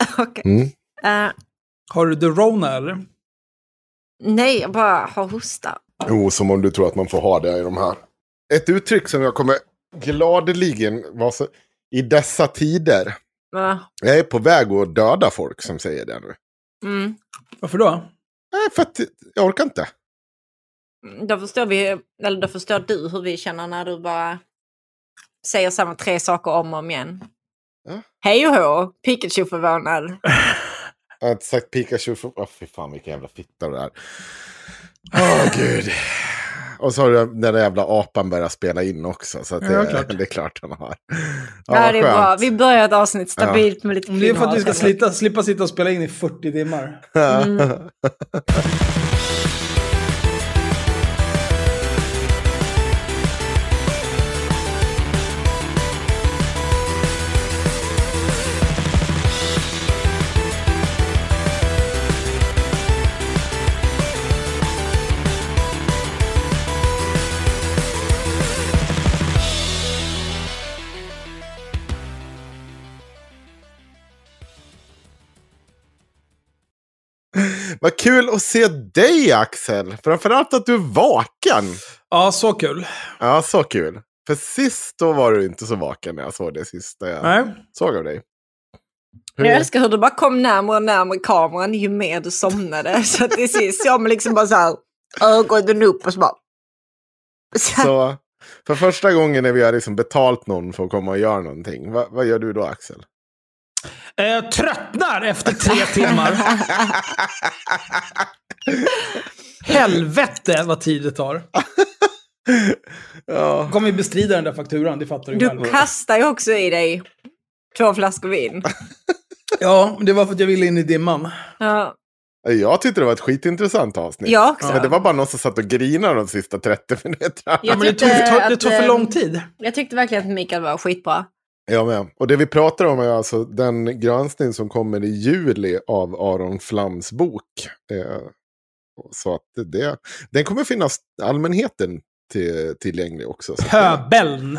Okej. Mm. Eh, Har du the Rona eller? nej, jag bara har hosta. Jo, som om du tror att man får ha det i de här. Ett uttryck som jag kommer gladeligen vara så... I dessa tider. Va? Jag är på väg att döda folk som säger det nu. Mm. Varför då? Nej, för att jag orkar inte. Då förstår vi, eller då förstår du hur vi känner när du bara säger samma tre saker om och om igen. Ja. Hej och hå, Pikachu förvånad. Jag har inte sagt Pikachu för... Åh, fy fan vilken jävla fitta det är. Åh, gud. Och så har du den där jävla apan börjat spela in också. Så att det, Ja, klart. det är klart han har. Ja, det är skönt. bra. Vi börjar ett avsnitt stabilt med lite Det är för att vi ska slita, slippa sitta och spela in i 40 timmar. Vad kul att se dig Axel. Framförallt att du är vaken. Ja, så kul. Ja, så kul. För sist då var du inte så vaken när jag såg det sista jag Nej. såg av dig. Hur Jag älskar hur du bara kom närmare och närmare kameran ju mer du somnade. Så till sist såg man liksom bara så här ögonen upp och så bara... Så, Så för första gången när vi har liksom betalt någon för att komma och göra någonting. Va, vad gör du då Axel? Eh, tröttnar efter tre timmar. Helvete vad tid det tar. ja. Kommer ju bestrida den där fakturan, det fattar du själv. du kastar ju också i dig två flaskor vin. Ja, det var för att jag ville in i dimman. Ja, Jag tyckte det var ett skitintressant avsnitt. jag också. Men det var bara någon som satt och grinade de sista 30 minuterna. Ja, men det tog, det tog, det tog för eh, lång tid. Jag tyckte verkligen att Mikael var skitbra. Jag med. Och det vi pratar om är alltså den granskning som kommer i juli av Aron Flams bok. Eh, så att det, den kommer finnas allmänheten till, tillgänglig också. Pöbeln.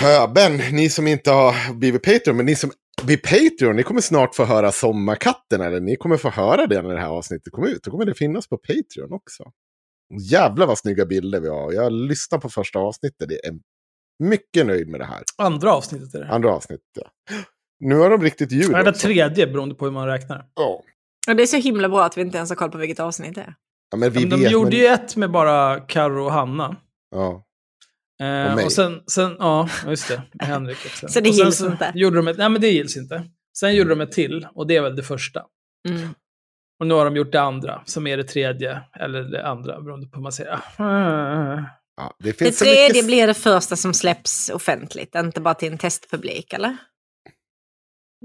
Pöben, ni som inte har blivit Patreon, men ni som blir Patreon, ni kommer snart få höra Sommarkatten. Eller ni kommer få höra det när det här avsnittet kommer ut. Då kommer det finnas på Patreon också. Jävlar vad snygga bilder vi har. Jag lyssnar på första avsnittet. Det är mycket nöjd med det här. Andra avsnittet är det. Andra avsnittet, ja. Nu har de riktigt ljud Nej, det också. tredje beroende på hur man räknar. Ja. Och det är så himla bra att vi inte ens har koll på vilket avsnitt det är. Ja, men vi Men de vet, gjorde men... ju ett med bara Karo och Hanna. Ja. Eh, Och mig. och sen, sen, ja, just det, med Henrik också. Så det och gills inte? Gjorde de ett, nej, men det gills inte. Sen gjorde de ett till, och det är väl det första. Mm. Och nu har de gjort det andra, som är det tredje, eller det andra, beroende på hur man säger. Ah. Ja, det Det tredje mycket... blir det första som släpps offentligt, inte bara till en testpublik, eller?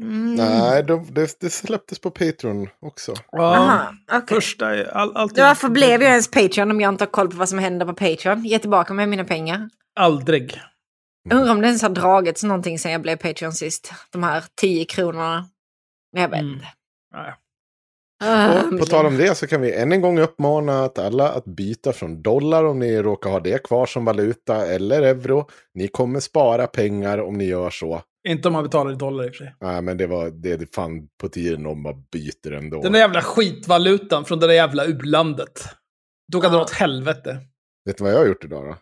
Mm. Nej, de, det, det släpptes på Patreon också. Ja, Aha, okej. första är all, alltid... Varför blev jag ens Patreon om jag inte har koll på vad som händer på Patreon? Ge tillbaka mig mina pengar. Aldrig. Jag undrar om det ens har dragits någonting sen jag blev Patreon sist. De här 10 kronorna. Jag vet Mm. inte. Nej. Ah, Och på tal om det så kan vi än en gång uppmana att alla att byta från dollar om ni råkar ha det kvar som valuta eller euro. Ni kommer spara pengar om ni gör så. Inte om man betalar i dollar i och för sig. Nej, men det var det är fan på tiden om man byter ändå. Den där jävla skitvalutan från det där jävla u-landet. Då kan det dra åt helvete. Vet du vad jag har gjort idag då?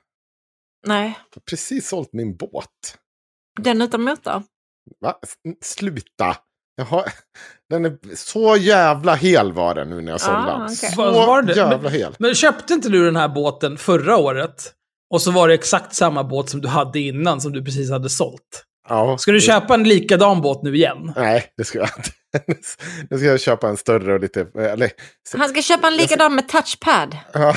Nej, Jag har precis sålt min båt. den utan motor. Va? Sluta! Jag har... Den är så jävla hel var den nu när jag sålde Ah, den. okej. Så var det? jävla hel. Men köpte inte du den här båten förra året? Och så var det exakt samma båt som du hade innan, som du precis hade sålt. Ja, Ska du det- köpa en likadan båt nu igen? Nej, det ska jag inte. Nu ska jag köpa en större och lite... Eller, Han ska köpa en likadan med touchpad. ja,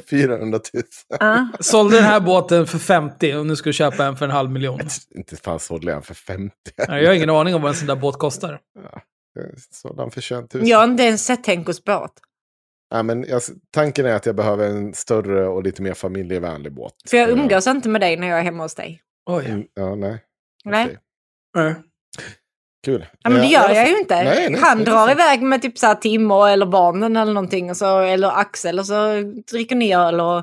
för 400 000. Ja. Sålde den här båten för 50 och nu ska du köpa en för en halv miljon. Inte fan sålde jag den för 50. Nej, Jag har ingen aning om vad en sån där båt kostar. Jag Sålde den för 21 000. Jag har inte ens sett Henkos båt. Ja, men jag, tanken är att jag behöver en större och lite mer familjevänlig båt. För jag umgås inte med dig när jag är hemma hos dig. Oj. Mm, Ja, nej. Nej. Okej. Nej. Kul. Ja, men det Eh, gör jag ju inte. Nej, nej, Han nej, drar iväg med typ så här Timo eller barnen eller någonting. Och så, eller Axel och så dricker ni öl och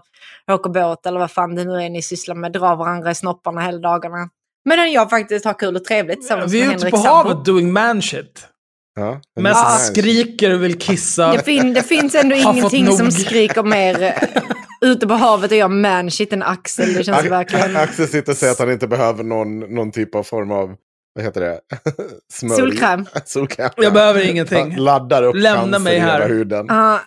åker båt eller vad fan det nu är ni sysslar med. Drar varandra i snopparna hela dagarna. Men jag faktiskt har kul och trevligt tillsammans Vi är ute på havet doing man shit. Ja, Mest är- skriker och vill kissa. Det, fin det finns ändå ingenting som skriker mer eh, ute på havet och jag manshit än Axel. Det känns Ax- verkligen... Axel sitter och säger att han inte behöver någon, någon typ av form av, vad heter det? Smörj. Solkräm. Solkräm. Jag behöver ingenting. Laddar upp Lämna mig i hela här. huden. Ja,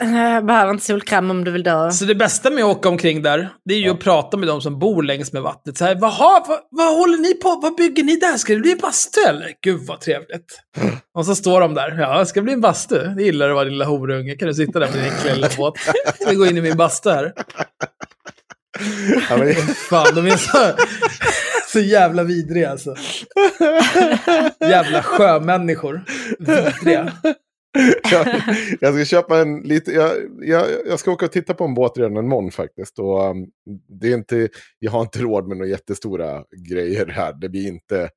jag behöver inte solkräm om du vill dö. Så det bästa med att åka omkring där, det är ju att prata med de som bor längs med vattnet. Så här, Vaha, vad, vad håller ni på Vad bygger ni där? Ska det bli en bastu eller? Gud vad trevligt. Och så står de där. Ja, det ska bli en bastu. Det gillar du va lilla horunge. Kan du sitta där med din enkla lilla båt? Ska vi gå in i min bastu här? Ja, men, Fan, de är så, så jävla vidriga alltså. Jävla sjömänniskor. Vidriga. jag, jag ska köpa en lite, jag, jag, jag ska åka och titta på en båt redan imorgon faktiskt. Och, um, det är inte, jag har inte råd med några jättestora grejer här. Det blir inte,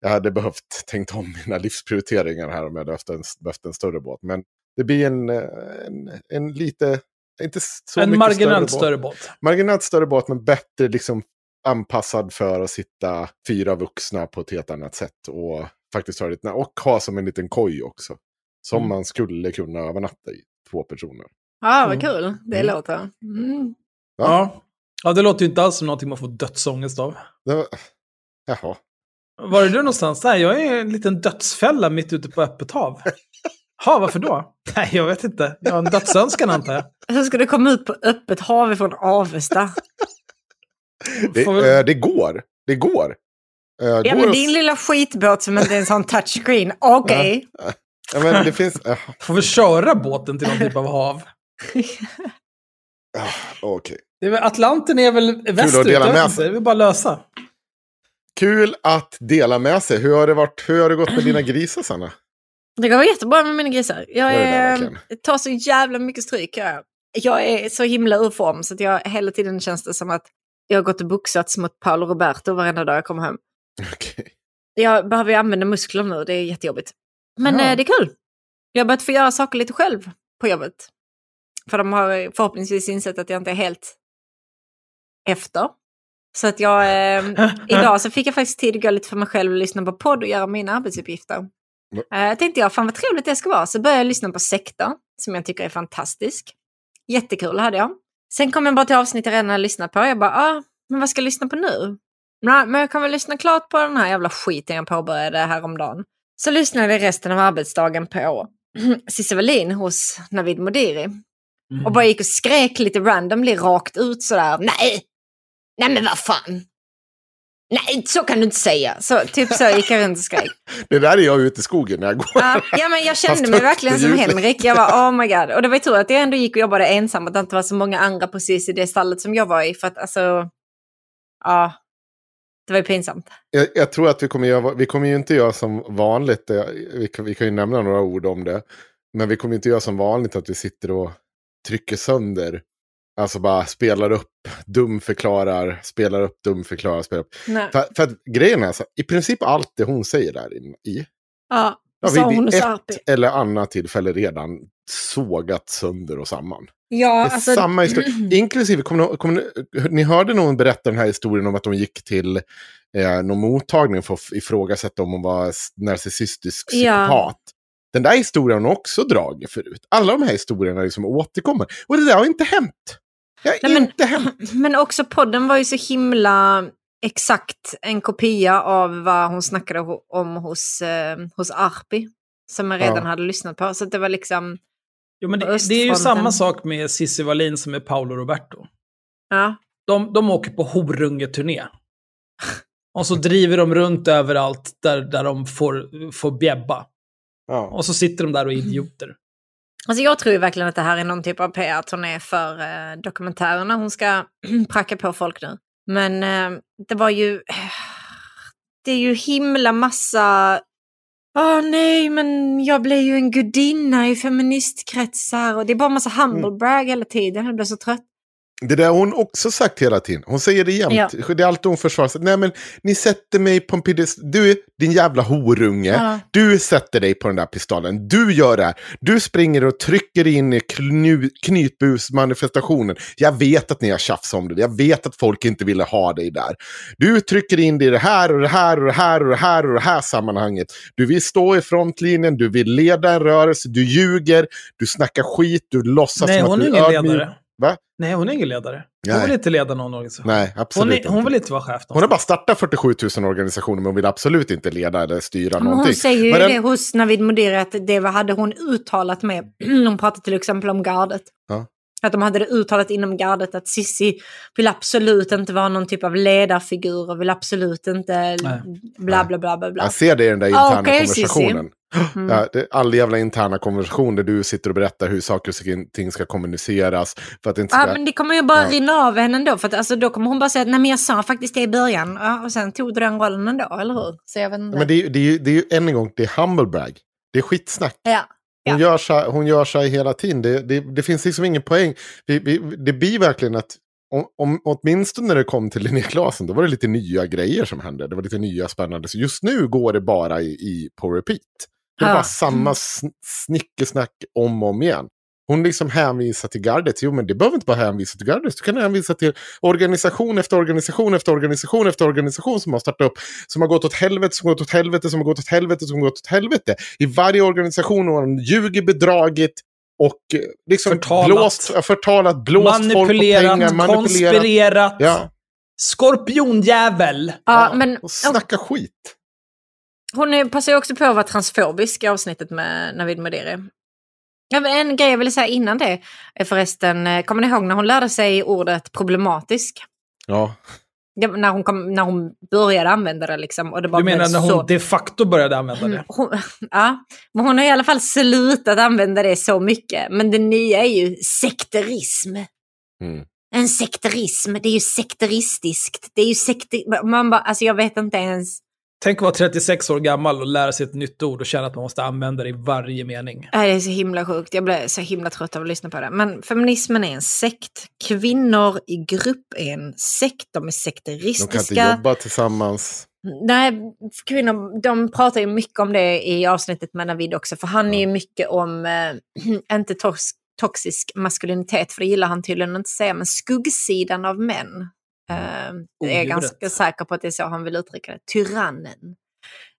jag hade behövt tänkt om mina livsprioriteringar här om jag hade haft en, behövt en större båt. Men det blir en, eh, en, en lite, inte så En marginellt större, större båt. Marginellt större båt, men bättre liksom anpassad för att sitta fyra vuxna på ett helt annat sätt. Och faktiskt ha lite, och ha som en liten koj också. Som Mm. man skulle kunna övernatta i, två personer. Ja, vad Mm. kul det Mm. låter. Mm. Ja. ja, det låter ju inte alls som någonting man får dödsångest av. Det var, jaha. Var är du någonstans? där? jag är en liten dödsfälla mitt ute på öppet hav. Ha, varför då? Nej, jag vet inte. Jag har en dödsönskan antar jag. Hur ska du komma ut på öppet hav ifrån Avesta? Det, vi- eh, det går. Det går. Eh, Ja, går men att- din lilla skitbåt som inte ens har en touchscreen. Okej. ja, men det finns... eh, Får vi köra båten till någon typ av hav? Okej. Väl, Atlanten är väl västerut? Det är bara lösa. Kul att dela med sig. Hur har det, varit, hur har det gått med dina grisar, Sanna? Det går jättebra med mina grisar. Jag Gör det är, verkligen? tar så jävla mycket stryk. Jag, jag är så himla ur form så att jag hela tiden känns det som att jag har gått och boxats mot Paolo Roberto varenda dag jag kommer hem. Okej. Jag behöver ju använda muskler nu, det är jättejobbigt. Men Ja. eh, det är kul. Jag har börjat få göra saker lite själv på jobbet. För de har förhoppningsvis insett att jag inte är helt efter. Så att jag, eh, idag så fick jag faktiskt tid att gå lite för mig själv och lyssna på podd och göra mina arbetsuppgifter. Eh, tänkte jag, fan vad trevligt det ska vara. Så började jag lyssna på Sekta, som jag tycker är fantastisk. Jättekul hade jag. Sen kom jag bara till avsnitt jag redan har lyssnat på. Jag bara, ah, men vad ska jag lyssna på nu? Nej, men jag kan väl lyssna klart på den här jävla skiten jag påbörjade häromdagen. Så lyssnade jag resten av arbetsdagen på Cissi Wallin hos Navid Modiri. Mm. Och bara gick och skrek lite randomly rakt ut sådär. Nej! Nej men vad fan! Nej, så kan du inte säga. Så, typ så gick jag runt och skrek. Det där är jag ute i skogen när jag går. Ja, ja, men jag kände mig verkligen som. Henrik. Jag var oh my god. Och det var ju tur att jag ändå gick och jobbade ensam. Att det inte var så många andra precis i det stallet som jag var i. För att alltså, ja, det var ju pinsamt. Jag, jag tror att vi kommer, göra, vi kommer ju inte göra som vanligt. eh, Vi kan, vi kan ju nämna några ord om det. Men vi kommer inte göra som vanligt att vi sitter och trycker sönder. Alltså bara spelar upp, dumförklarar, spelar upp, dumförklarar, spelar upp. Nej. För, för att grejen är så, i princip allt det hon säger där i, Ja, Ja, Sa vid hon ett Sarpi. eller annat tillfälle redan sågat sönder och samman. Ja, alltså, samma historia. Inklusive, kommer ni, kommer ni, ni hörde någon berätta den här historien om att de gick till eh, någon mottagning för att ifrågasätta om hon var narcissistisk Ja. psykopat. Den där historien har hon också dragit förut. Alla de här historierna liksom återkommer. Och det där har inte hänt. Det har Nej, men- inte hänt. Men också podden var ju så himla exakt en kopia av vad hon snackade om hos, eh, hos Arpi. Som jag redan Ja. hade lyssnat på. Så det var liksom, Jo, men det, det är ju samma sak med Cissi Wallin som med Paolo Roberto. ja. De, de åker på horungeturné. Och så driver de runt överallt där, där de får, får bjäbba. Ja. Och så sitter de där och är idioter. Alltså jag tror verkligen att det här är någon typ av PR-turné för eh, dokumentärerna. Hon ska pracka på folk nu. Men eh, det var ju... Det är ju himla massa... Åh nej, men jag blir ju en gudinna i feministkretsar. Och det är bara massa humble brag hela tiden. Jag blir så trött. Det där har hon också sagt hela tiden. Hon säger det jämt. Ja. Det är alltid hon försvarar sig. Nej men ni sätter mig på en piedestal. Du, din jävla horunge. Ja. Du sätter dig på den där pistolen. Du gör det här. Du springer och trycker in i knu, knytbusmanifestationen. Jag vet att ni har tjafsat om det. Jag vet att folk inte ville ha dig där. Du trycker in det i det här och det här och det här och det här och det här sammanhanget. Du vill stå i frontlinjen. Du vill leda en rörelse. Du ljuger. Du snackar skit. Du låtsas Nej, som hon att är du ingen ödmjuk. ledare. Va? Nej, hon är ingen ledare. Hon Nej. vill inte leda någon organisation. Nej, hon, absolut är, hon inte. vill inte vara chef Hon har någonstans. bara startat 47 000 organisationer men hon vill absolut inte leda eller styra Men någonting. hon säger ju Men den- det hos Navid Modiri att det var- hade hon uttalat med. hon pratade till exempel om gardet. Ja. Att de hade det uttalat inom gardet att Sissi vill absolut inte vara någon typ av ledarfigur och vill absolut inte bla bla bla bla. bla. Jag ser det i den där Ah, interna okej, konversationen. Mm. Ja, all jävla interna konversation där du sitter och berättar hur saker och ting ska kommuniceras. För att det inte ska... Ja, men det kommer ju bara Ja. rinna av henne ändå. För att, alltså, då kommer hon bara säga att nej men jag sa faktiskt det i början. Ja, och sen tog du den rollen ändå, eller hur? Så jag vet inte. Men det, är, ju- det, är det är ju än en gång, det är humble brag. Det är skitsnack. ja. Hon, gör sig, hon gör sig hela tiden. Det, det, det finns liksom ingen poäng. Vi, vi, det blir verkligen att, om, om, åtminstone när det kom till Linnea Claesson, då var det lite nya grejer som hände. Det var lite nya spännande. Så just nu går det bara i, i på repeat. Det är Ja. bara samma sn- snickesnack om och om igen. Hon liksom hänvisar till gardet. Jo, men det behöver inte bara hänvisa till gardet. Du kan hänvisa till organisation efter organisation efter organisation efter organisation som har startat upp. Som har gått åt helvete, som har gått åt helvete, som har gått åt helvete, som har gått åt helvete. I varje organisation har de ljugit, bedragit och eh, liksom Förtalat. blåst, ja, förtalat, blåst folk på manipulerat, pengar, manipulerat. konspirerat. Ja, Skorpionjävel. Ja, men och snacka skit. hon är- passar ju också på att vara transfobisk i avsnittet med Navid Modiri. Ja, men En grej jag ville säga innan det är förresten, eh, kommer ni ihåg när hon lärde sig ordet problematisk? Ja, Det, när, hon kom, när hon började använda det liksom. Och det bara Du menar när hon så... de facto började använda det? Hon, ja, men hon har i alla fall slutat använda det så mycket. Men det nya är ju sekterism. mm. En sekterism, det är ju sekteristiskt. Det är ju sekter... Man bara, alltså jag vet inte ens. Tänk att vara 36 år gammal och lära sig ett nytt ord och känna att man måste använda det i varje mening. Nej, Det är så himla sjukt. Jag blir så himla trött av att lyssna på det. Men feminismen är en sekt. Kvinnor i grupp är en sekt. De är De kan inte sekteristiska. jobba tillsammans. Nej, kvinnor de pratar ju mycket om det i avsnittet med Navid också. För han är ju mycket om, eh, inte tox, toxisk maskulinitet, för det gillar han tydligen inte säga, men skuggsidan av män. Eh, jag är ganska säker på att det är så han vill uttrycka det. Tyrannen.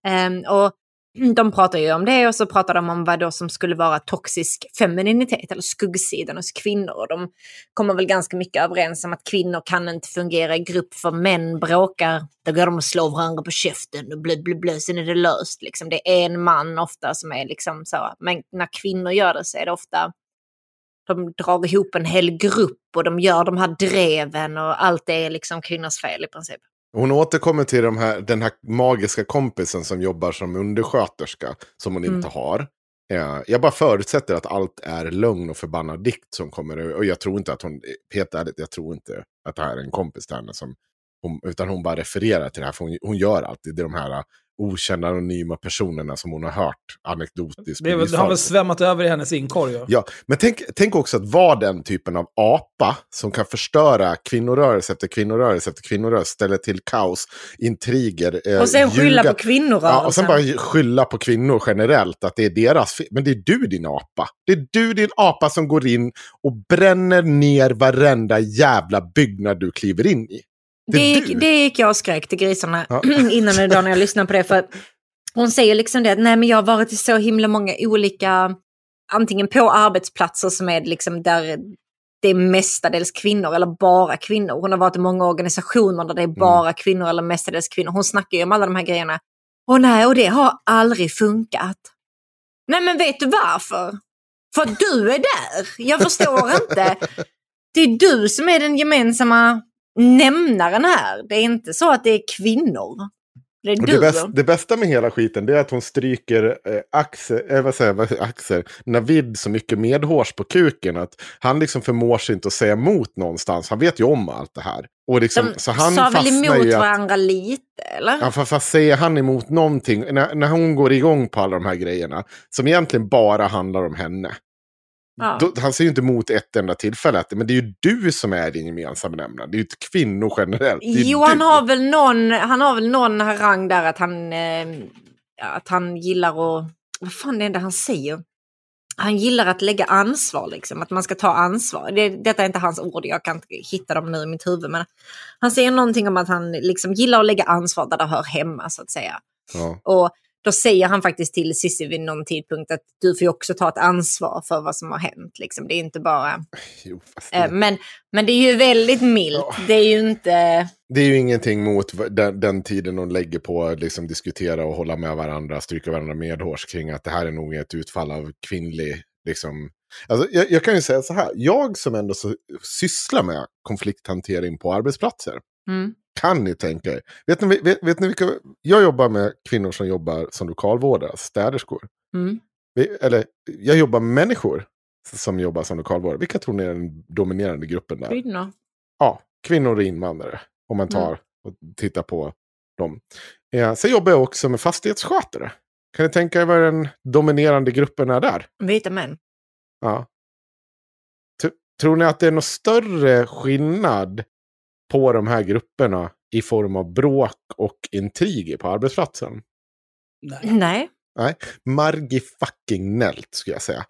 Eh, och de pratar ju om det och så pratar de om vad då som skulle vara toxisk femininitet eller skuggsidan hos kvinnor. Och de kommer väl ganska mycket överens om att kvinnor kan inte fungera i grupp för män bråkar. Då går de och slår varandra på käften och blö, blö, blö, sen är det löst. Liksom. Det är en man ofta som är liksom så. Men när kvinnor gör det så är det ofta de drar ihop en hel grupp och de gör de här dreven och allt det är liksom kvinnors fel i princip. Hon återkommer till de här, den här magiska kompisen som jobbar som undersköterska, som hon Mm. inte har. Eh, Jag bara förutsätter att allt är lögn och förbannad dikt som kommer. Och jag tror inte att hon, helt ärligt, jag tror inte att det här är en kompis till henne. Som hon, utan hon bara refererar till det här, för hon, hon gör alltid de här okända anonyma personerna som hon har hört anekdotiskt. Det, det har väl svämmat över i hennes inkorg. Ja. Ja, men tänk, tänk också att vara den typen av apa som kan förstöra kvinnorörelse efter kvinnorörelse efter kvinnorörelse, ställa till kaos, intriger, eh, Och sen skylla ljuga. på kvinnorörelsen. Ja, och sen bara skylla på kvinnor generellt, att det är deras fel. Men det är du din apa. Det är du din apa som går in och bränner ner varenda jävla byggnad du kliver in i. Det, gick, det gick jag och skrek till grisarna Ja. innan idag när jag lyssnade på det. För hon säger liksom det att nej men jag har varit i så himla många olika, antingen på arbetsplatser som är liksom där det är mestadels kvinnor eller bara kvinnor. Hon har varit i många organisationer där det är bara kvinnor eller mestadels kvinnor. Hon snackar ju om alla de här grejerna. Och nej, och det har aldrig funkat. Nej men vet du varför? För att du är där. Jag förstår inte. Det är du som är den gemensamma nämnaren här. Det är inte så att det är kvinnor. Det är det, bäst, det bästa med hela skiten är att hon stryker eh, Axel, eh, vad säger vad Axel, Navid så mycket medhårs på kuken att han liksom förmår sig inte att säga emot någonstans. Han vet ju om allt det här. Och liksom, De så han sa väl emot att, varandra lite, eller? Ja, fast, fast säger han emot någonting, när, när hon går igång på alla de här grejerna, som egentligen bara handlar om henne. Ja. Då, han säger ju inte emot ett enda tillfälle, att, men det är ju du som är din gemensamma nämnare. Det är ju inte kvinnor generellt. Jo, du. han har, väl någon, han har väl någon harang där att han, eh, att han gillar att... Vad fan är det han säger? Han gillar att lägga ansvar, liksom. Att man ska ta ansvar. Det, detta är inte hans ord, jag kan inte hitta dem nu i mitt huvud. Men han säger någonting om att han liksom gillar att lägga ansvar där det hör hemma, så att säga. Ja. Och då säger han faktiskt till Cissi vid någon tidpunkt att du får ju också ta ett ansvar för vad som har hänt. Liksom. Det är inte bara... Jo, Eh, det, men, men det är ju väldigt milt. Ja. Det är ju inte... det är ju ingenting mot den, den tiden hon lägger på att liksom, diskutera och hålla med varandra, stryka varandra medhårs kring att det här är nog ett utfall av kvinnlig... Liksom, alltså, jag, jag kan ju säga så här, jag som ändå så, sysslar med konflikthantering på arbetsplatser, Mm. Kan ni tänka er? Vet ni, vet, vet ni vilka... Jag jobbar med kvinnor som jobbar som lokalvårdare, alltså städerskor. Mm. Vi- Eller, jag jobbar med människor som jobbar som lokalvårdare. Vilka tror ni är den dominerande gruppen där? Kvinnor. Ja, kvinnor och invandrare. Om man tar Mm. och tittar på dem. Ja, sen jobbar jag också med fastighetsskötare. Kan ni tänka er vad den dominerande gruppen är där? Vita män. Ja. T- tror ni att det är någon större skillnad på de här grupperna i form av bråk och intriger på arbetsplatsen? Nej. Nej. Margie fucking Nelt skulle jag säga.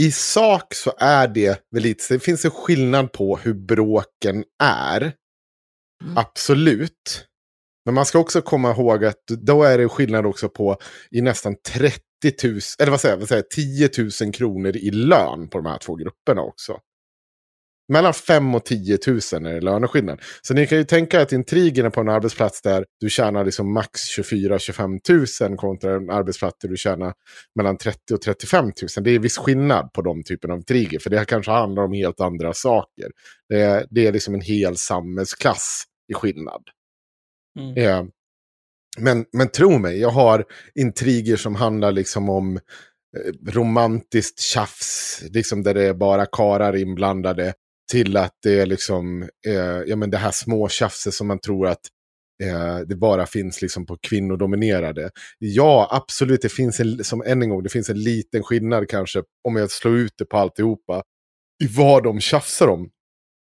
I sak så är det väl lite, det finns en skillnad på hur bråken är. Mm. Absolut. Men man ska också komma ihåg att då är det skillnad också på i nästan 30 000, eller vad säger jag, vad säger jag 10 000 kronor i lön på de här två grupperna också. Mellan 5 och 10 000 är det löneskillnad. Så ni kan ju tänka att intrigerna på en arbetsplats där du tjänar liksom max 24-25 000 kontra en arbetsplats där du tjänar mellan 30 och 35 000. Det är viss skillnad på de typen av intriger. För det här kanske handlar om helt andra saker. Det är, det är liksom en hel samhällsklass i skillnad. Mm. Eh, men, men tro mig, jag har intriger som handlar liksom om eh, romantiskt tjafs, liksom där det är bara karar inblandade, till att det är liksom, eh, ja men det här små tjafset som man tror att eh, det bara finns liksom på kvinnodominerade. Ja, absolut, det finns en, som än en gång, det finns en liten skillnad kanske, om jag slår ut det på alltihopa, i vad de tjafsar om.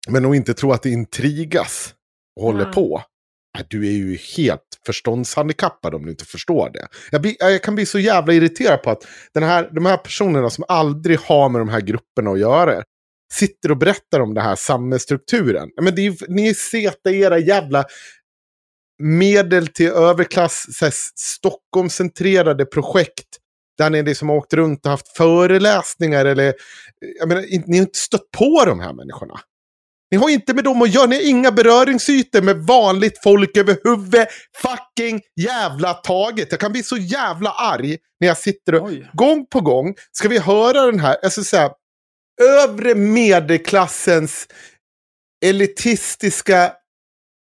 Men att inte tro att det intrigas och håller Ja. på. Du är ju helt förståndshandikappad om du inte förstår det. Jag, blir, jag kan bli så jävla irriterad på att den här, de här personerna som aldrig har med de här grupperna att göra sitter och berättar om den här samhällsstrukturen. Men det är, ni ser era jävla medel till överklass, så här, Stockholmscentrerade projekt. Där ni liksom har åkt runt och haft föreläsningar eller... Jag menar, ni har inte stött på de här människorna. Ni har inte med dem att göra, ni har inga beröringsytor med vanligt folk överhuvud fucking jävla taget. Jag kan bli så jävla arg när jag sitter och Oj. gång på gång ska vi höra den här, jag ska säga, övre medelklassens elitistiska,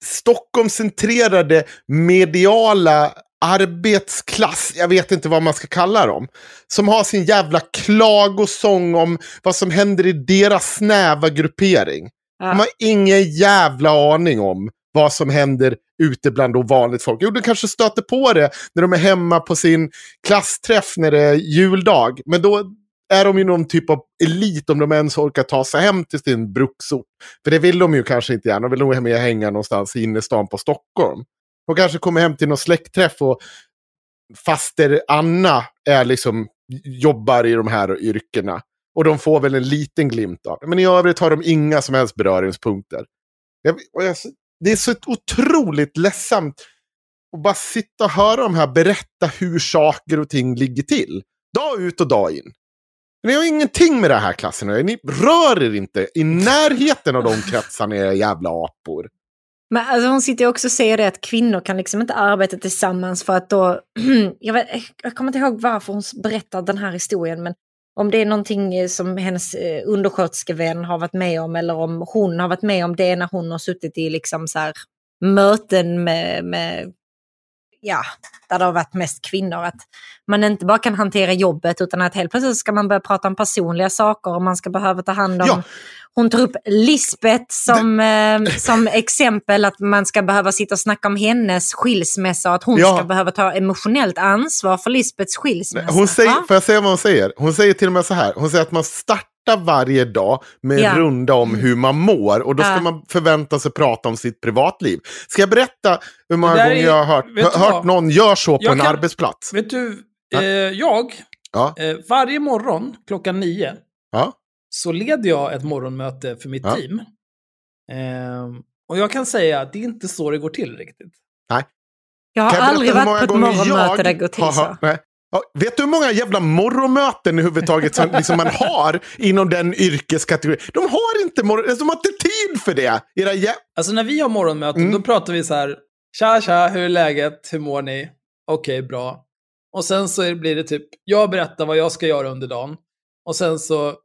Stockholmscentrerade mediala arbetsklass, jag vet inte vad man ska kalla dem, som har sin jävla klagosång om vad som händer i deras snäva gruppering. Ja. De har ingen jävla aning om vad som händer ute bland då vanligt folk. Jo, du kanske stöter på det när de är hemma på sin klassträff när det är juldag. Men då är de ju någon typ av elit om de ens orkar ta sig hem till sin bruksort. För det vill de ju kanske inte gärna. De vill nog mer hänga någonstans i innerstan på Stockholm. De kanske kommer hem till någon släktträff och faster Anna är liksom, jobbar i de här yrkena. Och de får väl en liten glimt av det. Men i övrigt har de inga som helst beröringspunkter. Jag, och jag, det är så otroligt ledsamt att bara sitta och höra de här berätta hur saker och ting ligger till. Dag ut och dag in. Ni har ingenting med det här klassen Ni rör er inte i närheten av de kretsarna, era jävla apor. Men alltså hon sitter ju också och säger det att kvinnor kan liksom inte arbeta tillsammans för att då... jag, vet, jag kommer inte ihåg varför hon berättar den här historien, men om det är någonting eh, som hennes eh, undersköterskevän har varit med om eller om hon har varit med om det när hon har suttit i liksom så här möten med, med ja, där det har varit mest kvinnor. Att man inte bara kan hantera jobbet utan att helt plötsligt ska man börja prata om personliga saker och man ska behöva ta hand om... Ja. Hon tar upp Lisbeth som, eh, som exempel, att man ska behöva sitta och snacka om hennes skilsmässa och att hon ja. ska behöva ta emotionellt ansvar för Lisbeths skilsmässa. Hon säger, ja? Får jag säga vad hon säger? Hon säger till och med så här, hon säger att man startar varje dag med en ja. runda om hur man mår. Och då ska ja. man förvänta sig prata om sitt privatliv. Ska jag berätta hur många gånger är, jag har hört, hört någon gör så på jag en kan, arbetsplats? Vet du, ja. eh, jag, eh, varje morgon klockan nio, så leder jag ett morgonmöte för mitt team. Eh, och jag kan säga att det är inte så det går till riktigt. Nej. Jag har aldrig varit på ett morgonmöte där det går till så. Nej. Ja, vet du hur många jävla morgonmöten i huvudtaget som liksom man har inom den yrkeskategorin? De har inte morgon, alltså, de har inte tid för det. Era jä- alltså när vi har morgonmöten, mm. då pratar vi så här. Tja, tja, hur är läget? Hur mår ni? Okej, okay, bra. Och sen så blir det typ, jag berättar vad jag ska göra under dagen. Och sen så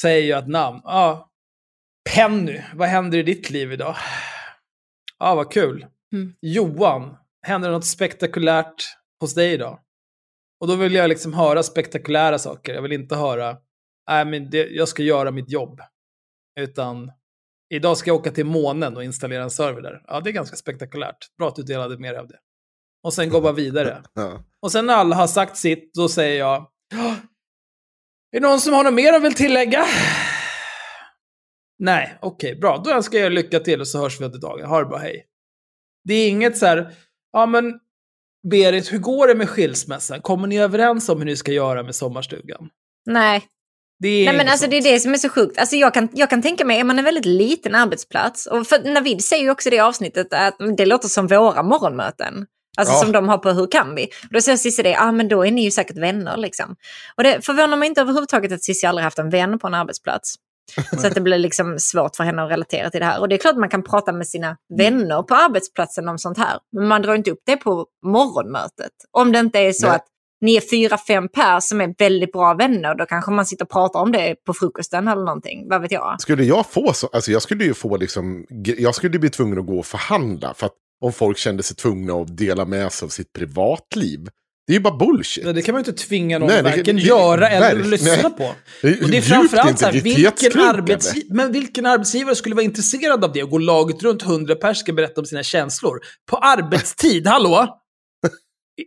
säger jag ett namn. Ja, ah, Penny, vad händer i ditt liv idag? Ja, ah, vad kul. Mm. Johan, händer det något spektakulärt hos dig idag? Och då vill jag liksom höra spektakulära saker. Jag vill inte höra, nej men det, jag ska göra mitt jobb. Utan, idag ska jag åka till månen och installera en server där. Ja, det är ganska spektakulärt. Bra att du delade med dig av det. Och sen går man vidare. Och sen när alla har sagt sitt, då säger jag, är det någon som har något mer att vill tillägga? Nej, okej, okay, bra. Då önskar jag lycka till och så hörs vi under dagen. Ha det bra, hej. Det är inget så här, ja men Berit, hur går det med skilsmässan? Kommer ni överens om hur ni ska göra med sommarstugan? Nej. Nej, men alltså, det är det som är så sjukt. Alltså, jag, kan, jag kan tänka mig, är man en väldigt liten arbetsplats, och för Navid säger ju också i det avsnittet att det låter som våra morgonmöten. Alltså ja. som de har på Hur kan vi? Och då säger Cissi det, ja ah, men då är ni ju säkert vänner liksom. Och det förvånar mig inte överhuvudtaget att Cissi aldrig haft en vän på en arbetsplats. Så att det blir liksom svårt för henne att relatera till det här. Och det är klart man kan prata med sina vänner på arbetsplatsen om sånt här. Men man drar inte upp det på morgonmötet. Om det inte är så Nej. att ni är fyra, fem pers som är väldigt bra vänner, då kanske man sitter och pratar om det på frukosten eller någonting. Vad vet jag? Skulle jag få så, alltså jag skulle ju få liksom, jag skulle bli tvungen att gå och förhandla. För att om folk kände sig tvungna att dela med sig av sitt privatliv. Det är ju bara bullshit. Nej, det kan man ju inte tvinga någon att varken göra eller verk, lyssna nej. på. Och det är framförallt så här, vilken, arbetsgiv men vilken arbetsgivare skulle vara intresserad av det? Och gå laget runt hundra pers ska berätta om sina känslor. På arbetstid, hallå?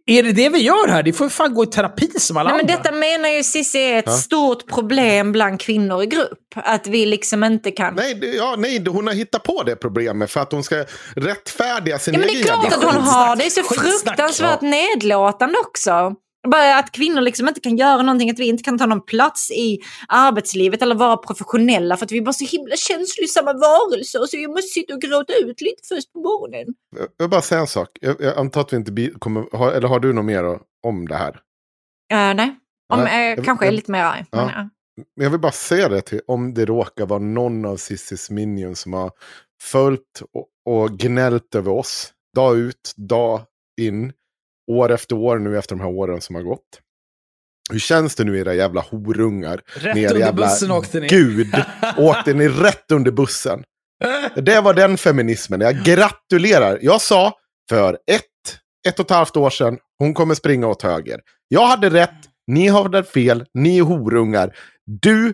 Är det det vi gör här? Det får fan gå i terapi som alla Nej, andra. Men detta menar ju Cissi är ett ja. stort problem bland kvinnor i grupp. Att vi liksom inte kan... Nej, det, ja, nej, hon har hittat på det problemet för att hon ska rättfärdiga sin egen... Ja, men det är klart att hon har. Det är så fruktansvärt ja. nedlåtande också. Bara att kvinnor liksom inte kan göra någonting, att vi inte kan ta någon plats i arbetslivet eller vara professionella för att vi är bara så himla känslosamma varelser så vi måste sitta och gråta ut lite först på morgonen. Jag vill bara säga en sak. Jag, jag antar att vi inte kommer, har, eller har du något mer om det här? Uh, nej, om. Uh, kanske jag, lite mer arg. Ja. Men, Jag vill bara säga det till om det råkar vara någon av Cissis minions som har följt och, och gnällt över oss. Dag ut, dag in år efter år nu efter de här åren som har gått. Hur känns det nu era jävla horungar? Rätt under jävla bussen åkte ni. Gud, åkte ni rätt under bussen. Det var den feminismen. Jag gratulerar. Jag sa för ett, ett och ett halvt år sedan, hon kommer springa åt höger. Jag hade rätt, ni hade fel, ni är horungar. Du,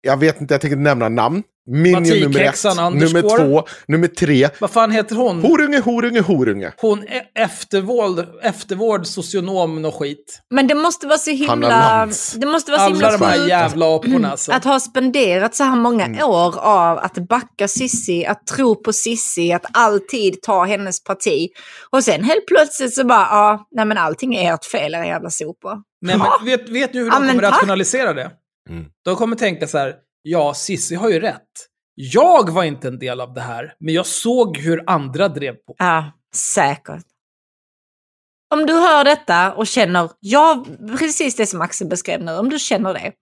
jag vet inte, jag tänker inte nämna namn, Minion nummer ett, nummer två, nummer tre. Vad fan heter hon? Horunge, horunge, horunge. Hon är eftervård, eftervård socionom och skit. Men det måste vara så himla... Det måste vara så Alla himla de här jävla aporna alltså. att ha spenderat så här många Mm. år av att backa Sissi, att tro på Sissi, att alltid ta hennes parti. Och sen helt plötsligt så bara, ja, nej men allting är ert fel, era jävla sopor. Nej, men vet, vet du hur de Ja, kommer tack. rationalisera det? Mm. De kommer tänka så här, ja, Sissi har ju rätt. Jag var inte en del av det här, men jag såg hur andra drev på. Ja, säkert. Om du hör detta och känner, ja, precis det som Axel beskrev nu, om du känner det,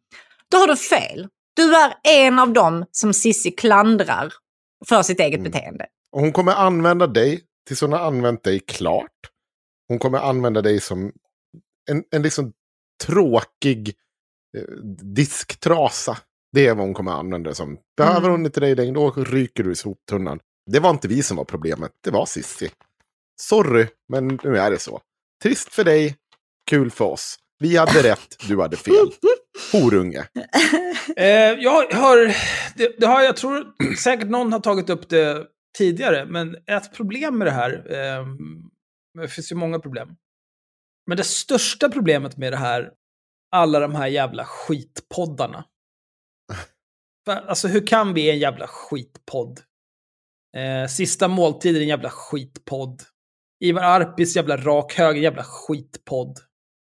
då har du fel. Du är en av dem som Sissi klandrar för sitt eget Mm. beteende. Och hon kommer använda dig tills hon har använt dig klart. Hon kommer använda dig som en, en liksom tråkig eh, disktrasa. Det är vad hon kommer använda det som. Behöver Mm. hon inte dig längre, då ryker du i soptunnan. Det var inte vi som var problemet, det var Sissi. Sorry, men nu är det så. Trist för dig, kul för oss. Vi hade rätt, du hade fel. Horunge. Eh, jag har, det, det har, jag tror säkert någon har tagit upp det tidigare, men ett problem med det här, eh, det finns ju många problem. Men det största problemet med det här, alla de här jävla skitpoddarna. Alltså hur kan vi en jävla skitpodd? Eh, Sista måltiden är en jävla skitpodd. Ivar Arpis jävla rak höger jävla skitpodd.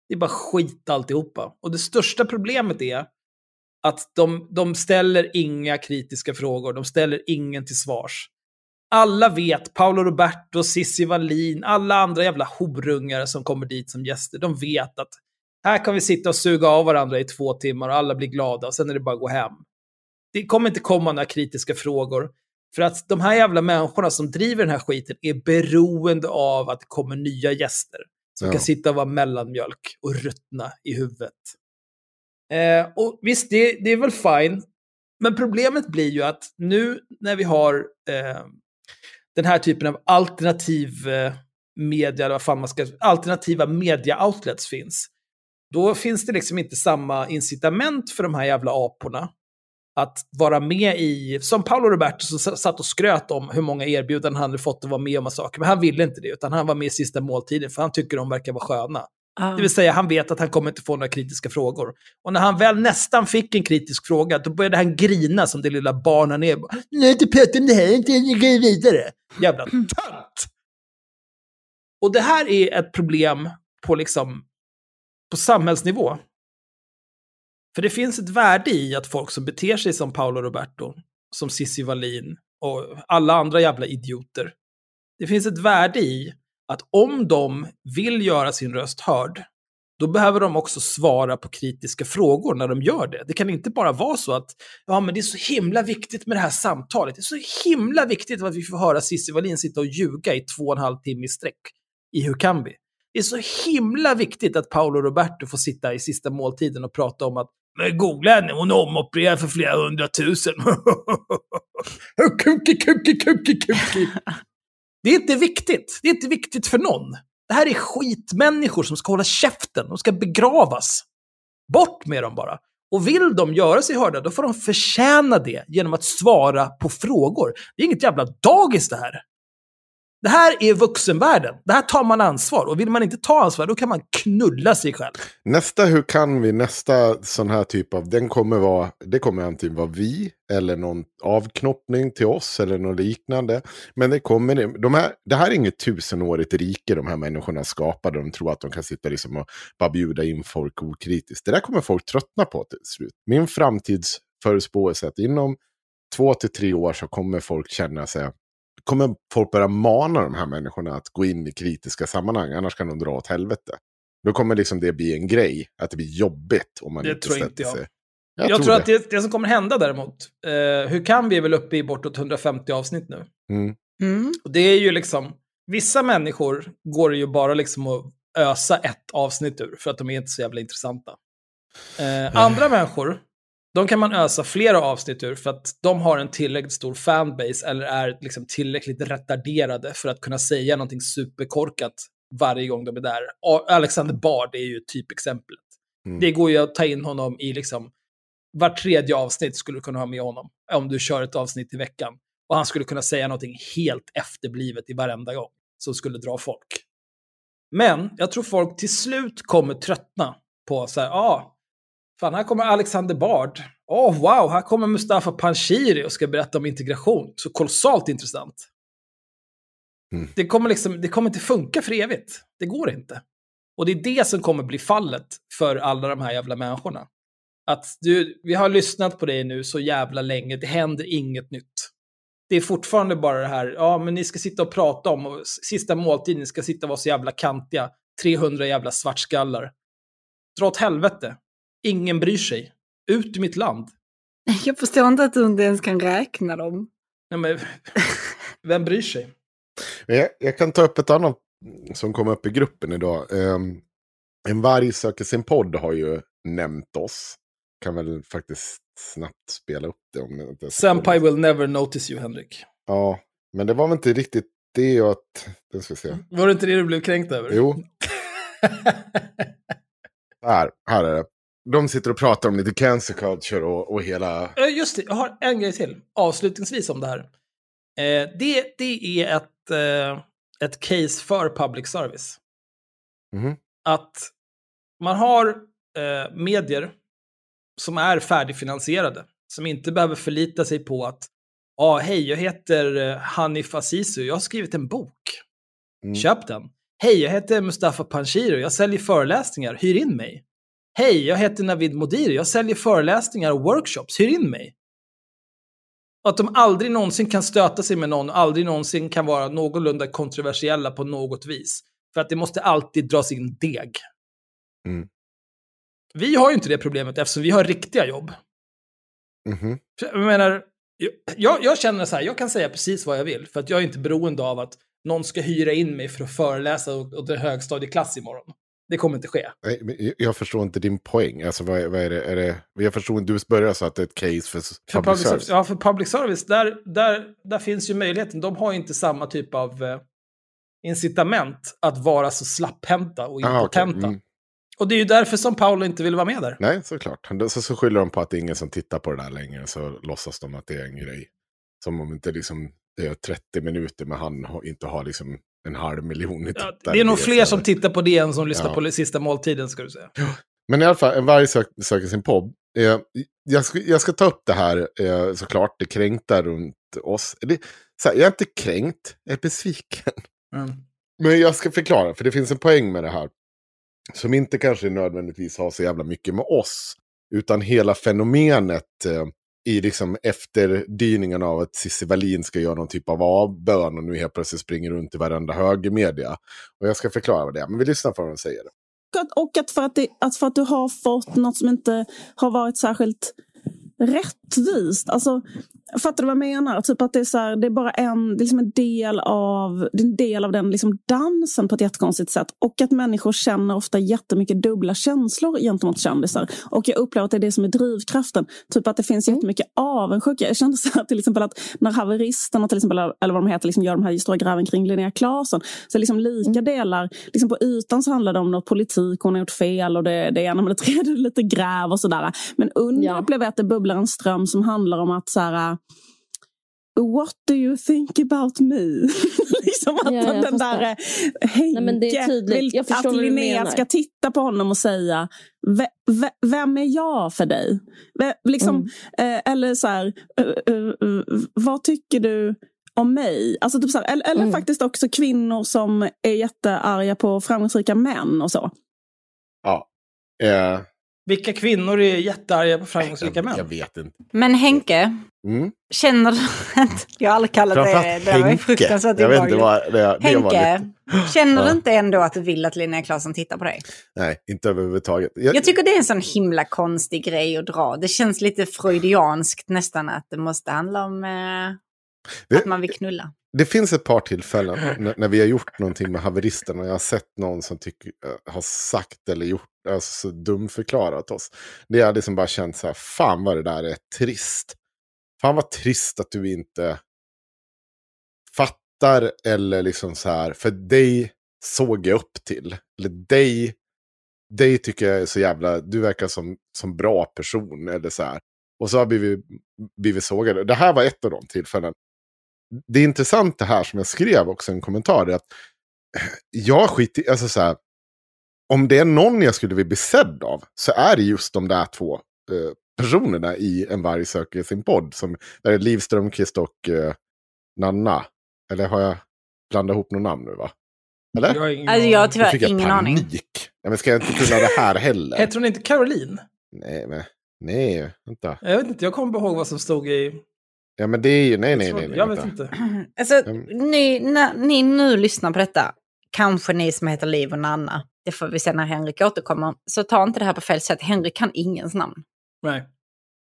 Det är bara skit alltihopa. Och det största problemet är att de, de ställer inga kritiska frågor, de ställer ingen till svars. Alla vet, Paolo Roberto, Cissi Wallin, alla andra jävla horungar som kommer dit som gäster, de vet att här kan vi sitta och suga av varandra i två timmar och alla blir glada och sen är det bara att gå hem. Det kommer inte komma några kritiska frågor. För att de här jävla människorna som driver den här skiten är beroende av att det kommer nya gäster. Som Ja. kan sitta och vara mellanmjölk och ruttna i huvudet. Eh, och visst, det, det är väl fine. Men problemet blir ju att nu när vi har eh, den här typen av alternativ eh, media, eller vad fan man ska, alternativa media-outlets finns. Då finns det liksom inte samma incitament för de här jävla aporna att vara med i, som Paolo Roberto som satt och skröt om hur många erbjudanden han hade fått att vara med om saker. Men han ville inte det, utan han var med i sista måltiden för han tycker de verkar vara sköna. Det vill säga, han vet att han kommer inte få några kritiska frågor. Och när han väl nästan fick en kritisk fråga, då började han grina som det lilla barn han är. Nej, inte prata om det här, inte går vidare. Jävla tönt! Och det här är ett problem på liksom, på samhällsnivå. För det finns ett värde i att folk som beter sig som Paolo Roberto, som Cissi Wallin och alla andra jävla idioter. Det finns ett värde i att om de vill göra sin röst hörd, då behöver de också svara på kritiska frågor när de gör det. Det kan inte bara vara så att ja, men det är så himla viktigt med det här samtalet. Det är så himla viktigt att vi får höra Cissi Wallin sitta och ljuga i två och en halv timme i sträck i Hur kan vi? Det är så himla viktigt att Paolo Roberto får sitta i sista måltiden och prata om att men googla henne, hon är omopererad för flera hundratusen. kuki, kuki, kuki, kuki. Det är inte viktigt. Det är inte viktigt för någon. Det här är skitmänniskor som ska hålla käften. De ska begravas. Bort med dem bara. Och vill de göra sig hörda, då får de förtjäna det genom att svara på frågor. Det är inget jävla dagis det här. Det här är vuxenvärlden. Det här tar man ansvar. Och vill man inte ta ansvar, då kan man knulla sig själv. Nästa Hur kan vi, nästa sån här typ av, den kommer vara, det kommer antingen vara vi, eller någon avknoppning till oss, eller något liknande. Men det kommer, de här, det här är inget tusenårigt rike de här människorna skapade, de tror att de kan sitta liksom och bara bjuda in folk okritiskt. Det där kommer folk tröttna på till slut. Min framtidsförutspåelse är att inom två till tre år så kommer folk känna sig kommer folk börja mana de här människorna att gå in i kritiska sammanhang, annars kan de dra åt helvete. Då kommer liksom det bli en grej, att det blir jobbigt om man Det inte tror sätter inte jag. sig. Jag, tror, att det, det som kommer hända däremot, eh, hur kan vi är väl uppe i bortåt 150 avsnitt nu? Mm. Mm. Och det är ju liksom, vissa människor går ju bara liksom att ösa ett avsnitt ur, för att de är inte så jävla intressanta. Eh, andra människor, de kan man ösa flera avsnitt ur för att de har en tillräckligt stor fanbase eller är liksom tillräckligt retarderade för att kunna säga någonting superkorkat varje gång de är där. Alexander Bard är ju typexemplet. Mm. Det går ju att ta in honom i liksom var tredje avsnitt skulle du kunna ha med honom. Om du kör ett avsnitt i veckan. Och han skulle kunna säga någonting helt efterblivet i varenda gång. Som skulle dra folk. Men jag tror folk till slut kommer tröttna på så här, ja, ah, fan här kommer Alexander Bard. Åh oh, wow, här kommer Mustafa Panshiri och ska berätta om integration. Så kolossalt intressant. Mm. Det, kommer liksom, det kommer inte funka för evigt. Det går inte. Och det är det som kommer bli fallet för alla de här jävla människorna. Att du, vi har lyssnat på dig nu så jävla länge, det händer inget nytt. Det är fortfarande bara det här, ja men ni ska sitta och prata om, och sista måltiden, ni ska sitta och vara så jävla kantiga, 300 jävla svartskallar. Dra åt helvete. Ingen bryr sig. Ut ur mitt land. Jag förstår inte att du inte ens kan räkna dem. Nej, men, vem bryr sig? Jag, jag, kan ta upp ett annat som kom upp i gruppen idag. Um, en varg söker sin podd har ju nämnt oss. Kan väl faktiskt snabbt spela upp det. Om det Senpai will never notice you, Henrik. Ja, men det var väl inte riktigt det att... Det ska se. Var det inte det du blev kränkt över? Jo. här, här är det. De sitter och pratar om lite cancer culture och, och hela... Just det, jag har en grej till avslutningsvis om det här. Eh, det, det är ett, eh, ett case för public service. Mm. Att man har eh, medier som är färdigfinansierade. Som inte behöver förlita sig på att Ja, ah, hej, jag heter eh, Hanif Azizu, jag har skrivit en bok. Mm. Köp den. Hej, jag heter Mustafa Panshiro, jag säljer föreläsningar, hyr in mig. Hej, jag heter Navid Modiri, jag säljer föreläsningar och workshops, hyr in mig. Och att de aldrig någonsin kan stöta sig med någon, aldrig någonsin kan vara någorlunda kontroversiella på något vis. För att det måste alltid dras in deg. Mm. Vi har ju inte det problemet eftersom vi har riktiga jobb. Mm -hmm. Jag menar, jag, jag, känner så här, jag kan säga precis vad jag vill. För att jag är inte beroende av att någon ska hyra in mig för att föreläsa och, och dra högstadieklass imorgon. Det kommer inte ske. Nej, jag förstår inte din poäng. Alltså, vad, vad är det, är det, jag förstår inte, du börjar så att det är ett case för, för public, service. service. Ja, för public service, där, där, där finns ju möjligheten. De har inte samma typ av eh, incitament att vara så slapphänta och impotenta. Ah, okay. mm. Och det är ju därför som Paolo inte vill vara med där. Nej, såklart. Så, så skyller de på att det är ingen som tittar på det där längre. Så låtsas de att det är en grej. Som om inte liksom, det är 30 minuter med han inte har liksom en halv miljon tittare. Ja, det är nog fler som tittar på det än som lyssnar ja. på sista måltiden, ska du säga. Men i alla fall, en varg sök, söker sin podd. Eh, jag, ska, jag ska ta upp det här, eh, såklart, det kränkta runt oss. Det, här, jag är inte kränkt, jag är besviken. Mm. Men jag ska förklara, för det finns en poäng med det här. Som inte kanske nödvändigtvis har så jävla mycket med oss. Utan hela fenomenet eh, i liksom efterdyningen av att Cissi Wallin ska göra någon typ av avbön och nu helt plötsligt springer runt i varenda högermedia. Och jag ska förklara vad det är, men vi lyssnar på vad de säger. Och att för att, det, att för att du har fått något som inte har varit särskilt rättvist. Alltså, Fattar du vad jag menar? Typ att det är, så här, det är bara en, liksom en, del av, en del av den liksom dansen på ett jättekonstigt sätt. Och att människor känner ofta jättemycket dubbla känslor gentemot kändisar. Och jag upplever att det är det som är drivkraften. Typ att det finns mm. jättemycket avundsjuka. Jag kände så här, till exempel att när haveristerna, till exempel, eller vad de heter, liksom gör de här stora gräven kring Linnea Claesson. Så liksom lika mm. delar, liksom på ytan så handlar det om något politik, hon har gjort fel och det, det ena med det tredje, lite gräv och sådär. Men under ja. upplever jag att det bubblar en ström som handlar om att så här, What do you think about me? liksom att ja, den där Henke Nej, vill att Linnea ska titta på honom och säga Vem är jag för dig? liksom, mm. eh, eller så här, uh, uh, uh, vad tycker du om mig? Alltså typ så här, eller, eller mm. faktiskt också kvinnor som är jättearga på framgångsrika män och så. Ja. Uh. Vilka kvinnor är jättearga på framgångsrika män? Jag vet inte. Men Henke, mm. känner du inte... Jag har aldrig kallat det... Det var fruktansvärt Jag vet inte vad det, det Henke, lite... känner ja. du inte ändå att du vill att Linnea Claesson tittar på dig? Nej, inte överhuvudtaget. Jag... jag tycker det är en sån himla konstig grej att dra. Det känns lite freudianskt nästan att det måste handla om eh, det... att man vill knulla det finns ett par tillfällen när, när, vi har gjort någonting med haveristerna. och Jag har sett någon som tycker, äh, har sagt eller gjort, alltså så dumförklarat oss. Det har liksom bara känt så här, fan vad det där är trist. Fan vad trist att du inte fattar eller liksom så här, för dig såg jag upp till. Eller dig, dig tycker jag är så jävla, du verkar som, som bra person eller så här. Och så har vi blivit, blivit sågade. Det här var ett av de tillfällen. Det är intressant det här som jag skrev också i en kommentar. är att jag skiter alltså så här, om det är någon jag skulle bli sedd av så är det just de där två eh, personerna i En varg söker sin podd. Som, där är Liv Strömquist och eh, Nanna. Eller har jag blandat ihop några namn nu va? Eller? Jag har ingen Alltså, jag har aning. Tyvärr jag ingen aning. panik. Ja, men ska jag inte kunna det här heller? Heter hon inte Caroline? Nej, men nej, vänta. Jag vet inte, jag kommer ihåg vad som stod i... Ja, men det är ju, nej, nej, nej. nej Jag vänta. vet inte. Alltså, ni, när ni nu lyssnar på detta, kanske ni som heter Liv och Nanna, det får vi se när Henrik återkommer, så ta inte det här på fel sätt. Henrik kan ingens namn. Nej.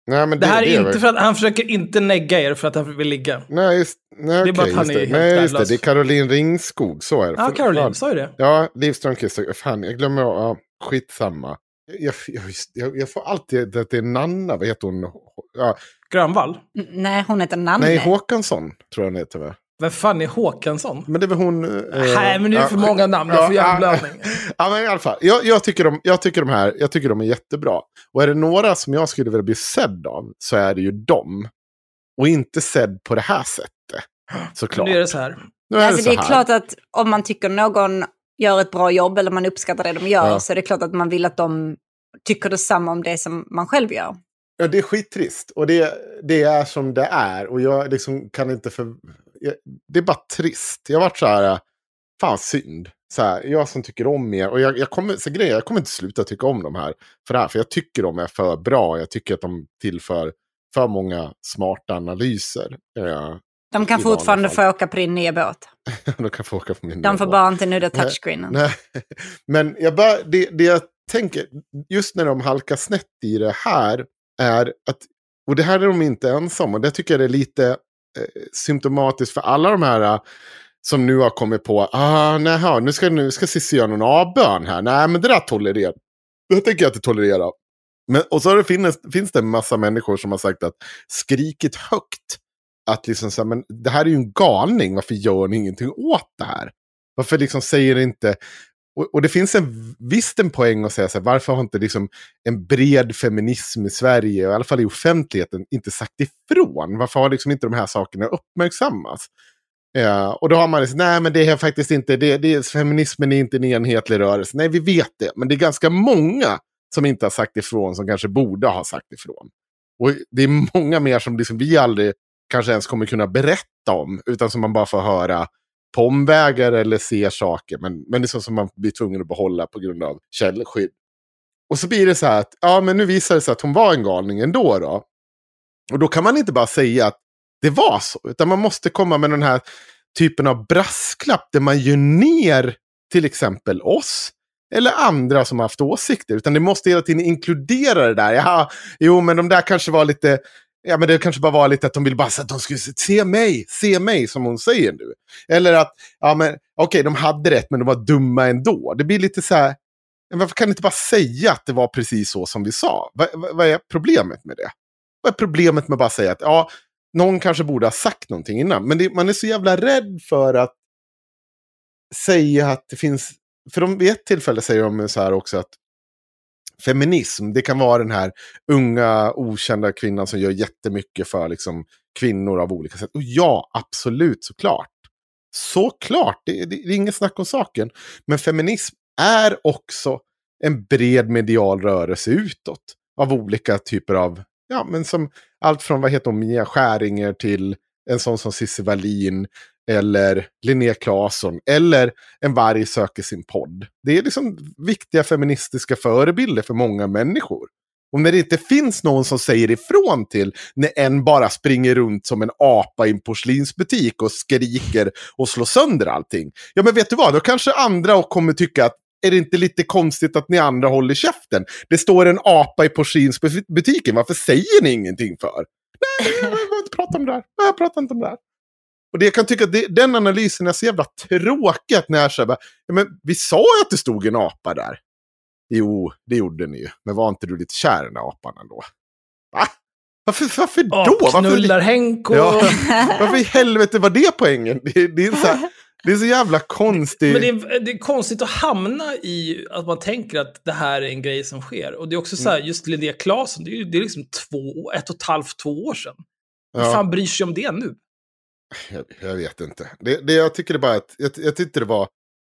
Nej, men Det här är väl- inte för att han försöker inte negga er för att han vill ligga. Nej, just, nej, Det är bara att han just är det. helt Nej, just det. Det är Caroline Ringskog, så är det. Ja, För- Caroline sa ju det. Ja, Liv Strömquist. Fan, jag glömmer. Ja, skitsamma. Jag, jag, jag, jag får alltid att det är Nanna. Vad heter hon? Ja, Grönvall. N- nej, hon heter Nanne. nej, Håkansson tror jag hon heter. Va? Vem fan är Håkansson? Men det är väl hon... eh, Nej, men det är ja, för många namn. Det är för jävla. Ja, men i alla fall. Jag, jag, tycker de, jag tycker de här jag tycker de är jättebra. Och är det några som jag skulle vilja bli sedd av så är det ju dem. Och inte sedd på det här sättet. Såklart. Nu är det så här. Nu är alltså, det det så är här. klart att om man tycker någon gör ett bra jobb eller man uppskattar det de gör Ja. så är det klart att man vill att de tycker detsamma om det som man själv gör. Ja, det är skittrist. Och det, det är som det är. Och jag liksom kan inte för... Jag, det är bara trist. Jag har varit så här... Fan synd. Så här, jag som tycker om er. Och jag, jag, kommer, så grejer, jag kommer inte sluta tycka om de här. För det här. För jag tycker de är för bra. Jag tycker att de tillför för många smarta analyser. Ja, De kan fortfarande få åka på din nya båt. de kan få åka på min De får nivå. bara inte nudda touchscreenen. Nej, men jag bara, det, det jag tänker, just när de halkar snett i det här, är att, och det här är de inte ensamma, det tycker jag är lite eh, Eh, symptomatiskt för alla de här eh, som nu har kommit på, ah, nej, nu ska, nu ska Cissi göra någon avbön här, nej men det där tolererar, det tänker jag inte tolerera. Men, och så har det finns, finns det en massa människor som har sagt att skrikit högt, att liksom så här, men det här är ju en galning, varför gör ni ingenting åt det här? Varför liksom säger inte... Och, och det finns en visst en poäng att säga så här, varför har inte liksom en bred feminism i Sverige, i alla fall i offentligheten, inte sagt ifrån? Varför har liksom inte de här sakerna uppmärksammats? Ja, och då har man liksom, nej men det är faktiskt inte, det, det, feminismen är inte en enhetlig rörelse. Nej, vi vet det, men det är ganska många som inte har sagt ifrån som kanske borde ha sagt ifrån. Och det är många mer som liksom vi aldrig kanske ens kommer kunna berätta om, utan som man bara får höra på omvägar eller ser saker, men, men det är sånt som man blir tvungen att behålla på grund av källskydd. Och så blir det så här att, ja men nu visar det sig att hon var en galning ändå då. Och då kan man inte bara säga att det var så, utan man måste komma med den här typen av brasklapp där man gör ner till exempel oss eller andra som har haft åsikter. Utan det måste hela tiden inkludera det där. Jaha, jo, men de där kanske var lite... Ja, men det kanske bara var lite att de ville bara att de skulle se- mig, se mig som hon säger nu. Eller att, ja men okej, de hade rätt men de var dumma ändå. Det blir lite så här, varför kan ni inte bara säga att det var precis så som vi sa? Vad, vad, vad är problemet med det? Vad är problemet med att bara säga att, ja, någon kanske borde ha sagt någonting innan. Men det, man är så jävla rädd för att säga att det finns... För de, vid ett tillfälle säger de så här också att feminism, det kan vara den här unga okända kvinnan som gör jättemycket för liksom, kvinnor av olika sätt. Och ja, absolut, såklart. Såklart, det, det, det är inget snack om saken. Men feminism är också en bred medial rörelse utåt. Av olika typer av, ja men som allt från vad heter hon, Mia Skäringer till en sån som Cissi Wallin eller Linnea Claesson eller En varg söker sin podd. Det är liksom viktiga feministiska förebilder för många människor. Och när det inte finns någon som säger ifrån till när en bara springer runt som en apa i en porslinsbutik och skriker och slår sönder allting. Ja men vet du vad, då kanske andra kommer tycka att är det inte lite konstigt att ni andra håller käften? Det står en apa i porslinsbutiken, varför säger ni ingenting för? Nej, jag vill inte prata om det här. Nej, jag pratar inte om det här. Och det jag kan tycka att det, den analysen är så jävla tråkig att när jag säger, ja, men vi sa ju att det stod en apa där. Jo, det gjorde ni ju. Men var inte du lite kär i den där apan ändå? Va? Varför, varför då? Varför, knullar Henk och... Ja. varför i helvete var det poängen? Det, det är så här, Det är så jävla konstigt. Men det är, det är konstigt att hamna i att man tänker att det här är en grej som sker. Och det är också så här, Mm. just Linnea Claesson, det är, det är liksom två, ett och ett halvt, två år sedan. Vem Ja. fan bryr sig om det nu? Jag, jag vet inte. Det, det jag tycker det bara att, jag, jag tyckte det var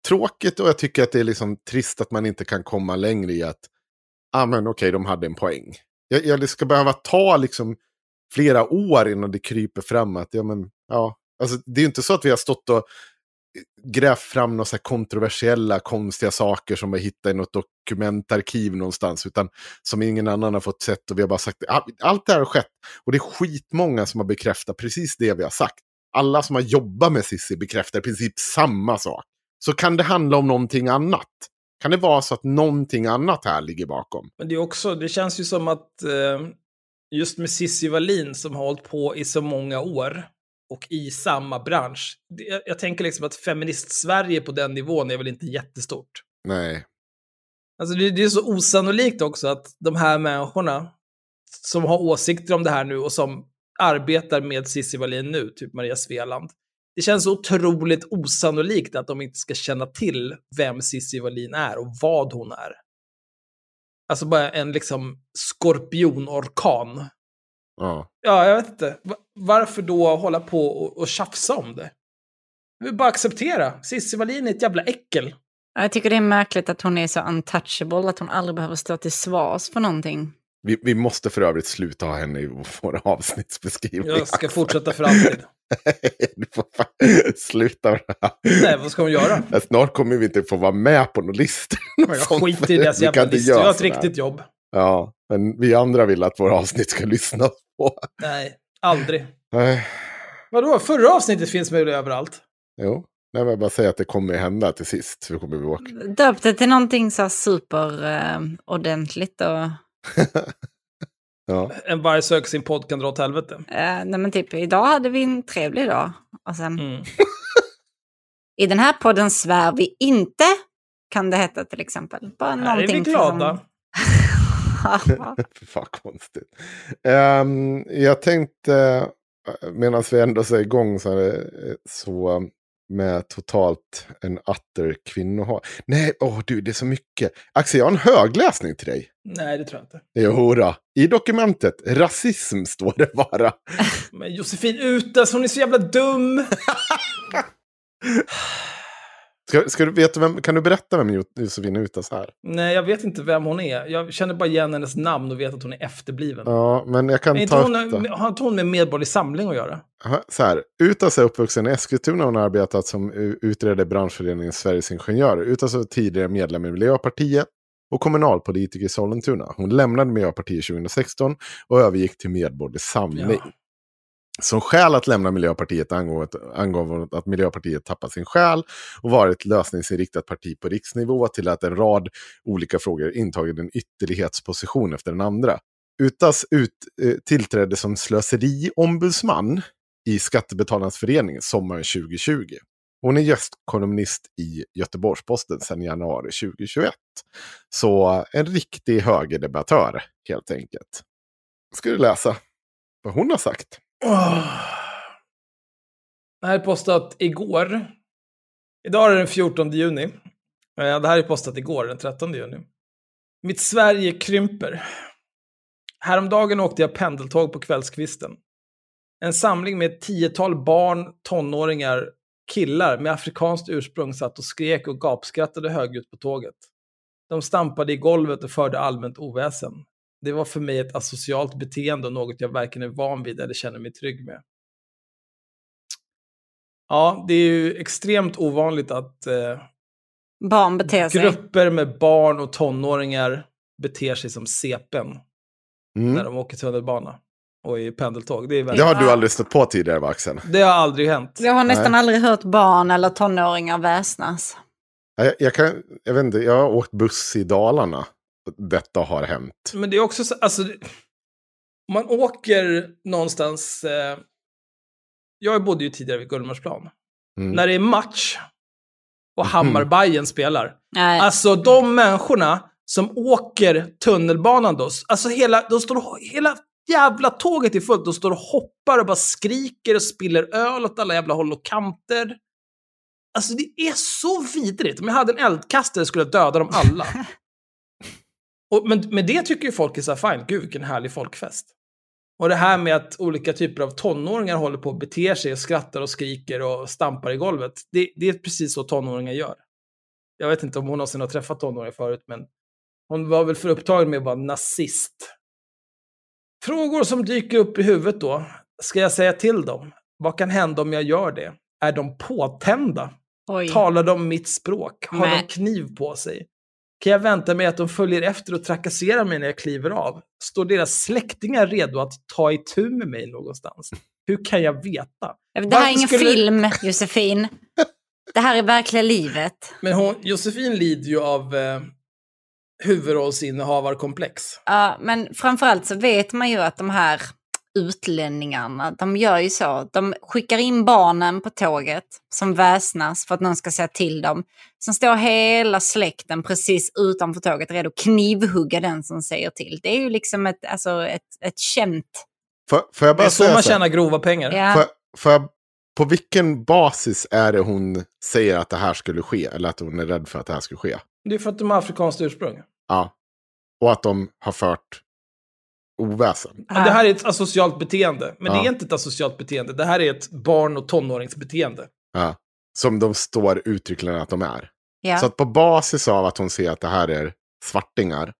tråkigt och jag tycker att det är liksom trist att man inte kan komma längre i att, ja ah, men okej, de hade en poäng. Jag, jag, det ska behöva ta liksom flera år innan det kryper fram att, ja men, ja. Alltså det är ju inte så att vi har stått och grävt fram några så kontroversiella, konstiga saker som vi hittat i något dokumentarkiv någonstans, utan som ingen annan har fått sett och vi har bara sagt, ah, allt det här har skett. Och det är skitmånga som har bekräftat precis det vi har sagt alla som har jobbat med Cissi bekräftar i princip samma sak. Så kan det handla om någonting annat? Kan det vara så att någonting annat här ligger bakom? Men det är också, det känns ju som att eh, just med Cissi Wallin som har hållit på i så många år och i samma bransch. Jag, jag tänker liksom att feminist-Sverige på den nivån är väl inte jättestort. Nej. Alltså det, det är så osannolikt också att de här människorna som har åsikter om det här nu och som arbetar med Cissi Wallin nu, typ Maria Sveland. Det känns så otroligt osannolikt att de inte ska känna till vem Cissi Wallin är och vad hon är. Alltså bara en liksom skorpionorkan. Ja. Ja, jag vet inte. Va- Varför då hålla på och, och tjafsa om det? Jag vill bara acceptera. Cissi Wallin är ett jävla äckel. Jag tycker det är märkligt att hon är så untouchable, att hon aldrig behöver stå till svars för någonting. Vi, vi måste för övrigt sluta ha henne i våra avsnittsbeskrivningar. Jag ska fortsätta för alltid. du får fan sluta med det här. Nej, vad ska hon göra? Ja, Snart kommer vi inte få vara med på någon lista. Jag skiter i deras Vi jävla inte listor. Jag har ett riktigt jobb. Ja, men vi andra vill att våra avsnitt ska lyssnas på. Nej, aldrig. Nej, Vadå? Förra avsnittet finns med överallt. jo. Nej, men jag bara säga att det kommer hända till sist. Så kommer vi åka. Döp det till någonting så här super eh, ordentligt och... Ja. En varg söker sin podd kan dra åt helvete. Eh, nej men typ, idag hade vi en trevlig dag. Och sen, Mm. i den här podden svär vi inte, kan det heta till exempel. Bara Här är vi glada. Som... Fan konstigt. Ehm, jag tänkte, medan vi ändå är igång så, här, eh, så med totalt en utter kvinnohat. Nej, åh du, det är så mycket. Axel, jag har en högläsning till dig. Nej, det tror jag inte. Jo då. I dokumentet, rasism står det bara. Men Josefin Utas, hon är så jävla dum. Ska, ska du veta vem, kan du berätta vem Jo- Josefin Utas är? Nej, jag vet inte vem hon är. Jag känner bara igen hennes namn och vet att hon är efterbliven. Ja, men jag kan Men ta hon, upp har inte hon med Medborgerlig Samling att göra? Aha, Så här, Utas är uppvuxen i Eskilstuna och hon har arbetat som utredare i branschföreningen Sveriges Ingenjörer. Utas var tidigare medlem i Miljöpartiet och kommunalpolitiker i Sollentuna. Hon lämnade Miljöpartiet 2016 och övergick till Medborgerlig Samling. Ja. Som skäl att lämna Miljöpartiet angav, angav hon att Miljöpartiet tappat sin själ och varit ett lösningsinriktat parti på riksnivå till att en rad olika frågor intagit en ytterlighetsposition efter den andra. Utas ut, eh, tillträdde som slöseriombudsman i Skattebetalarnas förening sommaren 2020. Hon är gästkolumnist i Göteborgs-Posten sedan januari 2021. Så en riktig högerdebattör helt enkelt. Ska du läsa vad hon har sagt? Det här är postat igår. Idag är det den 14 juni. Eh, det här är postat igår, den 13 juni. Mitt Sverige krymper. Häromdagen åkte jag pendeltåg på kvällskvisten. En samling med ett tiotal barn, tonåringar, killar med afrikanskt ursprung satt och skrek och gapskrattade högljutt på tåget. De stampade i golvet och förde allmänt oväsen. Det var för mig ett asocialt beteende och något jag varken är van vid eller känner mig trygg med. Ja, det är ju extremt ovanligt att eh, Barn beter sig. Grupper med barn och tonåringar beter sig som sepen när Mm. de åker tunnelbana och i pendeltåg. Det, är Det har du aldrig stött på tidigare va, Axel? det har aldrig hänt. Jag har nästan aldrig hört barn eller tonåringar väsnas. Jag, jag, kan, jag vet inte, jag har åkt buss i Dalarna. Detta har hänt. Men det är också så, alltså, man åker någonstans, eh, jag bodde ju tidigare vid Gullmarsplan, Mm. när det är match och Hammarbajen spelar, Nej. Alltså de människorna som åker tunnelbanan då, alltså hela, de står, hela jävla tåget är fullt, de står och hoppar och bara skriker och spiller öl åt alla jävla håll och kanter. Alltså det är så vidrigt. Om jag hade en eldkastare skulle jag döda dem alla. Och, men, men det tycker ju folk är så här, fine, gud vilken härlig folkfest. Och det här med att olika typer av tonåringar håller på att bete sig och skrattar och skriker och stampar i golvet. Det, det är precis så tonåringar gör. Jag vet inte om hon någonsin har träffat tonåringar förut, men hon var väl för upptagen med att vara nazist. Frågor som dyker upp i huvudet då. Ska jag säga till dem? Vad kan hända om jag gör det? Är de påtända? Oj. Talar de mitt språk? Har Nej. de kniv på sig? Kan jag vänta mig att de följer efter och trakasserar mig när jag kliver av? Står deras släktingar redo att ta itu med mig någonstans? Hur kan jag veta? Det här är ingen skulle- film, Josefin. Det här är verkliga livet. Men hon, Josefin lider ju av eh, huvudrollsinnehavarkomplex. Ja, men framförallt så vet man ju att de här utlänningarna, de gör ju så. De skickar in barnen på tåget som väsnas för att någon ska säga till dem. Sen står hela släkten precis utanför tåget redo att knivhugga den som säger till. Det är ju liksom ett, alltså ett, ett känt... Får, får jag Det är bara så säga man tjänar grova pengar. Ja. Får, får jag, på vilken basis är det hon säger att det här skulle ske? Eller att hon är rädd för att det här skulle ske? Det är för att de har afrikanskt ursprung. Ja. Och att de har fört oväsen. Det här är ett asocialt beteende. Men det Ja. är inte ett asocialt beteende. Det här är ett barn och tonåringsbeteende. Ja. Som de står uttryckligen att de är. Ja. Så att på basis av att hon ser att det här är svartingar.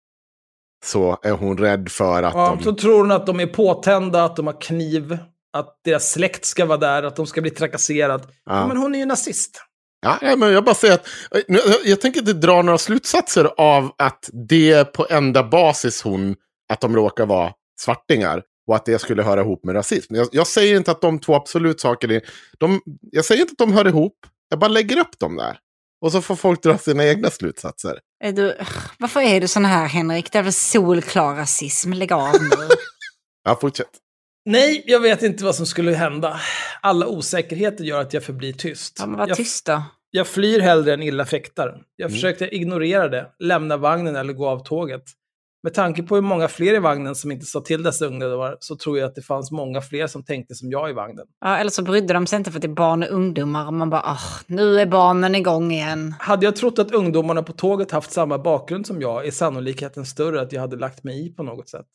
Så är hon rädd för att Ja, de... Så tror hon att de är påtända, att de har kniv, att deras släkt ska vara där, att de ska bli trakasserade. Ja. Men hon är ju nazist. Ja, men jag bara säger att nu, jag, jag tänker inte dra några slutsatser av att det är på enda basis hon, att de råkar vara svartingar och att det skulle höra ihop med rasism. Jag, jag säger inte att de två absolut saker, är- de, jag säger inte att de hör ihop, jag bara lägger upp dem där. Och så får folk dra sina egna slutsatser. Är du, varför är du sån här Henrik? Det är väl solklar rasism? Lägg av nu. Ja, fortsätt. Nej, jag vet inte vad som skulle hända. Alla osäkerheter gör att jag förblir tyst. Ja, men var jag, tyst då. jag flyr hellre än illa fäktar. Mm. Jag försökte ignorera det, lämna vagnen eller gå av tåget. Med tanke på hur många fler i vagnen som inte sa till dessa ungdomar så tror jag att det fanns många fler som tänkte som jag i vagnen. Ja, eller så brydde de sig inte för att det är barn och ungdomar och man bara, ah, nu är barnen igång igen. Hade jag trott att ungdomarna på tåget haft samma bakgrund som jag är sannolikheten större att jag hade lagt mig i på något sätt.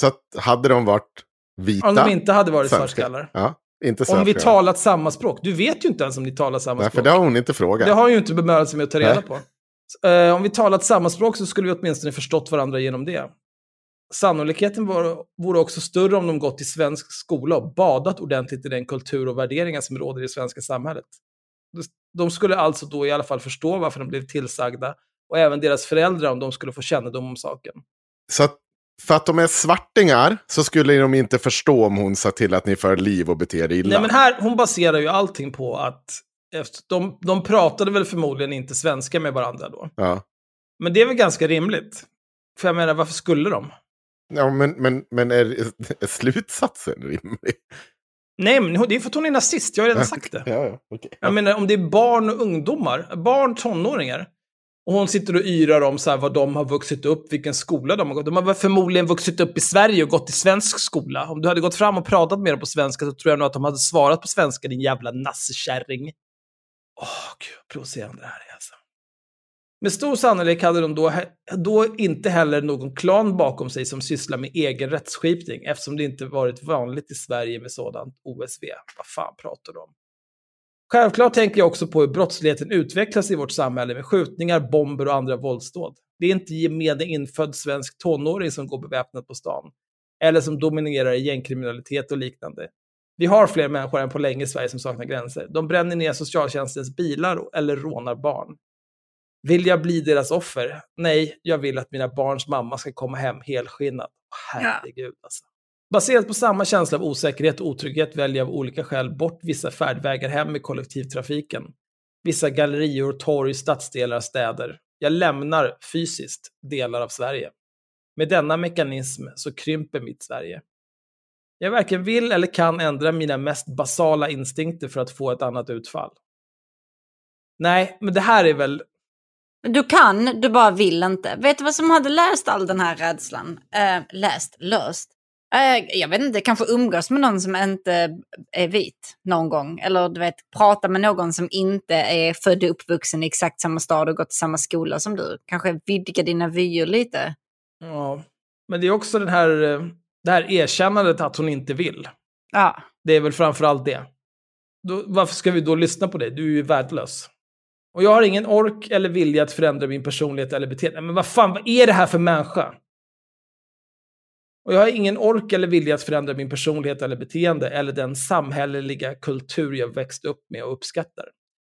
Så att hade de varit vita... Om de inte hade varit svartskallar. Ja, inte Om vi talat samma språk. Du vet ju inte ens om ni talar samma Nej, för språk. det har hon inte frågat. Det har ju inte bemödat sig med att ta reda Nej. på. Eh, om vi talat samma språk så skulle vi åtminstone förstått varandra genom det. Sannolikheten var, vore också större om de gått i svensk skola och badat ordentligt i den kultur och värderingar som råder i det svenska samhället. De- De skulle alltså då i alla fall förstå varför de blev tillsagda och även deras föräldrar om de skulle få kännedom om saken. Så att, för att de är svartingar så skulle de inte förstå om hon sa till att ni för liv och beter er illa. Nej, men här, hon baserar ju allting på att efter, de, de pratade väl förmodligen inte svenska med varandra då. ja. Men det är väl ganska rimligt. För jag menar, varför skulle de? Ja, men, men, men är, är slutsatsen rimlig? Nej, men det är för att hon är nazist. Jag har redan sagt det. Ja, ja, okej. Jag menar, om det är barn och ungdomar, barn, tonåringar, och hon sitter och yrar om så här vad de har vuxit upp, vilken skola de har gått. De har förmodligen vuxit upp i Sverige och gått i svensk skola. Om du hade gått fram och pratat med dem på svenska så tror jag nog att de hade svarat på svenska, din jävla nassekärring. Åh, gud, vad provocerande det här är alltså. Med stor sannolikhet hade de då, då inte heller någon klan bakom sig som sysslar med egen rättsskipning, eftersom det inte varit vanligt i Sverige med sådant OSV. Vad fan pratar de om? Självklart tänker jag också på hur brottsligheten utvecklas i vårt samhälle med skjutningar, bomber och andra våldsdåd. Det är inte gemene infödd svensk tonåring som går beväpnad på stan. Eller som dominerar i gängkriminalitet och liknande. Vi har fler människor än på länge i Sverige som saknar gränser. De bränner ner socialtjänstens bilar eller rånar barn. Vill jag bli deras offer? Nej, jag vill att mina barns mamma ska komma hem helskinnad. Herregud alltså. Baserat på samma känsla av osäkerhet och otrygghet väljer jag av olika skäl bort vissa färdvägar hem med kollektivtrafiken. Vissa gallerior, torg, stadsdelar, städer. Jag lämnar fysiskt delar av Sverige. Med denna mekanism så krymper mitt Sverige. Jag varken vill eller kan ändra mina mest basala instinkter för att få ett annat utfall. Nej, men det här är väl... Du kan, du bara vill inte. Vet du vad som hade löst all den här rädslan? Eh, läst, löst. Eh, Jag vet inte, kanske umgås med någon som inte är vit någon gång. Eller du vet, prata med någon som inte är född och uppvuxen i exakt samma stad och gått i samma skola som du. Kanske vidga dina vyer lite. Ja. Men det är också den här, eh, det här erkännandet att hon inte vill. Ja, Det är väl framförallt det. Då, varför ska vi då lyssna på dig? Du är ju värdelös. Och jag har ingen ork eller vilja att förändra min personlighet eller beteende. Men vad fan, vad är det här för människa? Och jag har ingen ork eller vilja att förändra min personlighet eller beteende eller den samhälleliga kultur jag växt upp med och uppskattar.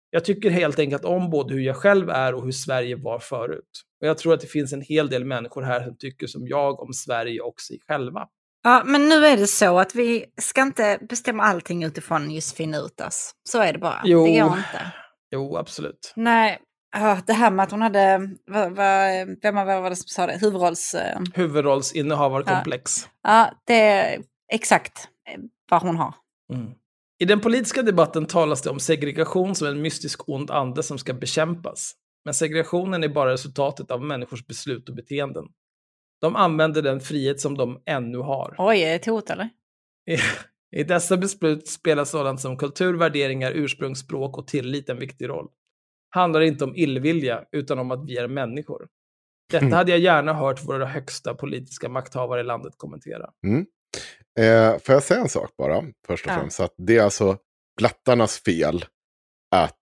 Jag tycker helt enkelt om både hur jag själv är och hur Sverige var förut. Och jag tror att det finns en hel del människor här som tycker som jag om Sverige och sig själva. Ja, men nu är det så att vi ska inte bestämma allting utifrån Josefin Utas. Så är det bara. Jo. Det går inte. Jo, absolut. Nej, ja, det här med att hon hade, vad, vad, vem var det som sa det, huvudrolls... eh, Huvudrollsinnehavarkomplex. Ja, det är exakt eh, vad hon har. Mm. I den politiska debatten talas det om segregation som en mystisk ond ande som ska bekämpas. Men segregationen är bara resultatet av människors beslut och beteenden. De använder den frihet som de ännu har. Oj, är det ett hot eller? I, dessa beslut spelar sådant som kultur, värderingar, ursprungsspråk och tillit en viktig roll. Handlar inte om illvilja, utan om att vi är människor. Detta Mm. hade jag gärna hört våra högsta politiska makthavare i landet kommentera. Eh, får jag säga en sak bara, först och Ja. främst? Att det är alltså blattarnas fel att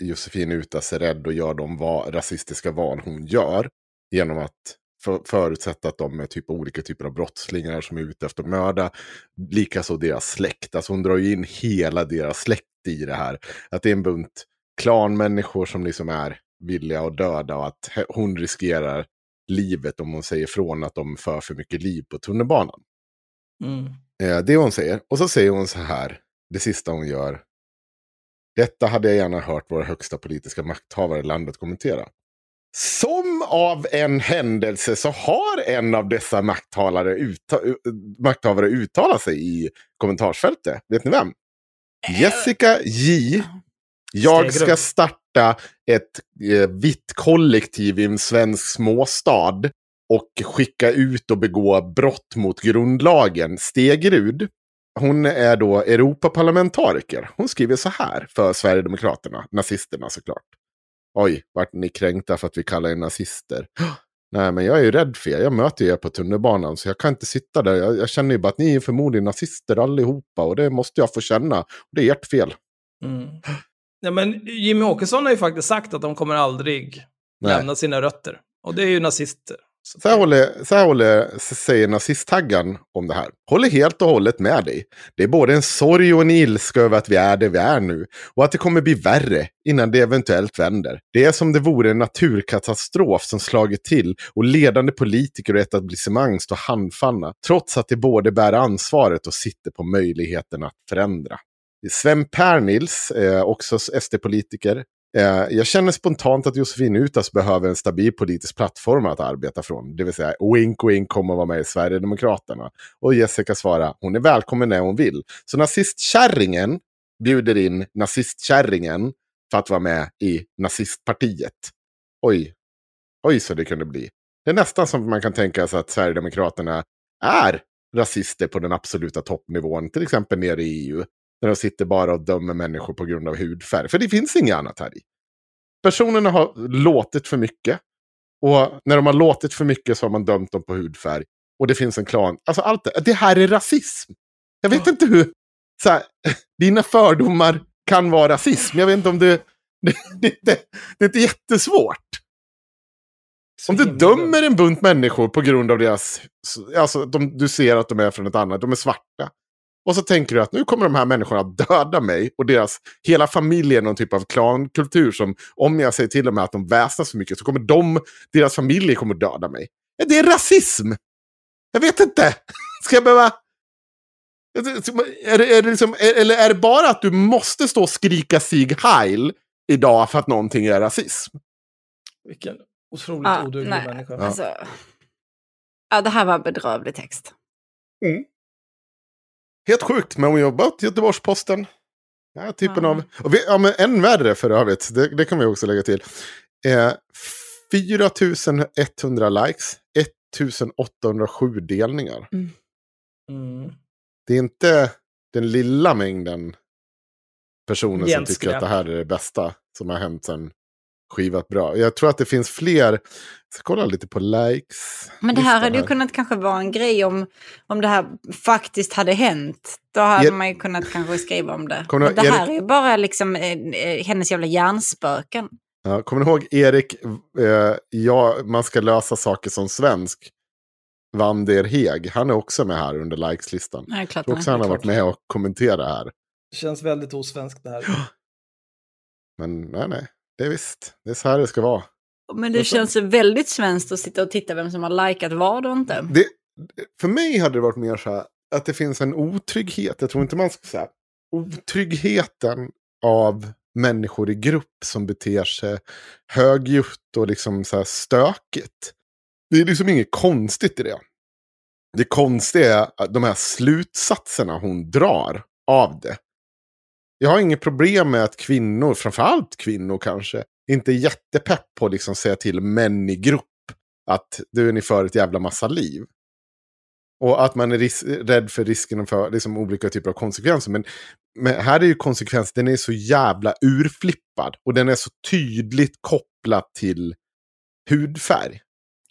Josefin Utas är rädd och gör de va- rasistiska val hon gör. Genom att för, förutsätta att de är typ olika typer av brottslingar som är ute efter att mörda. Likaså deras släkt. Alltså hon drar ju in hela deras släkt i det här. Att det är en bunt klanmänniskor som liksom är villiga att döda och att hon riskerar livet om hon säger från att de för för mycket liv på tunnelbanan. Mm. Eh, det är vad hon säger. Och så säger hon så här, det sista hon gör. Detta hade jag gärna hört våra högsta politiska makthavare i landet kommentera. Som av en händelse så har en av dessa makthavare, utta- makthavare uttalat sig i kommentarsfältet. Vet ni vem? Jessica J. Jag ska starta ett eh, vitt kollektiv i en svensk småstad och skicka ut och begå brott mot grundlagen. Stegrud, hon är då Europaparlamentariker. Hon skriver så här för Sverigedemokraterna, nazisterna såklart. Oj, vart ni kränkta för att vi kallar er nazister? Nej, men jag är ju rädd för er. Jag möter er på tunnelbanan så jag kan inte sitta där. Jag, jag känner ju bara att ni är förmodligen nazister allihopa och det måste jag få känna. Det är ert fel. Mm. Ja, men Jimmy Åkesson har ju faktiskt sagt att de kommer aldrig Nej. lämna sina rötter. Och det är ju nazister. Så här, håller, så här håller, säger nazisttaggan om det här. Håller helt och hållet med dig. Det är både en sorg och en ilska över att vi är där vi är nu. Och att det kommer bli värre innan det eventuellt vänder. Det är som det vore en naturkatastrof som slagit till och ledande politiker och etablissemang står handfallna. Trots att de både bär ansvaret och sitter på möjligheten att förändra. Sven Pernils, eh, också SD-politiker, Eh, jag känner spontant att Josefin Utas behöver en stabil politisk plattform att arbeta från. Det vill säga, wink wink kommer vara med i Sverigedemokraterna. Och Jessica svarar, hon är välkommen när hon vill. Så nazistkärringen bjuder in nazistkärringen för att vara med i nazistpartiet. Oj, oj så det kunde bli. Det är nästan som man kan tänka sig att Sverigedemokraterna är rasister på den absoluta toppnivån, till exempel nere i EU. När de sitter bara och dömer människor på grund av hudfärg. För det finns inget annat här i. Personerna har låtit för mycket. Och när de har låtit för mycket så har man dömt dem på hudfärg. Och det finns en klan. Alltså allt det. Det här är rasism. Jag vet inte hur... Så här, dina fördomar kan vara rasism. Jag vet inte om det... Det, det, det, det är inte jättesvårt. Om du dömer en bunt människor på grund av deras... Alltså, de, du ser att de är från ett annat, de är svarta. Och så tänker du att nu kommer de här människorna att döda mig. Och deras hela familj är någon typ av klankultur som om jag säger till dem att de väsnas för mycket så kommer de, deras familjer kommer att döda mig. Ja, Det är rasism! Jag vet inte. Ska jag behöva... Är det, är det liksom, är, eller är det bara att du måste stå och skrika Sieg Heil idag för att någonting är rasism? Vilken otroligt Ja, oduglig människa. alltså, ja, det här var bedrövlig text. Helt sjukt, men hon jobbar åt Göteborgs-Posten. Här typen Ja. av... Och vi, ja, men än värre för övrigt, det, det kan vi också lägga till. Eh, 4100 likes, 1807 delningar. Mm. Mm. Det är inte den lilla mängden personer som Genskräp. tycker att det här är det bästa som har hänt sen skivat bra. Jag tror att det finns fler. Jag ska kolla lite på likes. Men det här hade ju kunnat kanske vara en grej om, om det här faktiskt hade hänt. Då hade Ja. man ju kunnat kanske skriva om det. Kommer Men det här Erik- är ju bara liksom eh, eh, hennes jävla hjärnspöken. Ja, kommer ni ihåg Erik, eh, ja, man ska lösa saker som svensk. Vander Heg, han är också med här under likeslistan. Nej, klart Jag tror också nej. han har varit med och kommenterat här. Det känns väldigt osvenskt det här. Men nej, nej, det är visst. Det är så här det ska vara. Men det känns väldigt svenskt att sitta och titta vem som har likat vad och inte. Det, för mig hade det varit mer så här att det finns en otrygghet. Jag tror inte man ska säga otryggheten av människor i grupp som beter sig högljutt och liksom så här stökigt. Det är liksom inget konstigt i det. Det konstiga är att de här slutsatserna hon drar av det. Jag har inget problem med att kvinnor, framförallt kvinnor kanske, inte är jättepepp på att liksom säga till män i grupp att du ni för ett jävla massa liv. Och att man är ris- rädd för risken för liksom, olika typer av konsekvenser. Men, men här är ju konsekvensen, den är så jävla urflippad. Och den är så tydligt kopplad till hudfärg.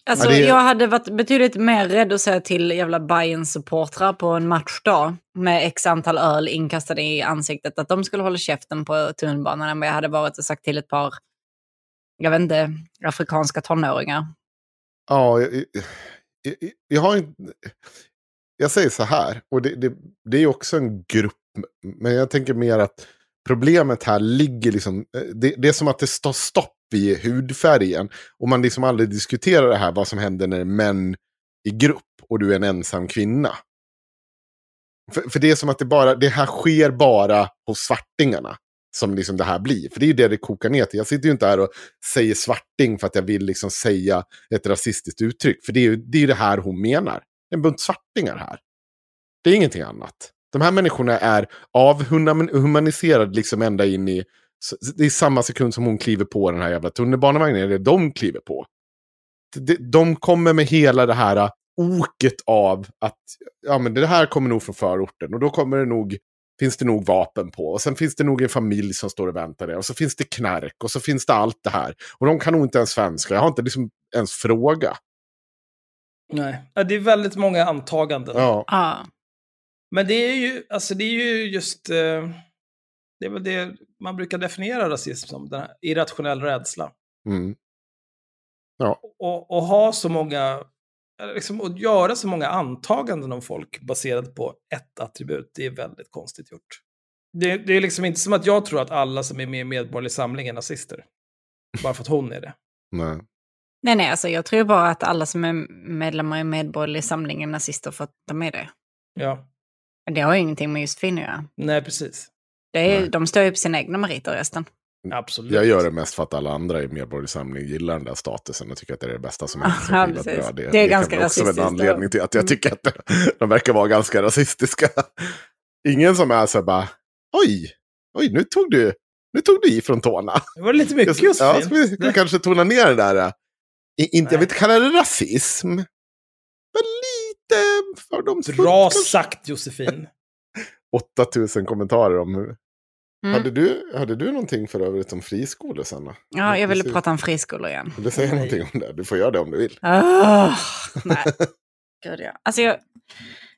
Alltså, det Jag hade varit betydligt mer rädd att säga till jävla bayern supportrar på en matchdag med x antal öl inkastade i ansiktet att de skulle hålla käften på tunnelbanan än vad jag hade varit och sagt till ett par, jag vet inte, afrikanska tonåringar. Ja, jag, jag, jag, jag har inte... Jag säger så här, och det, det, det är också en grupp, men jag tänker mer att problemet här ligger liksom... Det, det är som att det står stopp i hudfärgen. Och man liksom aldrig diskuterar det här, vad som händer när män i grupp och du är en ensam kvinna. För, för det är som att det, bara, det här sker bara hos svartingarna. Som liksom det här blir. För det är ju det det kokar ner till. Jag sitter ju inte här och säger svarting för att jag vill liksom säga ett rasistiskt uttryck. För det är ju det, är ju det här hon menar. En bunt svartingar här. Det är ingenting annat. De här människorna är avhumaniserade liksom ända in i... Det är samma sekund som hon kliver på den här jävla tunnelbanevagnen. Eller de kliver på. De, de kommer med hela det här oket av att ja, men det här kommer nog från förorten. Och då kommer det nog, finns det nog vapen på. Och sen finns det nog en familj som står och väntar där. Och så finns det knark. Och så finns det allt det här. Och de kan nog inte ens svenska. Jag har inte liksom ens fråga. Nej. Det är väldigt många antaganden. Ja. Ja. Men det är ju, alltså det är ju just, eh, det är väl det man brukar definiera rasism som, den här irrationell rädsla. Mm. Och, och ha så många, liksom, och göra så många antaganden om folk baserat på ett attribut, det är väldigt konstigt gjort. Det, det är liksom inte som att jag tror att alla som är med i Medborgerlig Samling är nazister. Bara för att hon är det. Nej. Nej, nej, alltså jag tror bara att alla som är medlemmar i Medborgerlig Samling är nazister för att de är det. Ja, Men det har ju ingenting med just kvinnor att göra. nej precis. Det är, Nej. De står ju på sina egna meriter resten. Absolut. Jag gör det mest för att alla andra i Medborgerlig Samling gillar den där statusen och tycker att det är det bästa som Ja, skivat precis. bra. Det är kan ganska väl också en rasistiskt anledning till att jag tycker att de verkar vara ganska rasistiska. Ingen som är så här bara, oj, oj, nu tog du, nu tog du i från tårna. Det var lite mycket ja, Josefin. ska vi, vi kanske tona ner det där. I, inte, jag vill inte kalla det rasism, men lite fördomsfullt. Bra sagt Josefin. 8000 kommentarer om. Mm. Hade, du, hade du någonting för övrigt om friskolor, Sanna? Ja, jag ville Vill prata om friskolor igen. du säga någonting om det? Du får göra det om du vill. Oh, nej. Gud, ja. Alltså jag,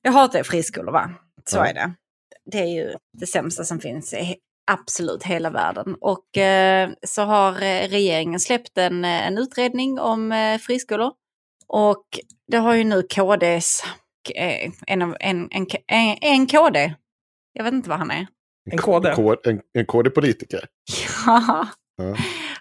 jag hatar friskolor, va? Så Ja. är det. Det är ju det sämsta som finns i absolut hela världen. Och eh, så har eh, regeringen släppt en, eh, en utredning om eh, friskolor. Och det har ju nu KDs, eh, en, en, en, en KD, jag vet inte vad han är. En KD. K- En, en KD-politiker. Ja. Ja.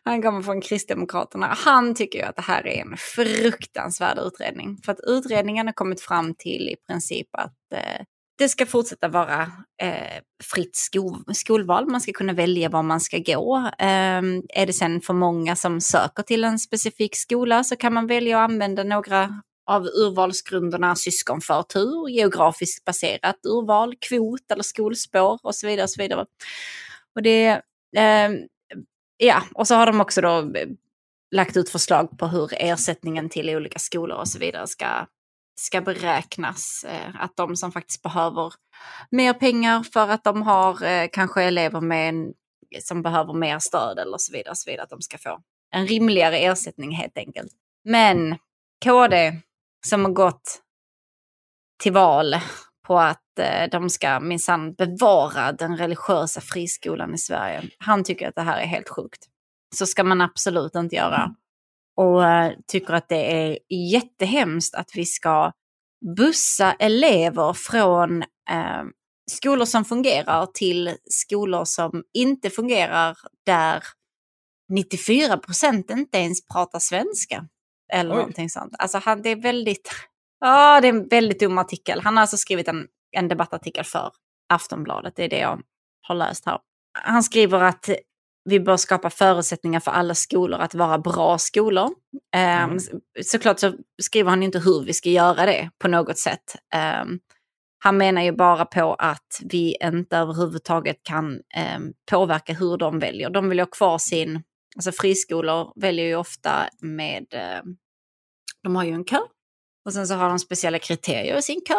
Han kommer från Kristdemokraterna. Han tycker ju att det här är en fruktansvärd utredning. För att utredningen har kommit fram till i princip att eh, det ska fortsätta vara eh, fritt skol skolval. Man ska kunna välja var man ska gå. Eh, är det sen för många som söker till en specifik skola så kan man välja att använda några av urvalsgrunderna syskonförtur, geografiskt baserat urval, kvot eller skolspår och så vidare. Och så vidare. Och det, eh, ja, och så har de också då eh, lagt ut förslag på hur ersättningen till olika skolor och så vidare ska ska beräknas. Eh, att de som faktiskt behöver mer pengar för att de har eh, kanske elever med en, som behöver mer stöd eller så vidare, så vidare, att de ska få en rimligare ersättning helt enkelt. Men KD som har gått till val på att eh, de ska minsann bevara den religiösa friskolan i Sverige. Han tycker att det här är helt sjukt. Så ska man absolut inte göra. Och eh, tycker att det är jättehemskt att vi ska bussa elever från eh, skolor som fungerar till skolor som inte fungerar där 94 procent inte ens pratar svenska. Eller Oj. någonting sånt. Alltså han, det är väldigt, ja det är en väldigt dum artikel. Han har alltså skrivit en, en debattartikel för Aftonbladet, det är det jag har läst här. Han skriver att vi bör skapa förutsättningar för alla skolor att vara bra skolor. Ehm, mm. Såklart så skriver han inte hur vi ska göra det på något sätt. Um, han menar ju bara på att vi inte överhuvudtaget kan um, påverka hur de väljer. De vill ha kvar sin, alltså friskolor väljer ju ofta med, eh, de har ju en kö och sen så har de speciella kriterier i sin kö.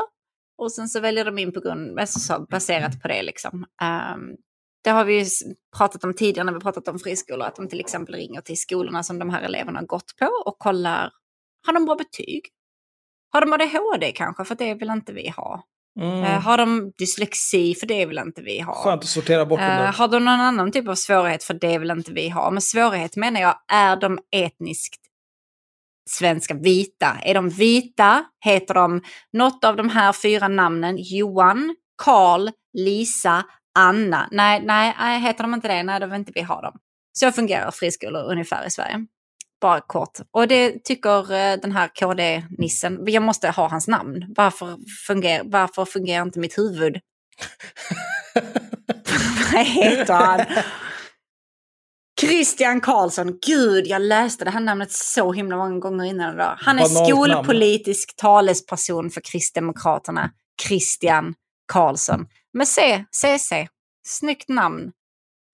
Och sen så väljer de in på grund, alltså baserat på det liksom. Um, det har vi ju pratat om tidigare när vi pratat om friskolor, att de till exempel ringer till skolorna som de här eleverna har gått på och kollar, har de bra betyg? Har de ADHD kanske, för det vill inte vi ha. Mm. Uh, har de dyslexi, för det vill inte vi ha. Skönt att sortera bort uh, Har de någon annan typ av svårighet, för det vill inte vi ha. Men svårighet menar jag, är de etniskt svenska vita? Är de vita? Heter de något av de här fyra namnen? Johan, Karl, Lisa, Anna. Nej, nej, heter de inte det, nej då vill inte vi ha dem. Så fungerar friskolor ungefär i Sverige. Bara kort. Och det tycker eh, den här KD-nissen. Jag måste ha hans namn. Varför fungerar, varför fungerar inte mitt huvud? Vad heter han? Christian Karlsson, gud jag läste det här namnet så himla många gånger innan idag. Han är skolpolitisk talesperson för Kristdemokraterna, Christian Karlsson. Med C, CC. Snyggt namn.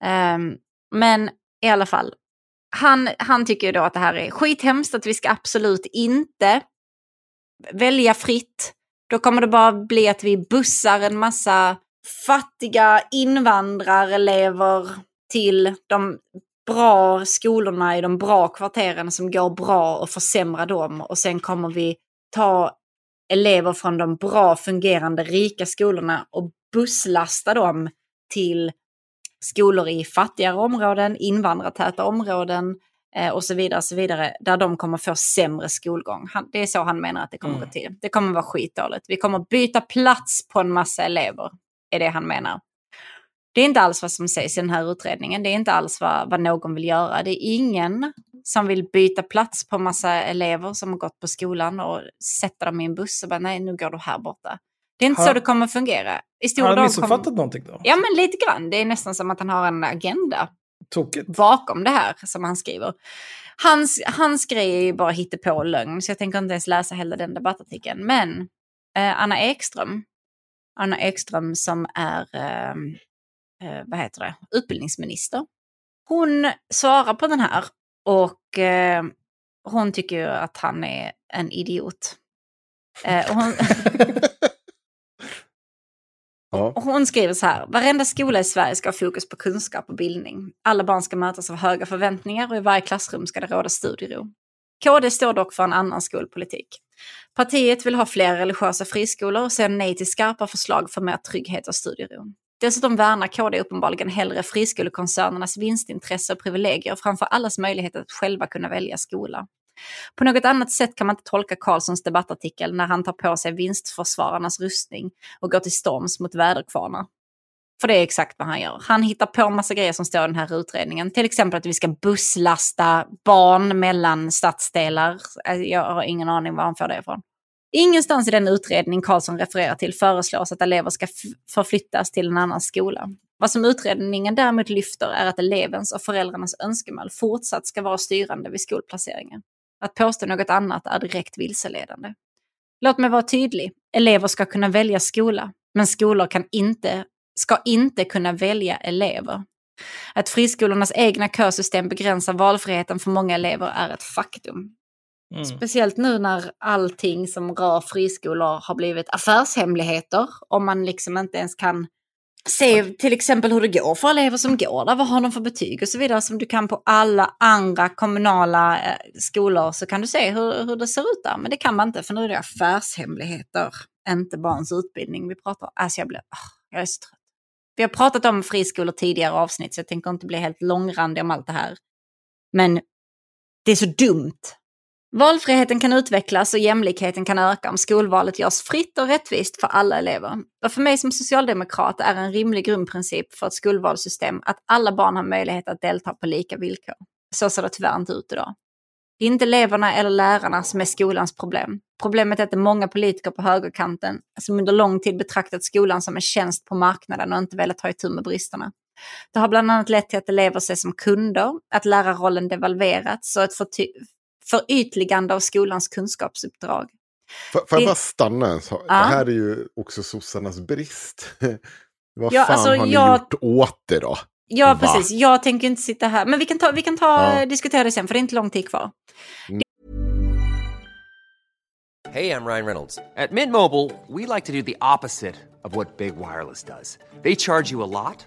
Um, men i alla fall, han, han tycker ju då att det här är skithemskt, att vi ska absolut inte välja fritt. Då kommer det bara bli att vi bussar en massa fattiga invandrarelever till de bra skolorna i de bra kvarteren som går bra och försämra dem. Och sen kommer vi ta elever från de bra fungerande rika skolorna och busslasta dem till skolor i fattigare områden, invandrartäta områden eh, och så vidare, så vidare, där de kommer få sämre skolgång. Han, det är så han menar att det kommer mm. gå till. Det kommer vara skitdåligt. Vi kommer byta plats på en massa elever, är det han menar. Det är inte alls vad som sägs i den här utredningen. Det är inte alls vad, vad någon vill göra. Det är ingen som vill byta plats på massa elever som har gått på skolan och sätta dem i en buss och bara nej, nu går du här borta. Det är inte har, så det kommer fungera. I stora har han missuppfattat kom... någonting då? Ja, men lite grann. Det är nästan som att han har en agenda Tokigt. bakom det här som han skriver. Hans, hans grej är ju bara hittepå lögn, så jag tänker inte ens läsa hela den debattartikeln. Men eh, Anna Ekström, Anna Ekström som är, eh, eh, vad heter det, utbildningsminister. Hon svarar på den här och eh, hon tycker ju att han är en idiot. Eh, hon... Ja. Hon skriver så här, varenda skola i Sverige ska ha fokus på kunskap och bildning. Alla barn ska mötas av höga förväntningar och i varje klassrum ska det råda studiero. KD står dock för en annan skolpolitik. Partiet vill ha fler religiösa friskolor och säger nej till skarpa förslag för mer trygghet och studiero. Dessutom värnar KD uppenbarligen hellre friskolekoncernernas vinstintresse och privilegier framför allas möjlighet att själva kunna välja skola. På något annat sätt kan man inte tolka Karlssons debattartikel när han tar på sig vinstförsvararnas rustning och går till storms mot väderkvarnar. För det är exakt vad han gör. Han hittar på en massa grejer som står i den här utredningen. Till exempel att vi ska busslasta barn mellan stadsdelar. Äh, jag har ingen aning var han får det ifrån. Ingenstans i den utredning Karlsson refererar till föreslås att elever ska förflyttas till en annan skola. Vad som utredningen däremot lyfter är att elevens och föräldrarnas önskemål fortsatt ska vara styrande vid skolplaceringen. Att påstå något annat är direkt vilseledande. Låt mig vara tydlig. Elever ska kunna välja skola, men skolor kan inte, ska inte kunna välja elever. Att friskolornas egna kösystem begränsar valfriheten för många elever är ett faktum. Mm. Speciellt nu när allting som rör friskolor har blivit affärshemligheter. Om man liksom inte ens kan se till exempel hur det går för elever som går där, vad har de för betyg och så vidare. Som du kan på alla andra kommunala eh, skolor så kan du se hur, hur det ser ut där. Men det kan man inte för nu är det affärshemligheter, inte barns utbildning vi pratar om. Alltså jag, blir, åh, jag är så trött. Vi har pratat om friskolor tidigare avsnitt så jag tänker inte bli helt långrandig om allt det här. Men det är så dumt. Valfriheten kan utvecklas och jämlikheten kan öka om skolvalet görs fritt och rättvist för alla elever. Och för mig som socialdemokrat är en rimlig grundprincip för ett skolvalssystem att alla barn har möjlighet att delta på lika villkor. Så ser det tyvärr inte ut idag. Det är inte eleverna eller lärarna som är skolans problem. Problemet är att det är många politiker på högerkanten som under lång tid betraktat skolan som en tjänst på marknaden och inte velat ta itu med bristerna. Det har bland annat lett till att elever ses som kunder, att lärarrollen devalverats och ett förytligande av skolans kunskapsuppdrag. Får, får jag Det- bara stanna en sak? Ja. Det här är ju också sossarnas brist. Vad Ja, fan alltså, har ni jag- gjort åt det då? Ja, Va? precis. Jag tänker inte sitta här. Men vi kan, ta, vi kan ta, Ja. diskutera det sen, för det är inte lång tid kvar. Hey, I'm Ryan Reynolds. At Mint Mobile, we like to do the opposite of what Big Wireless. They charge you a lot,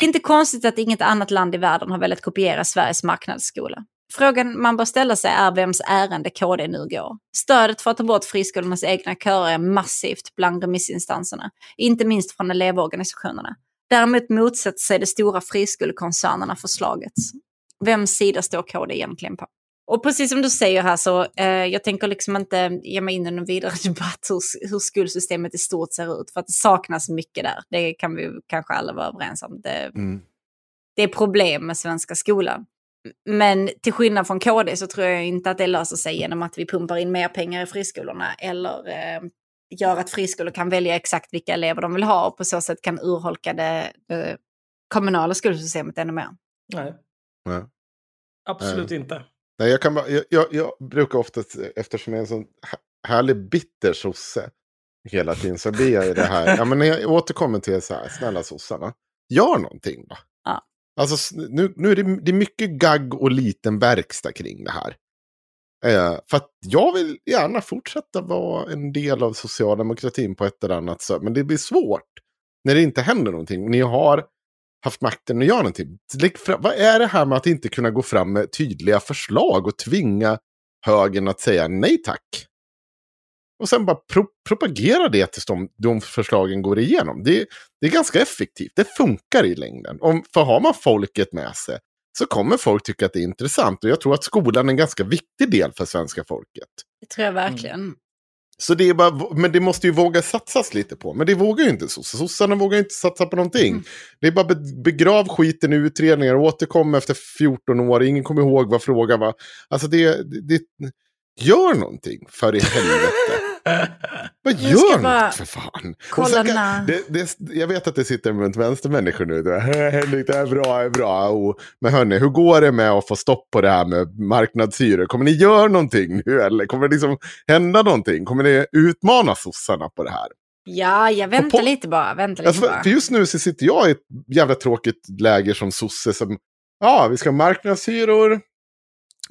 Det är inte konstigt att inget annat land i världen har velat kopiera Sveriges marknadsskola. Frågan man bör ställa sig är vems ärende KD nu går. Stödet för att ta bort friskolornas egna körer är massivt bland remissinstanserna, inte minst från elevorganisationerna. Däremot motsätter sig de stora friskolekoncernerna förslaget. Vems sida står KD egentligen på? Och precis som du säger här så, eh, jag tänker liksom inte ge mig in i någon vidare debatt hur, hur skolsystemet i stort ser ut, för att det saknas mycket där. Det kan vi kanske alla vara överens om. Det, Mm. det är problem med svenska skolan. Men till skillnad från KD så tror jag inte att det löser sig genom att vi pumpar in mer pengar i friskolorna eller eh, gör att friskolor kan välja exakt vilka elever de vill ha och på så sätt kan urholka det eh, kommunala skolsystemet ännu mer. Nej, Nej. absolut inte. Nej, jag, kan bara, jag, jag, jag brukar ofta, eftersom jag är en sån här- härlig bitter sosse hela tiden, så blir jag ju det här. Ja, men när jag återkommer till så här, snälla sossarna, gör någonting då. Ja. Alltså, nu, nu är det, det är mycket gagg och liten verkstad kring det här. Eh, för att jag vill gärna fortsätta vara en del av socialdemokratin på ett eller annat sätt. Men det blir svårt när det inte händer någonting. Ni har haft makten att göra någonting. Vad är det här med att inte kunna gå fram med tydliga förslag och tvinga högern att säga nej tack? Och sen bara pro propagera det tills de, de förslagen går igenom. Det, det är ganska effektivt. Det funkar i längden. Om, för har man folket med sig så kommer folk tycka att det är intressant. Och jag tror att skolan är en ganska viktig del för svenska folket. Det tror jag verkligen. Så det är bara, men det måste ju våga satsas lite på. Men det vågar ju inte sossarna. Sossarna vågar inte satsa på någonting. Mm. Det är bara be- begrav skiten i utredningar och återkom efter 14 år. Ingen kommer ihåg vad frågan var. Alltså det, det, det gör någonting för i helvete. Vad gör bara något för fan. kolla kan, det, det, jag vet att det sitter runt vänstermänniskor nu. Det är, Henrik, det är bra, det är bra. Oh. Men hörni, hur går det med att få stopp på det här med marknadshyror? Kommer ni göra någonting nu eller? Kommer det liksom hända någonting? Kommer ni utmana sossarna på det här? Ja, jag väntar på- lite bara. Vänta lite Alltså, bara. för just nu så sitter jag i ett jävla tråkigt läge som sosse som, ja, vi ska ha marknadshyror.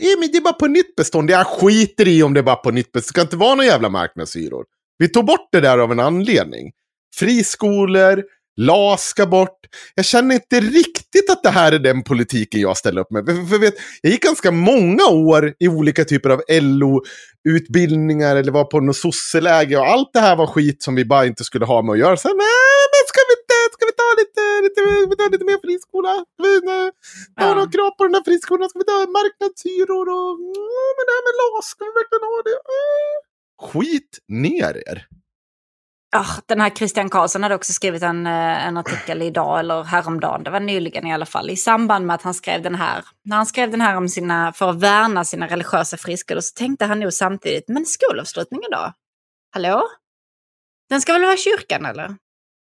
Ja, men det är bara på nytt bestånd. Jag skiter i om det är bara på nytt bestånd. Det ska inte vara några jävla marknadshyror. Vi tog bort det där av en anledning. Friskolor, LAS ska bort. Jag känner inte riktigt att det här är den politiken jag ställer upp med. För, för vet, jag gick ganska många år i olika typer av LO-utbildningar eller var på något sosseläge och allt det här var skit som vi bara inte skulle ha med att göra. Så, nej, men ska vi inte, ska vi ta lite, vi ta lite mer friskola? Vi eh, ta Ja. några krav på den här friskolan? Ska vi ta marknadshyror och mm, men det här med LAS, ska vi verkligen ha det? Mm. Skit ner er. Ja, den här Christian Karlsson hade också skrivit en, eh, en artikel idag, eller häromdagen, det var nyligen i alla fall, i samband med att han skrev den här. När han skrev den här om sina, för att värna sina religiösa friskolor så tänkte han nog samtidigt, men skolavslutningen då? Hallå? Den ska väl vara kyrkan eller?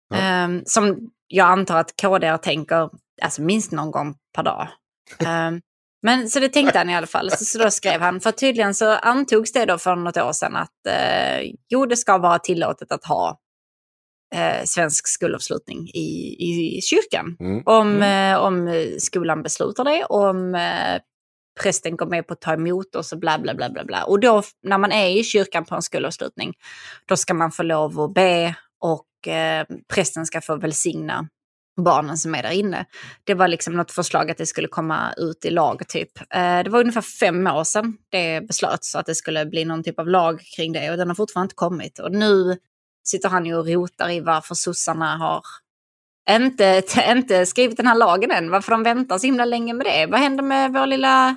Ja. Ehm, som jag antar att KD tänker, alltså minst någon gång per dag. Ehm, men så det tänkte han i alla fall. Så, så då skrev han, för tydligen så antogs det då för något år sedan att eh, jo, det ska vara tillåtet att ha eh, svensk skolavslutning i, i kyrkan. Mm. Om, eh, om skolan beslutar det, om eh, prästen går med på att ta emot och så bla bla bla bla bla. Och då när man är i kyrkan på en skolavslutning, då ska man få lov att be och eh, prästen ska få välsigna barnen som är där inne. Det var liksom något förslag att det skulle komma ut i lag typ. Eh, det var ungefär fem år sedan det beslöts att det skulle bli någon typ av lag kring det och den har fortfarande inte kommit. Och nu sitter han ju och rotar i varför sossarna har inte, inte skrivit den här lagen än. Varför de väntar så himla länge med det. Vad händer med vår lilla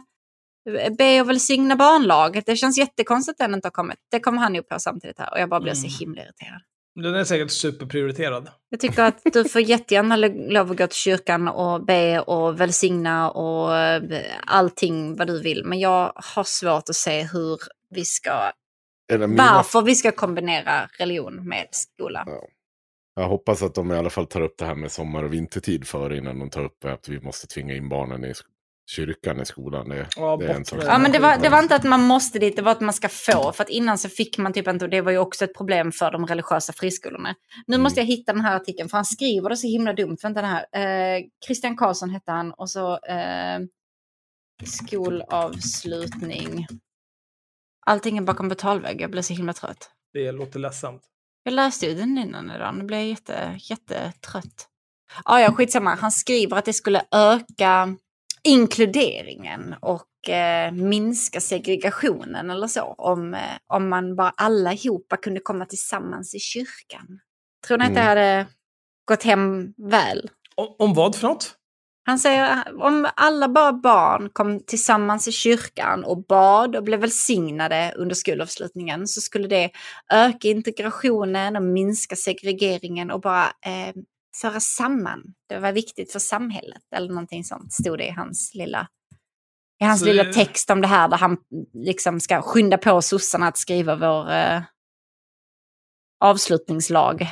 be och välsigna barnlag? Det känns jättekonstigt att den inte har kommit. Det kommer han ju på samtidigt här och jag bara blir Mm. så himla irriterad. Den är säkert superprioriterad. Jag tycker att du får jättegärna lo- lov att gå till kyrkan och be och välsigna och eh, allting vad du vill. Men jag har svårt att se hur vi ska, mina varför vi ska kombinera religion med skola. Ja. Jag hoppas att de i alla fall tar upp det här med sommar och vintertid före innan de tar upp att vi måste tvinga in barnen i kyrkan i skolan. Det, Ja, det är en sak. Ja, men det var, det var inte att man måste dit, det var att man ska få. För att innan så fick man typ inte, och det var ju också ett problem för de religiösa friskolorna. Nu Mm. måste jag hitta den här artikeln, för han skriver det så himla dumt. Vänta den här. Eh, Christian Karlsson hette han, och så eh, skolavslutning. Allting är bakom betalvägg, jag blir så himla trött. Det låter ledsamt. Jag läste ju den innan idag, nu blir jag jätte, jättetrött. Ah, ja, skitsamma. Han skriver att det skulle öka inkluderingen och eh, minska segregationen eller så. Om, eh, om man bara allihopa kunde komma tillsammans i kyrkan. Tror ni att det Mm. hade gått hem väl? Om, om vad för något? Han säger om alla bara barn kom tillsammans i kyrkan och bad och blev välsignade under skolavslutningen så skulle det öka integrationen och minska segregeringen och bara eh, föra samman. Det var viktigt för samhället eller någonting sånt stod det i hans lilla, i hans Så lilla text om det här där han liksom ska skynda på sossarna att skriva vår eh, avslutningslag.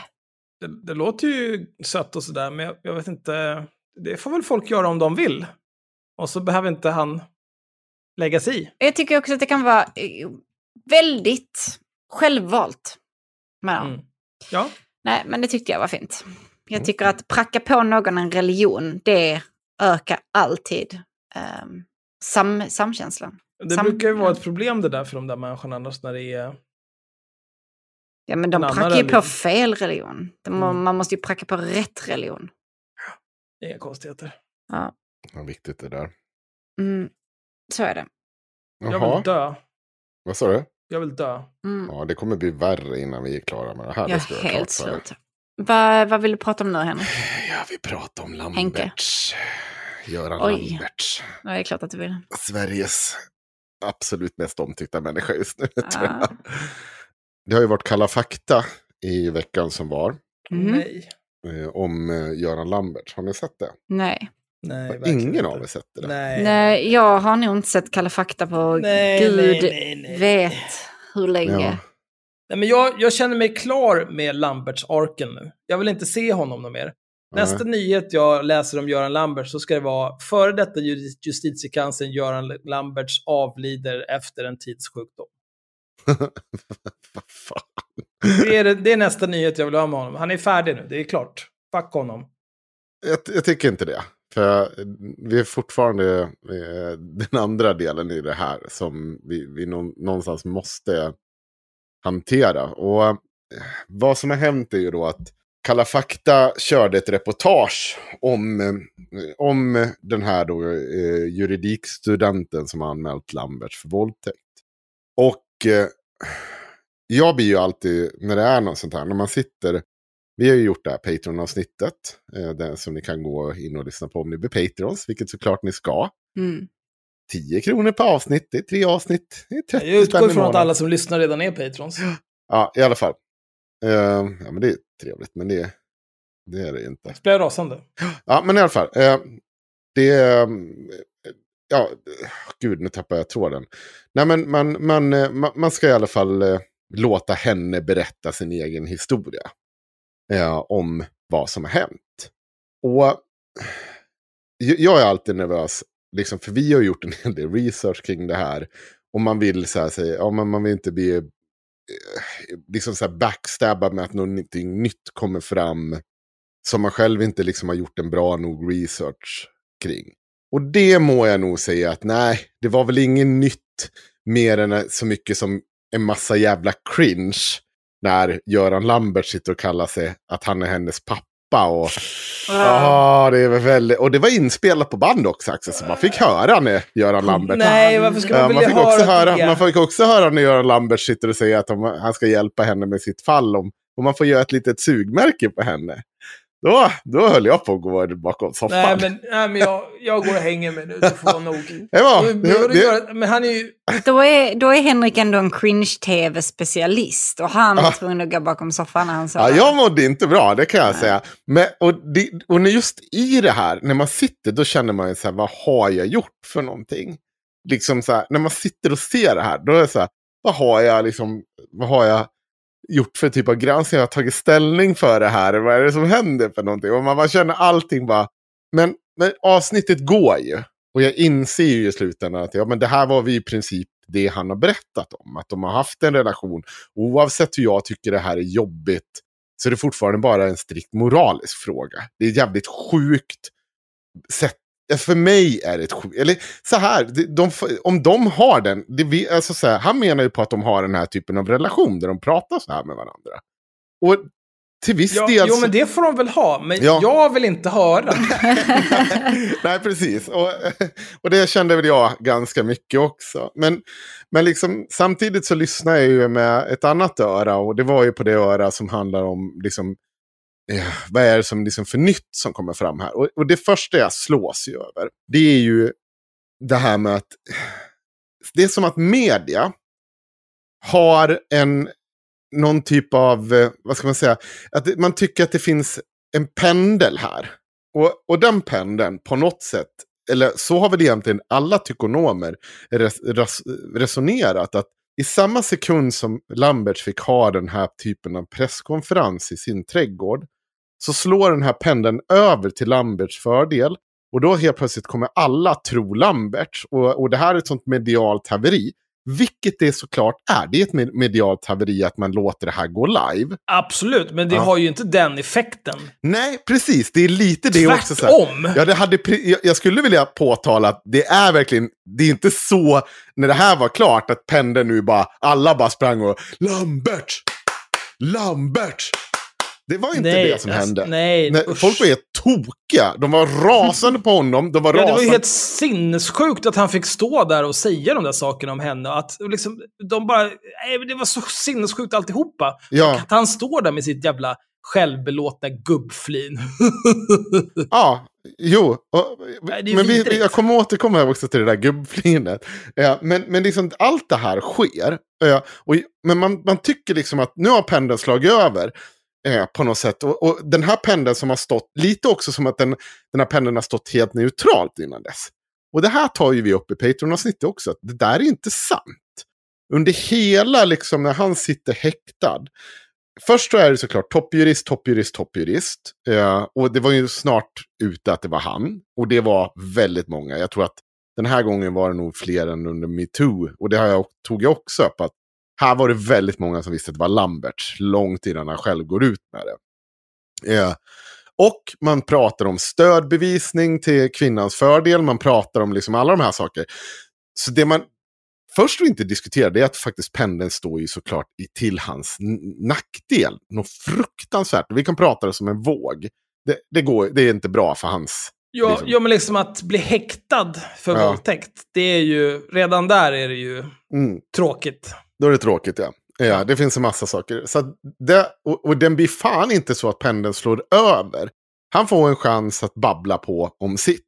Det, det låter ju sött och sådär, men jag, jag vet inte. Det får väl folk göra om de vill. Och så behöver inte han lägga sig i. Jag tycker också att det kan vara eh, väldigt självvalt. dem. Mm. Ja, Nej, men det tyckte jag var fint. Jag tycker att pracka på någon en religion, det ökar alltid ehm, sam, samkänslan. det Sam- brukar ju vara ett problem det där för de där människorna annars när det är... Ja, men de prackar ju på fel religion. De, Mm. Man måste ju pracka på rätt religion. Inga konstigheter. Ja. Vad viktigt det där. Mm, så är det. Jag Jaha, vill dö. vad sa du? Jag vill dö. Mm. Ja, det kommer bli värre innan vi är klara med det här. Jag är jag helt slut. Va, vad vill du prata om nu, Henrik? Ja, vi pratar om Henke. Lamberts. Göran Oj. Lamberts. Ja, det är klart att du vill. Sveriges absolut mest omtyckta människa just nu. tror Ja. jag. Det har ju varit Kalla fakta i veckan som var. Mhm. Nej. eh, Om eh, Göran Lambert. Har ni sett det? Nej. Nej, ingen inte. av er sett det? Nej. Nej, jag har nog inte sett Kalla fakta på Nej, gud nej, nej, nej. vet hur länge. Ja. Nej, men jag, jag känner mig klar med Lamberts-arken nu. Jag vill inte se honom någon mer. Nästa nyhet jag läser om Göran Lambert så ska det vara före detta ju- justitiekanslern Göran Lamberts avlider efter en tidssjukdom. Vad fan. Det är, det är nästa nyhet jag vill ha med honom. Han är färdig nu, det är klart. Fuck honom. Jag, jag tycker inte det. För vi är fortfarande eh, den andra delen i det här som vi, vi nå- någonstans måste hantera. Och eh, vad som har hänt är ju då att Kalla fakta körde ett reportage om, eh, om den här då, eh, juridikstudenten som har anmält Lamberts för våldtäkt. Och eh, jag blir ju alltid, när det är något sånt här, när man sitter, vi har ju gjort det här Patreon-avsnittet, eh, som ni kan gå in och lyssna på om ni blir Patreons, vilket såklart ni ska. Mm. 10 kronor per avsnitt, det är tre avsnitt, det är 30 Jag utgår ifrån att alla som lyssnar redan är patrons. Ja, i alla fall. Eh, ja, men det är trevligt, men det, det är det inte. Blir jag rasande? Ja, men i alla fall. Eh, det är... Ja, gud, nu tappar jag tråden. Nej, men man, man, man, man ska i alla fall eh, låta henne berätta sin egen historia. Om vad som har hänt. Och jag är alltid nervös, liksom, för vi har gjort en hel del research kring det här. Och man vill så här säga, ja men man vill inte bli eh, liksom så här backstabbad med att någonting nytt kommer fram som man själv inte liksom har gjort en bra nog research kring. Och det må jag nog säga att nej, det var väl inget nytt mer än eh, så mycket som en massa jävla cringe när Göran Lambert sitter och kallar sig att han är hennes pappa. Och, ja, det är väl väldigt, och det var inspelat på band också, Axel, så man fick höra när Göran Lambert Nej, varför ska man Ja, man, vilja fick också höra det? man fick också höra när Göran Lambert sitter och säger att han ska hjälpa henne med sitt fall. Om, om man får göra ett litet sugmärke på henne. Då, då höll jag på att gå bakom soffan. Nej, men, nej, men jag, jag går och hänger mig nu. Det får nog. det var, Du det, du det, Men han är ju... Då, är, då är Henrik ändå en cringe-tv-specialist och han var tvungen att gå bakom soffan när han sa ja, det. jag mådde inte bra, det kan jag säga. Men, och, det, och när just i det här, när man sitter, då känner man ju så här, vad har jag gjort för någonting? Liksom så här, när man sitter och ser det här, då är det så här, vad har jag liksom, vad har jag gjort för typ av granskning? Jag har tagit ställning för det här, vad är det som händer för någonting? Och man man känner allting bara, men, men avsnittet går ju. Och jag inser ju i slutändan att ja, men det här var vi i princip det han har berättat om. Att de har haft en relation. Oavsett hur jag tycker det här är jobbigt så är det fortfarande bara en strikt moralisk fråga. Det är ett jävligt sjukt sätt. För mig är det ett. Eller så här, de, de, om de har den... Det, alltså så här, han menar ju på att de har den här typen av relation där de pratar så här med varandra. Och till viss Ja, del... jo, så- men det får de väl ha. Men Ja. jag vill inte höra. Nej, precis. Och, och det kände väl jag ganska mycket också. Men, men liksom, samtidigt så lyssnar jag ju med ett annat öra. Och det var ju på det öra som handlar om liksom, eh, vad är det som liksom för nytt som kommer fram här. Och, och det första jag slås ju över, det är ju det här med att det är som att media har en någon typ av, eh, vad ska man säga, att man tycker att det finns en pendel här. Och, och den pendeln på något sätt, eller så har väl egentligen alla tykonomer res, res, resonerat, att i samma sekund som Lamberts fick ha den här typen av presskonferens i sin trädgård, så slår den här pendeln över till Lamberts fördel. Och då helt plötsligt kommer alla tro Lamberts. Och, och det här är ett sånt medialt haveri. Vilket det såklart är. Det är ett med- medialt haveri att man låter det här gå live. Absolut, men det Ja. har ju inte den effekten. Nej, precis. Det är lite det också. Så här. Tvärtom. Ja, det hade, jag skulle vilja påtala att det är verkligen, det är inte så, när det här var klart, att pendeln nu bara, alla bara sprang och Lambert! Lambert! Det var inte Nej, det som alltså, hände. nej, När usch. folk var helt tokiga. De var rasande på honom. De var Ja, det var rasande. ju helt sinnessjukt att han fick stå där och säga de där sakerna om henne. Att liksom, de bara, nej, det var så sinnessjukt alltihopa. Ja. Att han står där med sitt jävla självbelåtna gubbflin. Ja, jo. Och, Nej, men vi, jag kommer återkomma också till det där gubbflinet. Ja, men, men liksom allt det här sker. Och, men man, man tycker liksom att nu har pendeln slagit över eh, På något sätt. Och, och den här pendeln som har stått, lite också som att den, den här pendeln har stått helt neutralt innan dess. Och det här tar ju vi upp i Patreon-avsnittet också. Att det där är inte sant. Under hela, liksom när han sitter häktad. Först så är det såklart toppjurist, toppjurist, toppjurist. Eh, och det var ju snart ute att det var han. Och det var väldigt många. Jag tror att den här gången var det nog fler än under metoo. Och det har jag, tog jag också upp. att här var det väldigt många som visste att det var Lamberts. Långt innan han själv går ut med det. Eh, och man pratar om stödbevisning till kvinnans fördel. Man pratar om liksom alla de här sakerna. Så det man först att inte diskutera det är att faktiskt pendeln står ju såklart i, till hans nackdel. Något fruktansvärt. Vi kan prata det som en våg. Det, det, går, det är inte bra för hans... Ja, liksom. ja, men liksom att bli häktad för Ja. våldtäkt, det är ju, redan där är det ju Mm. tråkigt. Då är det tråkigt, ja. Ja, det finns en massa saker. Så det, och, och den blir fan inte så att pendeln slår över. Han får en chans att babbla på om sitt.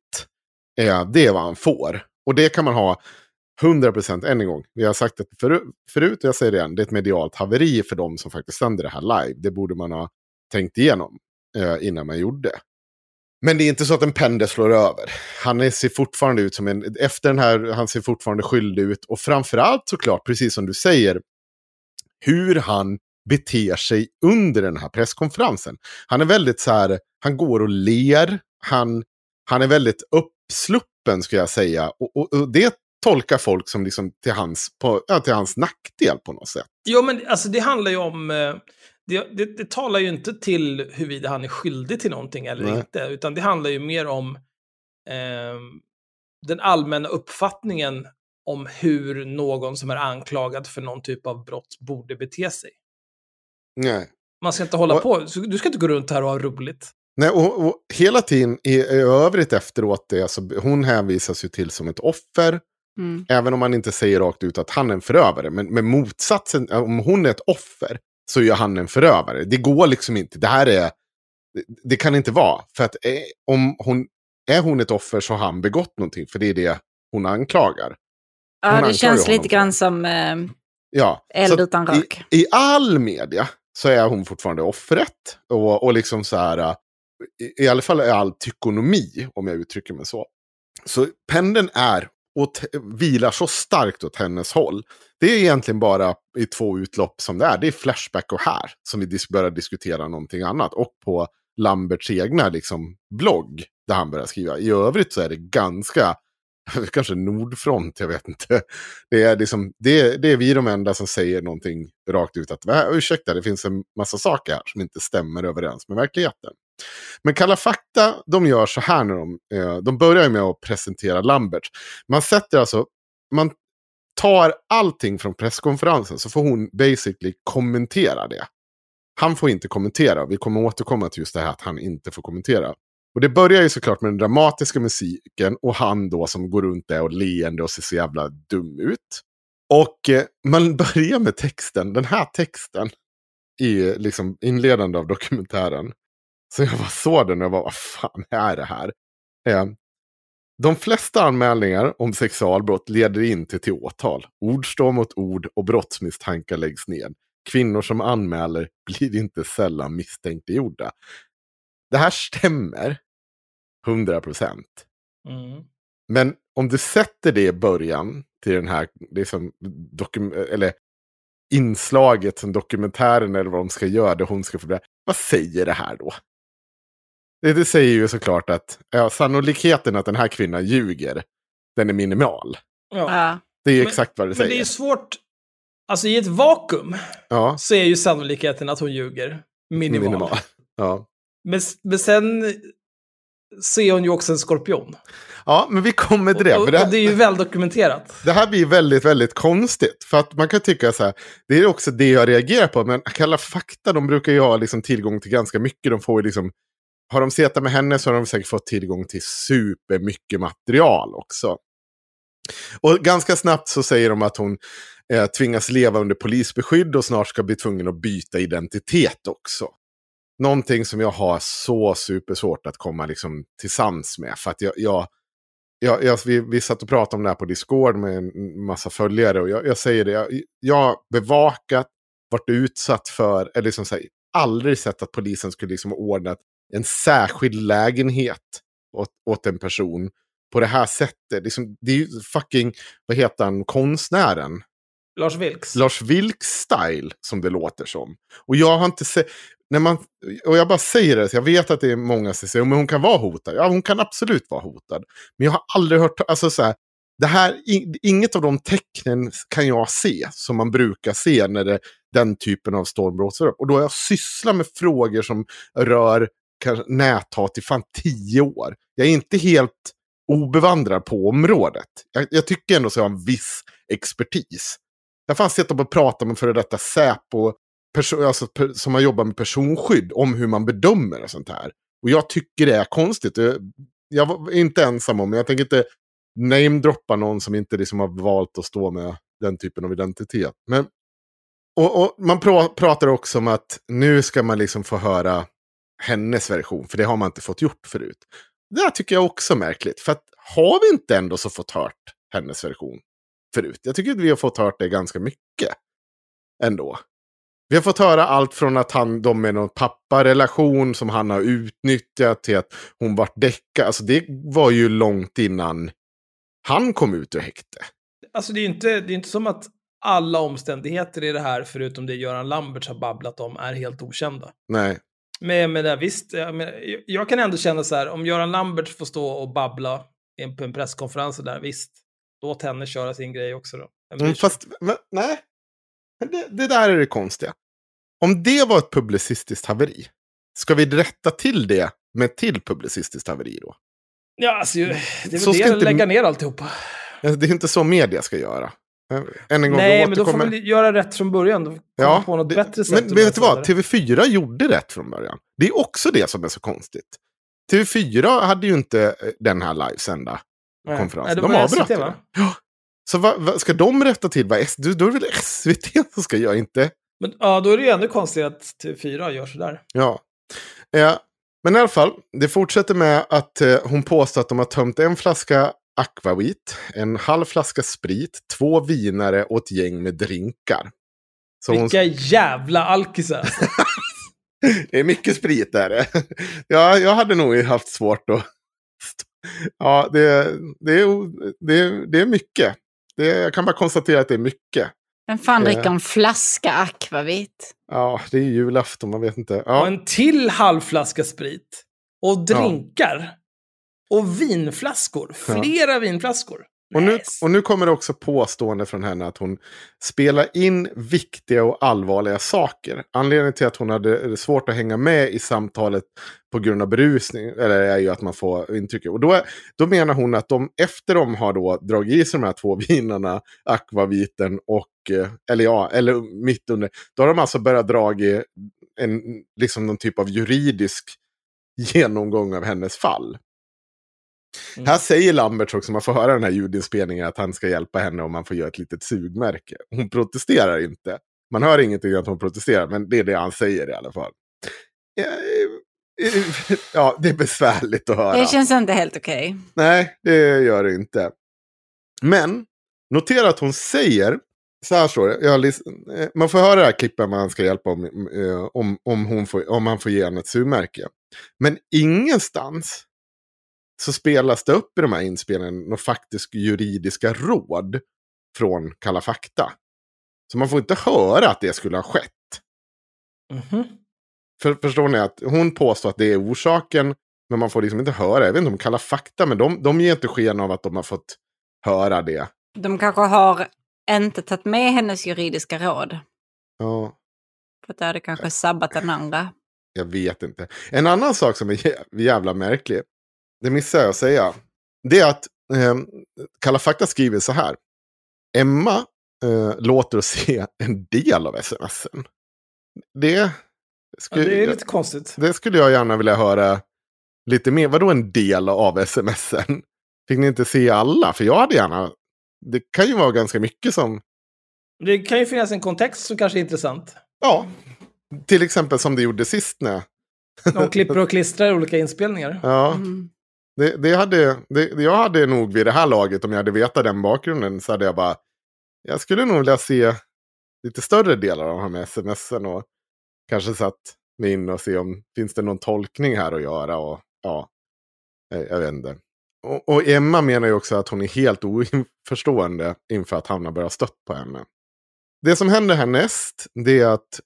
Ja, det är vad han får. Och det kan man ha 100% än en gång. Vi har sagt det förut, förut och jag säger det igen. Det är ett medialt haveri för de som faktiskt sänder det här live. Det borde man ha tänkt igenom eh, innan man gjorde. Men det är inte så att en pendel slår över. Han ser fortfarande ut som en... Efter den här, han ser fortfarande skyldig ut. Och framförallt såklart, precis som du säger, hur han beter sig under den här presskonferensen. Han är väldigt så här, han går och ler. Han, han är väldigt uppsluppen skulle jag säga. Och, och, och det tolkar folk som liksom till hans, på, ja, till hans nackdel på något sätt. Ja, men alltså det handlar ju om... Eh, det, det, det talar ju inte till huruvida han är skyldig till någonting eller Nej. inte, utan det handlar ju mer om eh, den allmänna uppfattningen om hur någon som är anklagad för någon typ av brott borde bete sig. Nej. Man ska inte hålla Och- på, du ska inte gå runt här och ha roligt. Nej, och, och hela tiden i, i övrigt efteråt, det, alltså, hon hänvisas ju till som ett offer. Mm. Även om man inte säger rakt ut att han är en förövare. Men med motsatsen, om hon är ett offer, så är han en förövare. Det går liksom inte. Det här är... Det, kan inte vara. För att eh, om hon... Är hon ett offer så har han begått någonting. För det är det hon anklagar. Hon Ja, det anklagar känns lite grann som eh, Ja. eld utan rök. I, I all media så är hon fortfarande offret. Och, och liksom så här, äh, i, i alla fall i all tykonomi, om jag uttrycker mig så. Så pendeln är och vilar så starkt åt hennes håll. Det är egentligen bara i två utlopp som det är. Det är Flashback och här som vi dis- börjar diskutera någonting annat. Och på Lamberts egna liksom, blogg där han börjar skriva. I övrigt så är det ganska, kanske Nordfront, jag vet inte. Det är, liksom, det, det är vi de enda som säger någonting rakt ut att ursäkta, det finns en massa saker här som inte stämmer överens med verkligheten. Men Kalla fakta, de gör så här när de, eh, de börjar ju med att presentera Lambert. Man sätter alltså, man tar allting från presskonferensen så får hon basically kommentera det. Han får inte kommentera, vi kommer återkomma till just det här att han inte får kommentera. Och det börjar ju såklart med den dramatiska musiken och han då som går runt där och leende och ser så jävla dum ut. Och eh, man börjar med texten, den här texten, i liksom inledande av dokumentären. Så jag bara såg den och jag bara, vad fan är det här? Eh, de flesta anmälningar om sexualbrott leder inte till åtal. Ord står mot ord och brottsmisstankar läggs ned. Kvinnor som anmäler blir inte sällan misstänkliggjorda. Det här stämmer 100 procent. Mm. Men om du sätter det i början till den här det är som dokum- eller inslaget som dokumentären eller vad de ska göra, det hon ska få bli. Vad säger det här då? Det, det säger ju såklart att ja, sannolikheten att den här kvinnan ljuger, den är minimal. Ja. Det är ju Men- exakt vad det Men säger. det är ju svårt, alltså i ett vakuum ja, så är ju sannolikheten att hon ljuger minimal. minimal. Ja. Men, men sen så är hon ju också en skorpion. ja, men vi kommer till Och, det. och, för det, och det är ju väl dokumenterat. Det här blir väldigt, väldigt konstigt. För att man kan tycka så här, det är också det jag reagerar på. Men Kalla fakta, de brukar ju ha liksom tillgång till ganska mycket. De får ju liksom, har de setat med henne så har de säkert fått tillgång till supermycket material också. Och ganska snabbt så säger de att hon eh, tvingas leva under polisbeskydd och snart ska bli tvungen att byta identitet också. Någonting som jag har så supersvårt att komma liksom till sans med. För att jag, jag, jag, jag, vi, vi satt och pratade om det här på Discord med en massa följare. Och jag, jag säger det, jag, jag har bevakat, varit utsatt för, eller liksom säger, aldrig sett att polisen skulle liksom ordna en särskild lägenhet åt, åt en person på det här sättet. Liksom, det är ju fucking, vad heter han, konstnären? Lars Vilks. Lars Vilks style som det låter som. Och jag har inte sett, när man, och jag bara säger det, jag vet att det är många som säger men hon kan vara hotad. Ja, hon kan absolut vara hotad. Men jag har aldrig hört, alltså så här, det här, inget av de tecknen kan jag se som man brukar se när det den typen av stormbrott. Och då har jag sysslat med frågor som rör kanske näthat i fan tio år. Jag är inte helt obevandrad på området. Jag, jag tycker ändå så jag har en viss expertis. Jag har fan sett dem och pratat med före detta Säpo, alltså, som har jobbat med personskydd, om hur man bedömer och sånt här. Och jag tycker det är konstigt. Jag, jag var inte ensam om, det. jag tänker inte namedroppa någon som inte liksom har valt att stå med den typen av identitet. Men, och, och man pratar också om att nu ska man liksom få höra hennes version, för det har man inte fått gjort förut. Det här tycker jag också är märkligt, för att har vi inte ändå så fått hört hennes version förut? Jag tycker att vi har fått hört det ganska mycket ändå. Vi har fått höra allt från att han, de är någon papparelation som han har utnyttjat till att hon vart däckad. Alltså det var ju långt innan han kom ut ur häkte. Alltså det är ju inte, det är inte som att alla omständigheter i det här, förutom det Göran Lamberts har babblat om, är helt okända. Nej. Men, men det, visst, jag, men, jag kan ändå känna så här, om Göran Lambert får stå och babbla på en presskonferens där, visst, låt henne köra sin grej också då. Mm, fast, men, nej. Det, det där är det konstiga. Om det var ett publicistiskt haveri, ska vi rätta till det med ett till publicistiskt haveri då? Ja, alltså, det är väl Så det, ska inte- lägga ner alltihopa. Det är inte så media ska göra. Än en gång, Nej, men då får vi göra rätt från början. Då ja, på något det- bättre sätt. Men vet du vad? det. TV4 gjorde rätt från början. Det är också det som är så konstigt. TV4 hade ju inte eh, den här livesända konferensen. De avbröt det. va? Ja. Så vad, vad, ska de rätta till? Vad, S- då är det väl SVT som ska göra, inte... Men ja, då är det ju ännu konstigare att TV4 gör sådär. Ja. Eh, men i alla fall, det fortsätter med att eh, hon påstår att de har tömt en flaska akvavit, en halv flaska sprit, två vinare och ett gäng med drinkar. Så hon, Vilka jävla alkisar. det är mycket sprit där. ja, jag hade nog haft svårt att... Ja, det, det, är, det, är, det är mycket. Det, jag kan bara konstatera att det är mycket. Vem fan Eh. dricker en flaska akvavit? Ja, det är julafton, man vet inte. Och Ja, en till halvflaska sprit. Och drinkar. Och vinflaskor. Flera vinflaskor. Och nu, och nu kommer det också påstående från henne att hon spelar in viktiga och allvarliga saker. Anledningen till att hon hade svårt att hänga med i samtalet på grund av berusning eller är ju att man får intrycket. Och då, då menar hon att de efter de har då dragit i sig de här två vinerna, akvaviten och, eh, eller ja, eller mitt under, då har de alltså börjat dra i en, liksom någon typ av juridisk genomgång av hennes fall. Mm. Här säger Lamberts också, man får höra den här ljudinspelningen, att han ska hjälpa henne om man får göra ett litet sugmärke. Hon protesterar inte. Man hör ingenting att hon protesterar, men det är det han säger i alla fall. Ja, Ja, det är besvärligt att höra. Det känns inte helt okej. Nej, det gör det inte. Men, notera att hon säger, så här står det, eh, man får höra det här klippet man ska hjälpa om, eh, om, om, hon får, om han får ge henne ett sugmärke. Men ingenstans så spelas det upp i de här inspelningarna några faktiskt juridiska råd från Kalla fakta. Så man får inte höra att det skulle ha skett. Mhm. För, förstår ni att hon påstår att det är orsaken, men man får liksom inte höra. Jag vet inte om Kalla fakta, men de, de ger inte sken av att de har fått höra det. De kanske har inte tagit med hennes juridiska råd. Ja, För att det hade kanske sabbat den andra. jag vet inte. En annan sak som är jä- jävla märklig, det missade jag att säga, det är att eh, Kalla fakta skriver så här. Emma eh, låter oss se en del av smsen. Det, Ja, skulle, det är lite konstigt. det skulle jag gärna vilja höra lite mer. Vadå en del av smsen? Fick ni inte se alla? För jag hade gärna... Det kan ju vara ganska mycket som... Det kan ju finnas en kontext som kanske är intressant. Ja, till exempel som det gjorde sist när... De klipper och klistrar olika inspelningar. Ja, Mm det, det hade... Det, jag hade nog vid det här laget, om jag hade vetat den bakgrunden, så hade jag bara... Jag skulle nog vilja se lite större delar av de här smsen och kanske satt mig in och se om finns det någon tolkning här att göra. Och, ja, eh, jag, vet inte. Och, och Emma menar ju också att hon är helt oförstående inför att Hanna börjar stött på henne. Det som händer härnäst, det är att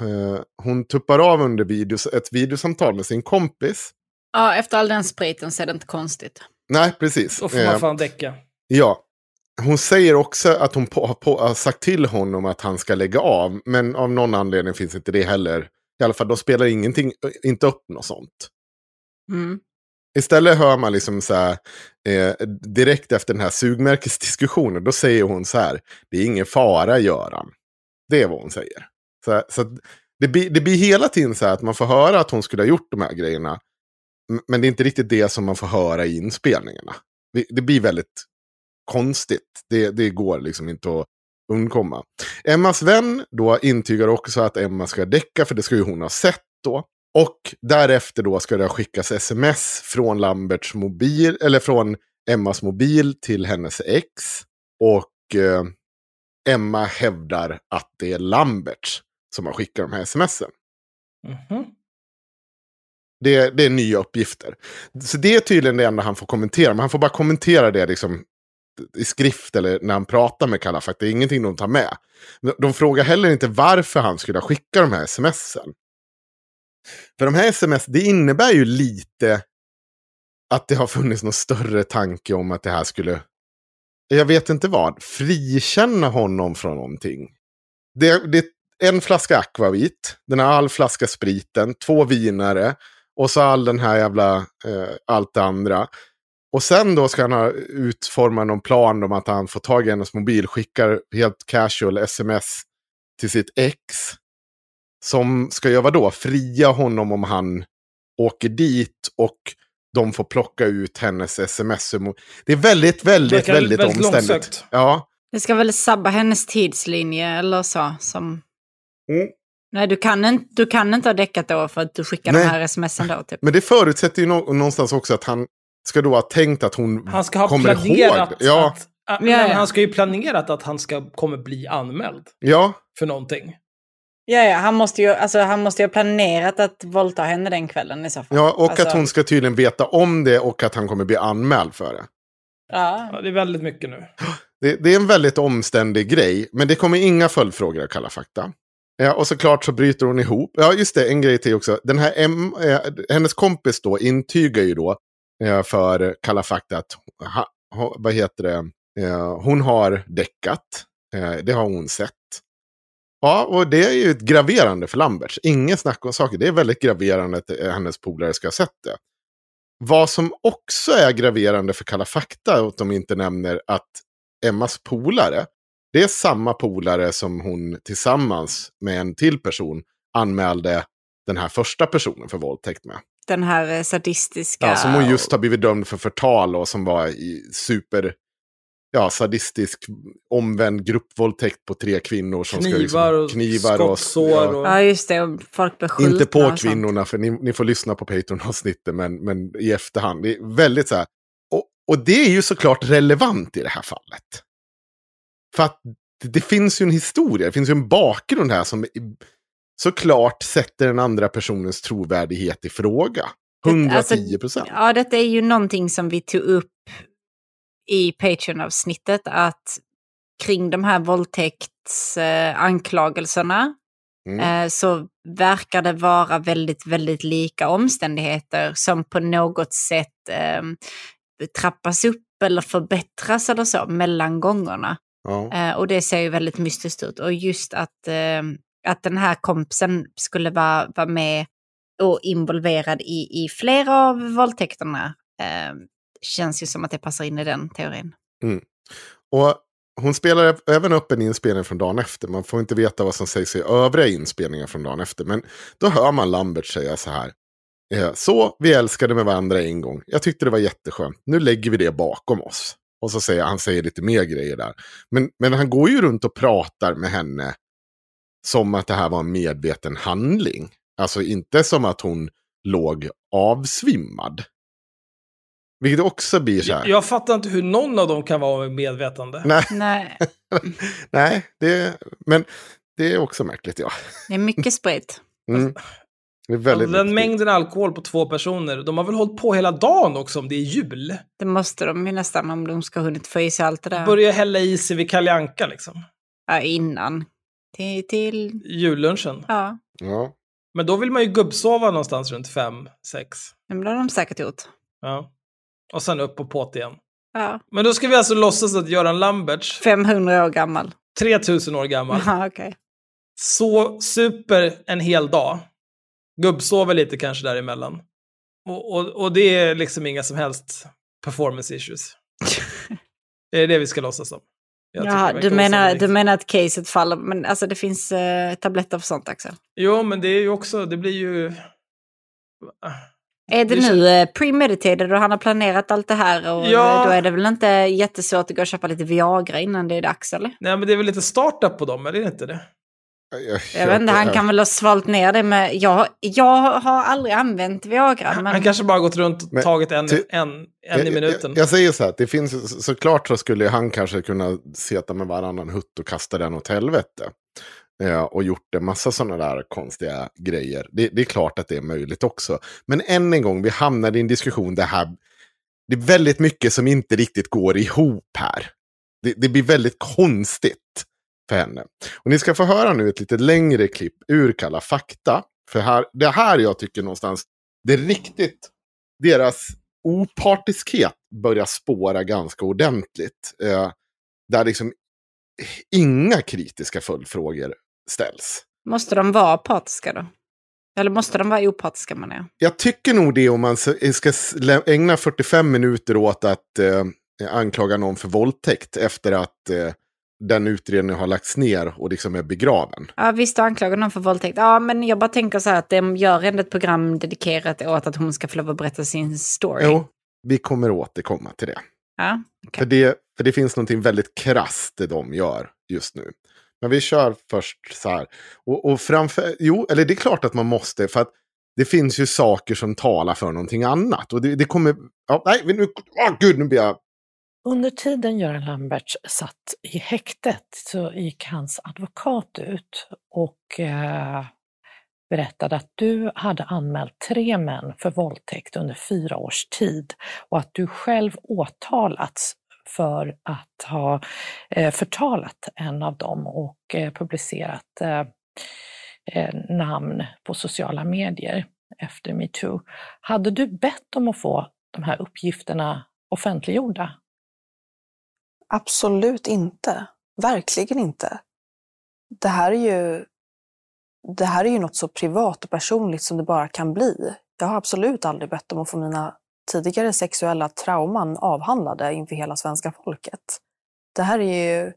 eh, hon tuppar av under videos, ett videosamtal med sin kompis. Ja, efter all den spriten så är det inte konstigt. Nej, precis. Då får man Eh, fan däcka. Ja. Hon säger också att hon på, på, har sagt till honom att han ska lägga av. Men av någon anledning finns inte det heller. I alla fall, de spelar ingenting, inte upp något sånt. Mm. Istället hör man liksom så här, eh, direkt efter den här sugmärkesdiskussionen, då säger hon så här, det är ingen fara Göran. Det är vad hon säger. Så, så det, blir, det blir hela tiden så här att man får höra att hon skulle ha gjort de här grejerna. Men det är inte riktigt det som man får höra i inspelningarna. Det, det blir väldigt konstigt. Det, det går liksom inte att undkomma. Emmas vän då intygar också att Emma ska däcka, för det ska ju hon ha sett då. Och därefter då ska det skickas sms från Lamberts mobil, eller från Emmas mobil till hennes ex. Och eh, Emma hävdar att det är Lamberts som har skickat de här smsen. Mhm. Det, det är nya uppgifter. Så det är tydligen det enda han får kommentera. Men han får bara kommentera det liksom i skrift eller när han pratar med Kalla fakta. Det är ingenting de tar med. De- frågar heller inte varför han skulle ha skickat de här smsen. För de här sms, det innebär ju lite att det har funnits någon större tanke om att det här skulle, jag vet inte vad, frikänna honom från någonting. Det, det är en flaska akvavit, den har all flaska spriten, två vinare och så all den här jävla, eh, allt det andra. Och sen då ska han ha utformat någon plan om att han får tag i hennes mobil, skickar helt casual sms till sitt ex. Som ska göra då? Fria honom om han åker dit och de får plocka ut hennes sms. Det är väldigt, väldigt, väldigt, väldigt omständigt. Ja. Det ska väl sabba hennes tidslinje eller så. Som... Mm. Nej, du kan, inte, du kan inte ha däckat då för att du skickar Nej. de här smsen då. Typ. Men det förutsätter ju nå- någonstans också att han ska då ha tänkt att hon Han ska ha kommer planerat ihåg. Ja, att... Ja, ja. Han ska ju planerat att han ska, kommer bli anmäld ja, för någonting. Ja, ja, han måste ju alltså, han måste ju ha planerat att våldta henne den kvällen i så fall. ja, och Alltså, att hon ska tydligen veta om det och att han kommer bli anmäld för det. Ja. Ja, det är väldigt mycket nu. Det, det är en väldigt omständig grej, men det kommer inga följdfrågor av Kalla fakta. Ja, och såklart så bryter hon ihop. Ja, just det, en grej till också. Den här M, eh, hennes kompis då intygar ju då eh, för Kalla fakta att, ha, ha, vad heter det, eh, hon har däckat. Eh, det har hon sett. Ja, och det är ju ett graverande för Lamberts. Ingen snack om saker. Det är väldigt graverande att eh, hennes polare ska ha sett det. Vad som också är graverande för Kalla fakta, att de inte nämner att Emmas polare, det är samma polare som hon tillsammans med en till person anmälde den här första personen för våldtäkt med. Den här eh, sadistiska... Ja, som hon just har blivit dömd för förtal och som var i super ja, sadistisk omvänd gruppvåldtäkt på tre kvinnor. Som Knivar ska och liksom, knivar och skottsår och- Ja, just det. och Folk blir skjutna Inte på och kvinnorna, för ni, ni får lyssna på Patreon-avsnittet, men, men i efterhand. Det är väldigt så här. Och, och det är ju såklart relevant i det här fallet. För att det, det finns ju en historia, det finns ju en bakgrund här som såklart sätter den andra personens trovärdighet i fråga. Det- 110 procent. Alltså, Ja, detta är ju någonting som vi tog upp i Patreon-avsnittet. Att kring de här våldtäktsanklagelserna Mm. eh, så verkar det vara väldigt, väldigt lika omständigheter som på något sätt eh, trappas upp eller förbättras eller så mellan gångerna. Ja. Eh, och det ser ju väldigt mystiskt ut. Och just att, eh, att den här kompisen skulle vara, vara med och involverad i, i flera av våldtäkterna eh, känns ju som att det passar in i den teorin. Och hon spelar även upp en inspelning från dagen efter. Man får inte veta vad som sägs i övriga inspelningar från dagen efter. Men då hör man Lambert säga så här. eh, Så, vi älskade med varandra en gång. Jag tyckte det var jätteskönt. Nu lägger vi det bakom oss. Och så säger han säger lite mer grejer där. Men, men han går ju runt och pratar med henne som att det här var en medveten handling. Alltså inte som att hon låg avsvimmad. Vilket också blir så här. Jag fattar inte hur någon av dem kan vara medvetande. Nej, Nej, nej det, men det är också märkligt ja. det är mycket sprit. Mm. Det är väldigt Och den viktigt. mängden alkohol på två personer, de har väl hållit på hela dagen också om det är jul? Det måste de ju nästan om de ska ha hunnit få i sig allt det där. Börja hälla i sig vid Kalle liksom. Ja, innan. Till, till, Jullunchen. ja, Ja. Men då vill man ju gubbsova någonstans runt fem, sex. men det har de säkert gjort. Ja. Och sen upp på påt igen. Ja. Men då ska vi alltså låtsas att Göran Lamberts, 500 år gammal. 3000 år gammal, Ja, okej. så super en hel dag. Gubbsover lite kanske däremellan. Och, och, och det är liksom inga som helst performance issues. det är det vi ska låtsas tycker Ja, du, menar, du menar att caset faller, men alltså det finns eh, tabletter för sånt också. Jo, men det är ju också, det blir ju... Är det, Det nu eh, premeditated och han har planerat allt det här och Ja. eh, då är det väl inte jättesvårt att gå och köpa lite Viagra innan det är dags eller? Nej, men det är väl lite startup på dem, eller är det inte det? Jag vet inte, han kan väl ha svalt ner det med... Jag, jag har aldrig använt Viagra, men... Han kanske bara gått runt och Men tagit en, ty- en, en i minuten. Jag, jag säger så här, det finns, så- såklart så skulle han kanske kunna seta med varannan hutt och kasta den åt helvete. Eh, och gjort en massa sådana där konstiga grejer. Det, det är klart att det är möjligt också. Men än en gång, vi hamnar i en diskussion där här, det är väldigt mycket som inte riktigt går ihop här. Det, det blir väldigt konstigt för henne. Och ni ska få höra nu ett lite längre klipp ur Kalla fakta. För här, det här jag tycker någonstans, det är riktigt, deras opartiskhet börjar spåra ganska ordentligt. Eh, där liksom inga kritiska följdfrågor ställs. Måste de vara apatiska då? Eller måste de vara opartiska menar jag? Jag tycker nog det om man ska ägna 45 minuter åt att eh, anklaga någon för våldtäkt efter att eh, den utredningen har lagts ner och liksom är begraven. Ja visst, du anklagar någon för våldtäkt. Ja, men jag bara tänker så här att de gör ändå ett program dedikerat åt att hon ska få lov att berätta sin story. Jo, vi kommer återkomma till det. Ja, okej. För, det för det finns någonting väldigt krasst det de gör just nu. Men vi kör först så här. Och, och framför, jo, eller det är klart att man måste, för att det finns ju saker som talar för någonting annat. Och det, det kommer, ja, nej, nu, åh gud, nu blir jag, under tiden Göran Lamberts satt i häktet så gick hans advokat ut och eh, berättade att du hade anmält tre män för våldtäkt under fyra års tid och att du själv åtalats för att ha eh, förtalat en av dem och eh, publicerat eh, eh, namn på sociala medier efter metoo. Hade du bett om att få de här uppgifterna offentliggjorda? Absolut inte. Verkligen inte. Det här är ju det här är ju något så privat och personligt som det bara kan bli. Jag har absolut aldrig bett om att få mina tidigare sexuella trauman avhandlade inför hela svenska folket. Det här är ju,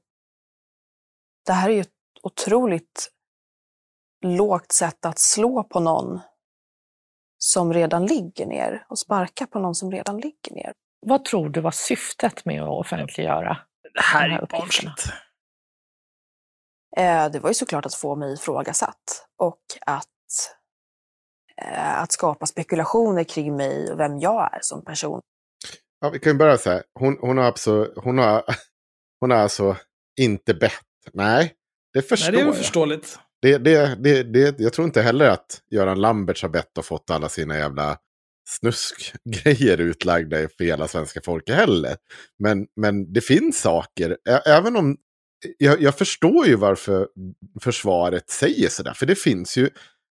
det här är ju ett otroligt lågt sätt att slå på någon som redan ligger ner och sparka på någon som redan ligger ner. Vad tror du var syftet med att offentliggöra Det här de här är barnsligt. Eh, Det var ju såklart att få mig ifrågasatt och att, eh, att skapa spekulationer kring mig och vem jag är som person. ja, vi kan ju börja så här. Hon, hon, har, alltså, hon, har, hon har alltså inte bett. Nej, det förstår Nej, det är jag. förståeligt. Det, det, det, det, jag tror inte heller att Göran Lamberts har bett och fått alla sina jävla snuskgrejer utlagda för hela svenska folket heller. Men, men det finns saker, även om jag, jag förstår ju varför försvaret säger sådär. För det finns ju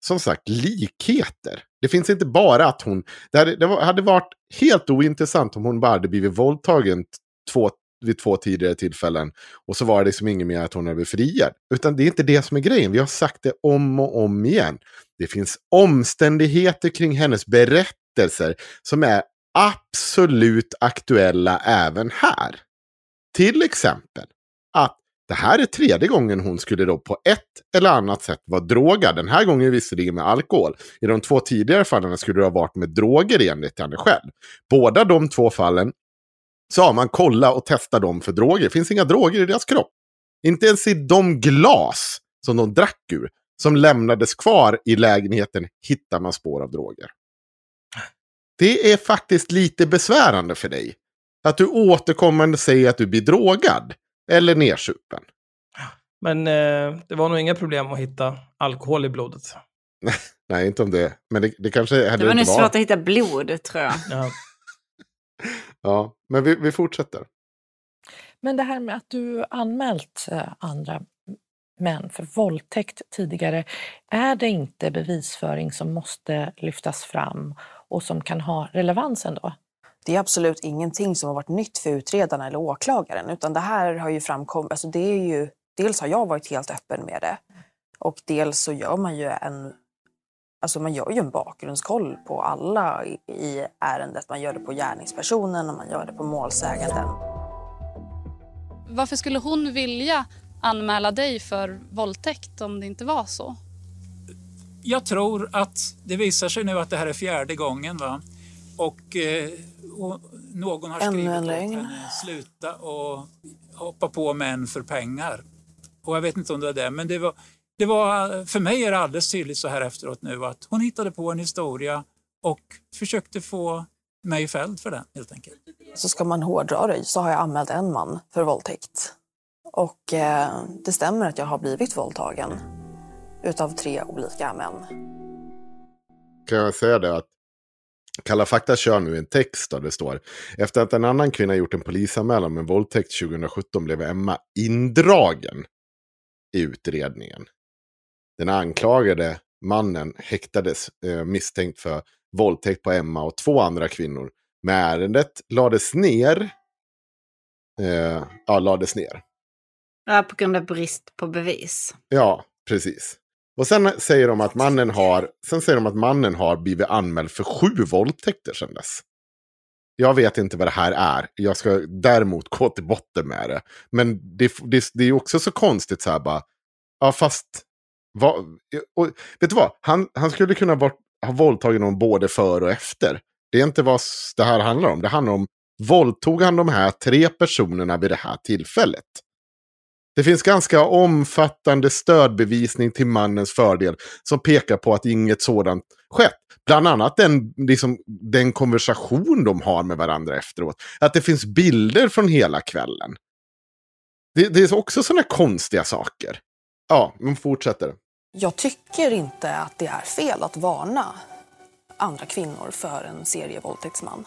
som sagt likheter. Det finns inte bara att hon... Det hade, det hade varit helt ointressant om hon bara hade blivit våldtagen två, vid två tidigare tillfällen. Och så var det liksom inget mer att hon hade blivit friad. Utan det är inte det som är grejen. Vi har sagt det om och om igen. Det finns omständigheter kring hennes berättelser som är absolut aktuella även här. Till exempel att det här är tredje gången hon skulle då på ett eller annat sätt vara drogad. Den här gången visserligen med alkohol. I de två tidigare fallen skulle det ha varit med droger enligt henne själv. Båda de två fallen så har man kollat och testat dem för droger. Det finns inga droger i deras kropp. Inte ens i de glas som de drack ur, som lämnades kvar i lägenheten, hittar man spår av droger. Det är faktiskt lite besvärande för dig. Att du återkommande säger att du blir drogad. Eller nersupen. Men eh, det var nog inga problem att hitta alkohol i blodet. Nej, inte om det. Men det, det kanske Det heller var inte svårt var. att hitta blod tror jag. Ja. Ja, men vi, vi fortsätter. Men det här med att du anmält eh, andra män för våldtäkt tidigare, är det inte bevisföring som måste lyftas fram och som kan ha relevans ändå? Det är absolut ingenting som har varit nytt för utredarna eller åklagaren, utan det här har ju framkommit. Alltså det är ju, dels har jag varit helt öppen med det och dels så gör man ju en Alltså man gör ju en bakgrundskoll på alla i, ärendet. Man gör det på gärningspersonen och man gör det på målsäganden. Varför skulle hon vilja anmäla dig för våldtäkt om det inte var så? Jag tror att det visar sig nu att det här är fjärde gången. Va? Och, eh, och någon har skrivit åt henne sluta och hoppa på män för pengar. Och jag vet inte om det var det, men det var, det var, för mig är det alldeles tydligt så här efteråt nu att hon hittade på en historia och försökte få mig fälld för den helt enkelt. Så ska man hårdra det så har jag anmält en man för våldtäkt. Och eh, det stämmer att jag har blivit våldtagen utav tre olika män. kan jag säga det att Kalla fakta kör nu en text där det står efter att en annan kvinna gjort en polisanmälan med våldtäkt 2017 blev Emma indragen i utredningen. Den anklagade mannen häktades eh, misstänkt för våldtäkt på Emma och två andra kvinnor. Men ärendet lades ner. Eh, ja, lades ner. Ja, på grund av brist på bevis. Ja, precis. Och sen säger de att mannen har, sen säger de att mannen har blivit anmäld för sju våldtäkter sedan dess. Jag vet inte vad det här är. Jag ska däremot gå till botten med det. Men det, det, det är också så konstigt så här bara. Ja, fast... Va, och, vet du vad? Han, han skulle kunna varit, ha våldtagit någon både före och efter. Det är inte vad det här handlar om. Det handlar om, våldtog han de här tre personerna vid det här tillfället? Det finns ganska omfattande stödbevisning till mannens fördel som pekar på att inget sådant skett. Bland annat den, liksom, den konversation de har med varandra efteråt. Att det finns bilder från hela kvällen. Det, det är också sådana konstiga saker. Ja, men fortsätter. Jag tycker inte att det är fel att varna andra kvinnor för en serievåldtäktsman.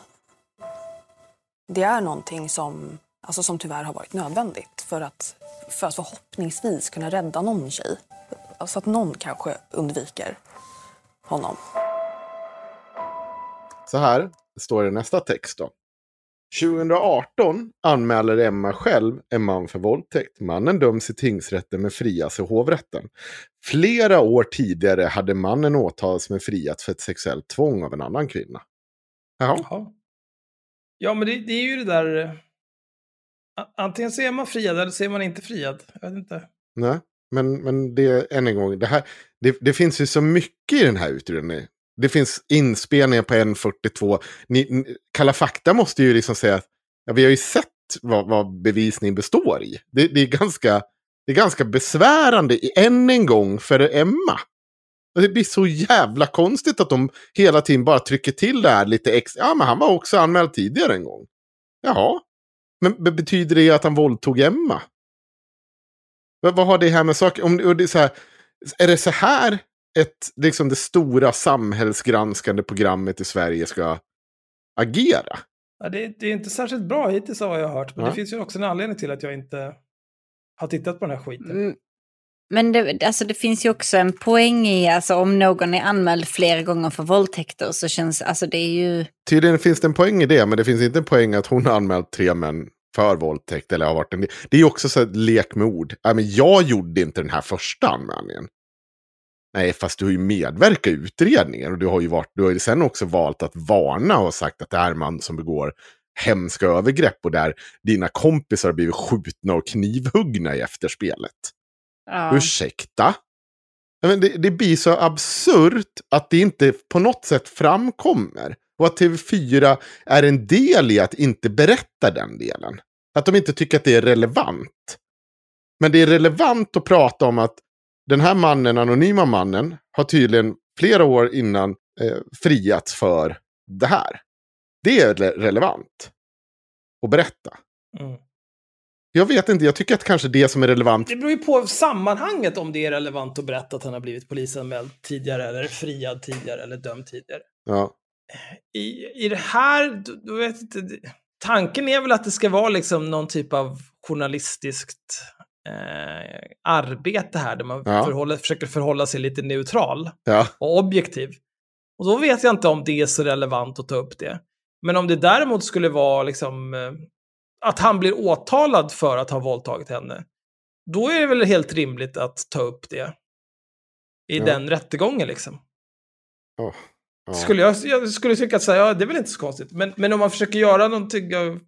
Det är någonting som, alltså som tyvärr har varit nödvändigt för att, för att förhoppningsvis kunna rädda någon tjej. Så att någon kanske undviker honom. Så här står det i nästa text då. 2018 anmäler Emma själv en man för våldtäkt. Mannen döms i tingsrätten men frias i hovrätten. Flera år tidigare hade mannen åtalats men friats för ett sexuellt tvång av en annan kvinna. Jaha. Jaha. Ja, men det, det är ju det där... Antingen så är man friad eller så är man inte friad. Jag vet inte. Nej, men, men det än en gång. Det, här, det, det finns ju så mycket i den här utredningen. Det finns inspelningar på 1.42. Ni, ni, Kalla fakta måste ju liksom säga att ja, vi har ju sett vad, vad bevisning består i. Det, det, är ganska, det är ganska besvärande i, än en gång för Emma. Och det blir så jävla konstigt att de hela tiden bara trycker till det här lite extra. Ja, men han var också anmäld tidigare en gång. Jaha. Men be- betyder det att han våldtog Emma? Vad, vad har det här med saker... Om, och det är, så här, är det så här ett, liksom det stora samhällsgranskande programmet i Sverige ska agera? Ja, det, det är inte särskilt bra hittills av vad jag har hört. Men Ja. det finns ju också en anledning till att jag inte har tittat på den här skiten. Mm. Men det, alltså det finns ju också en poäng i, alltså om någon är anmäld flera gånger för våldtäkter så känns, alltså det är ju... Tydligen finns det en poäng i det, men det finns inte en poäng att hon har anmält tre män för våldtäkt. Eller har varit en, det är ju också så här lek med ord. Äh, men jag gjorde inte den här första anmälningen. Nej, fast du har ju medverkat i utredningen. Och du har ju, varit, du har ju sen också valt att varna och sagt att det här är man som begår hemska övergrepp. Och där dina kompisar har blivit skjutna och knivhuggna i efterspelet. Ja. Ursäkta? Men det, det blir så absurt att det inte på något sätt framkommer. Och att TV4 är en del i att inte berätta den delen. Att de inte tycker att det är relevant. Men det är relevant att prata om att den här mannen, anonyma mannen, har tydligen flera år innan eh, friats för det här. Det är re- relevant att berätta. Mm. Jag vet inte, jag tycker att kanske det som är relevant Det beror ju på sammanhanget om det är relevant att berätta att han har blivit polisanmäld tidigare eller friad tidigare eller dömd tidigare. Ja. I, i det här, då vet inte, tanken är väl att det ska vara liksom någon typ av journalistiskt eh, arbete här där man Ja. förhåller, försöker förhålla sig lite neutral Ja. och objektiv. Och då vet jag inte om det är så relevant att ta upp det. Men om det däremot skulle vara liksom eh, att han blir åtalad för att ha våldtagit henne, då är det väl helt rimligt att ta upp det i Ja. den rättegången liksom. Oh, ja. Skulle jag, jag skulle tycka att här, ja, det är väl inte så konstigt. Men, men om man försöker göra någonting av...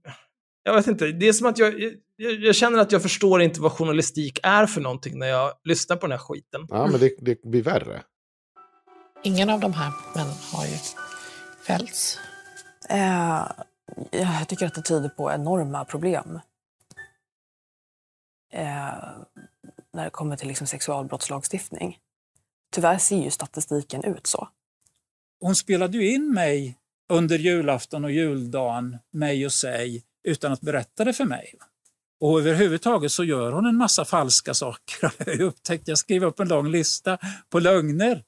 Jag vet inte, det är som att jag, jag, jag känner att jag förstår inte vad journalistik är för någonting när jag lyssnar på den här skiten. Ja, men det, det blir värre. Ingen av de här männen har ju fällts. Eh, jag tycker att det tyder på enorma problem. Eh, när det kommer till liksom sexualbrottslagstiftning. Tyvärr ser ju statistiken ut så. Hon spelade ju in mig under julafton och juldagen, mig och sig, utan att berätta det för mig. Och överhuvudtaget så gör hon en massa falska saker. Jag upptäckte, jag skrev upp en lång lista på lögner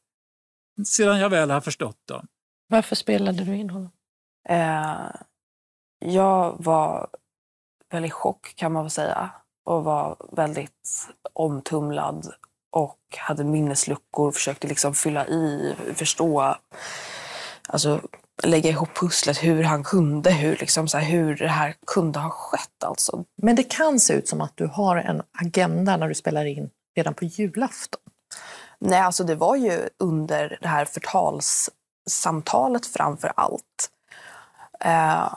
sedan jag väl har förstått dem. Varför spelade du in honom? Eh, jag var väldigt chock kan man väl säga och var väldigt omtumlad och hade minnesluckor, försökte liksom fylla i, förstå, alltså lägga ihop pusslet hur han kunde, hur, liksom, så här, hur det här kunde ha skett. Alltså. Men det kan se ut som att du har en agenda när du spelar in redan på julafton. Nej, alltså det var ju under det här förtalssamtalet framför allt. Eh,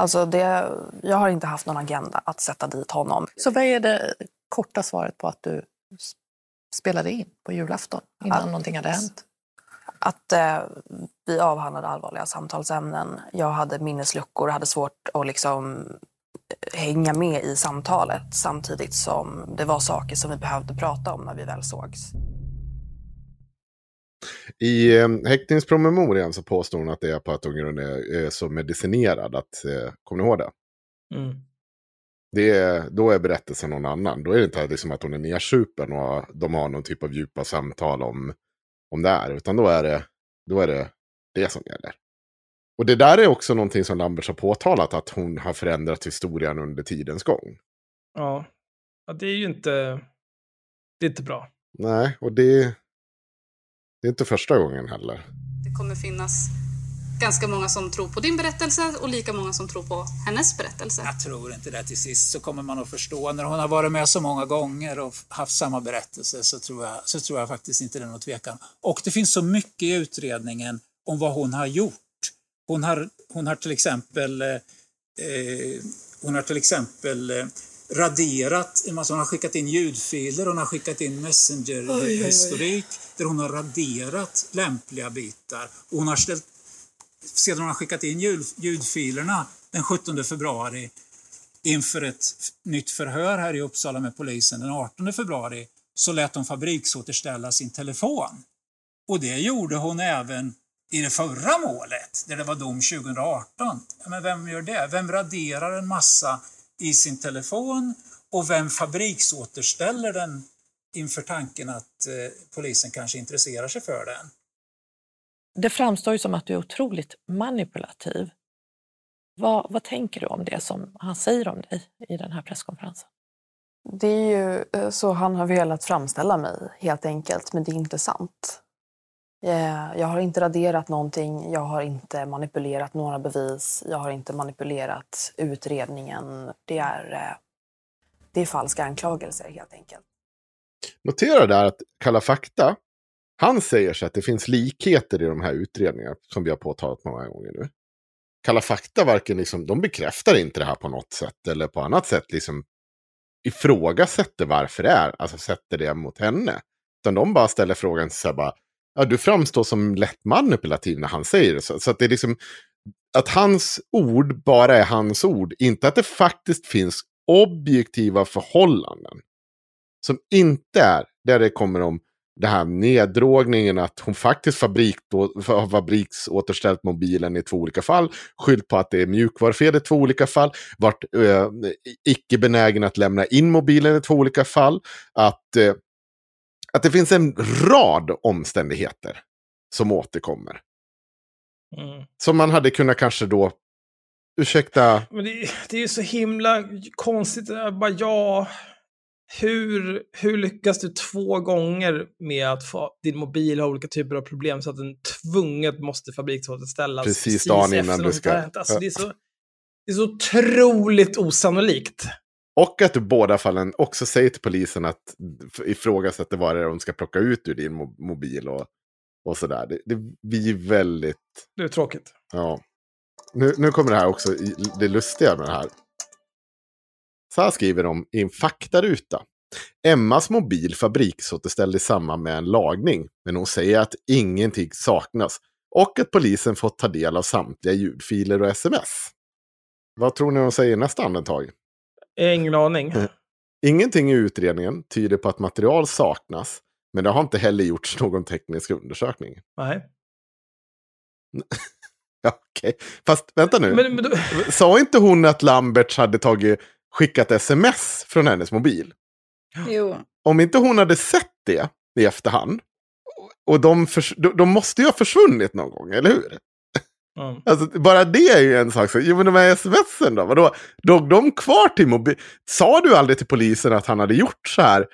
alltså det, jag har inte haft någon agenda att sätta dit honom. Så vad är det korta svaret på att du spelade in på julafton innan att, någonting hade hänt? Att eh, vi avhandlade allvarliga samtalsämnen. Jag hade minnesluckor och hade svårt att liksom hänga med i samtalet samtidigt som det var saker som vi behövde prata om när vi väl sågs. I eh, häktningspromemorian så påstår hon att det är på att hon är, är så medicinerad. Att, eh, kommer ni ihåg det? Mm. det är, då är berättelsen någon annan. Då är det inte liksom att hon är nedsupen och de har någon typ av djupa samtal om, om det här. Utan då är, det, då är det det som gäller. Och det där är också någonting som Lamberts har påtalat. Att hon har förändrat historien under tidens gång. Ja, ja det är ju inte, det är inte bra. Nej, och det, det är inte första gången heller. Det kommer finnas ganska många som tror på din berättelse och lika många som tror på hennes berättelse. Jag tror inte det. Till sist så kommer man att förstå. När hon har varit med så många gånger och haft samma berättelse så tror jag, så tror jag faktiskt inte det är någon tvekan. Och det finns så mycket i utredningen om vad hon har gjort. Hon har, hon har till exempel eh, hon har till exempel eh, raderat, alltså hon har skickat in ljudfiler, hon har skickat in messenger-historik där hon har raderat lämpliga bitar. Och hon har ställt, sedan hon har skickat in ljud, ljudfilerna den 17 februari inför ett nytt förhör här i Uppsala med polisen den 18 februari så lät hon fabriksåterställa sin telefon. Och det gjorde hon även i det förra målet, där det var dom 2018. Men vem gör det? Vem raderar en massa i sin telefon och vem fabriksåterställer den inför tanken att eh, polisen kanske intresserar sig för den? Det framstår ju som att du är otroligt manipulativ. Vad, vad tänker du om det som han säger om dig i den här presskonferensen? Det är ju eh, så han har velat framställa mig, helt enkelt, men det är inte sant. Eh, jag har inte raderat någonting, jag har inte manipulerat några bevis, jag har inte manipulerat utredningen. Det är, eh, det är falska anklagelser helt enkelt. Notera där att Kalla fakta, han säger så att det finns likheter i de här utredningarna som vi har påtalat många gånger nu. Kalla fakta varken liksom, de bekräftar inte det här på något sätt eller på annat sätt liksom ifrågasätter varför det är, alltså sätter det mot henne. Utan de bara ställer frågan så här bara, ja, du framstår som lätt manipulativ när han säger det. Så, så att det är liksom att hans ord bara är hans ord. Inte att det faktiskt finns objektiva förhållanden. Som inte är där det kommer om det här neddrogningen, att hon faktiskt fabrik då, har fabriksåterställt mobilen i två olika fall, skyllt på att det är mjukvarufel i två olika fall, varit eh, icke benägen att lämna in mobilen i två olika fall, att eh, att det finns en rad omständigheter som återkommer. Mm. Som man hade kunnat kanske då, ursäkta. Men det, det är ju så himla konstigt. bara, ja, hur, hur lyckas du två gånger med att få din mobil har olika typer av problem så att den tvunget måste fabriksåterställas precis, precis dagen innan du ska... Alltså, det, är så, det är så otroligt osannolikt. Och att du båda fallen också säger till polisen att ifrågasätta vad det är de ska plocka ut ur din mobil. Och, och sådär. Det, det blir väldigt... Det är tråkigt. Ja. Nu, nu kommer det här också, i- det lustiga med det här. Så här skriver de i en faktaruta. Emmas mobil fabriksåterställd i samband med en lagning. Men hon säger att ingenting saknas. Och att polisen fått ta del av samtliga ljudfiler och sms. Vad tror ni de säger i nästa andetag? Ingen aning. Ingenting i utredningen tyder på att material saknas. Men det har inte heller gjorts någon teknisk undersökning. Nej. Ja, Okej, fast vänta nu. Men, men då, Sa inte hon att Lamberts hade tagit, skickat sms från hennes mobil? Jo. Om inte hon hade sett det i efterhand. Och de, förs- de, de måste ju ha försvunnit någon gång, eller hur? Mm. Alltså, bara det är ju en sak. Så, jo, men de här smsen då? Vadå? Låg de kvar till mobil? Sa du aldrig till polisen att han hade gjort så här?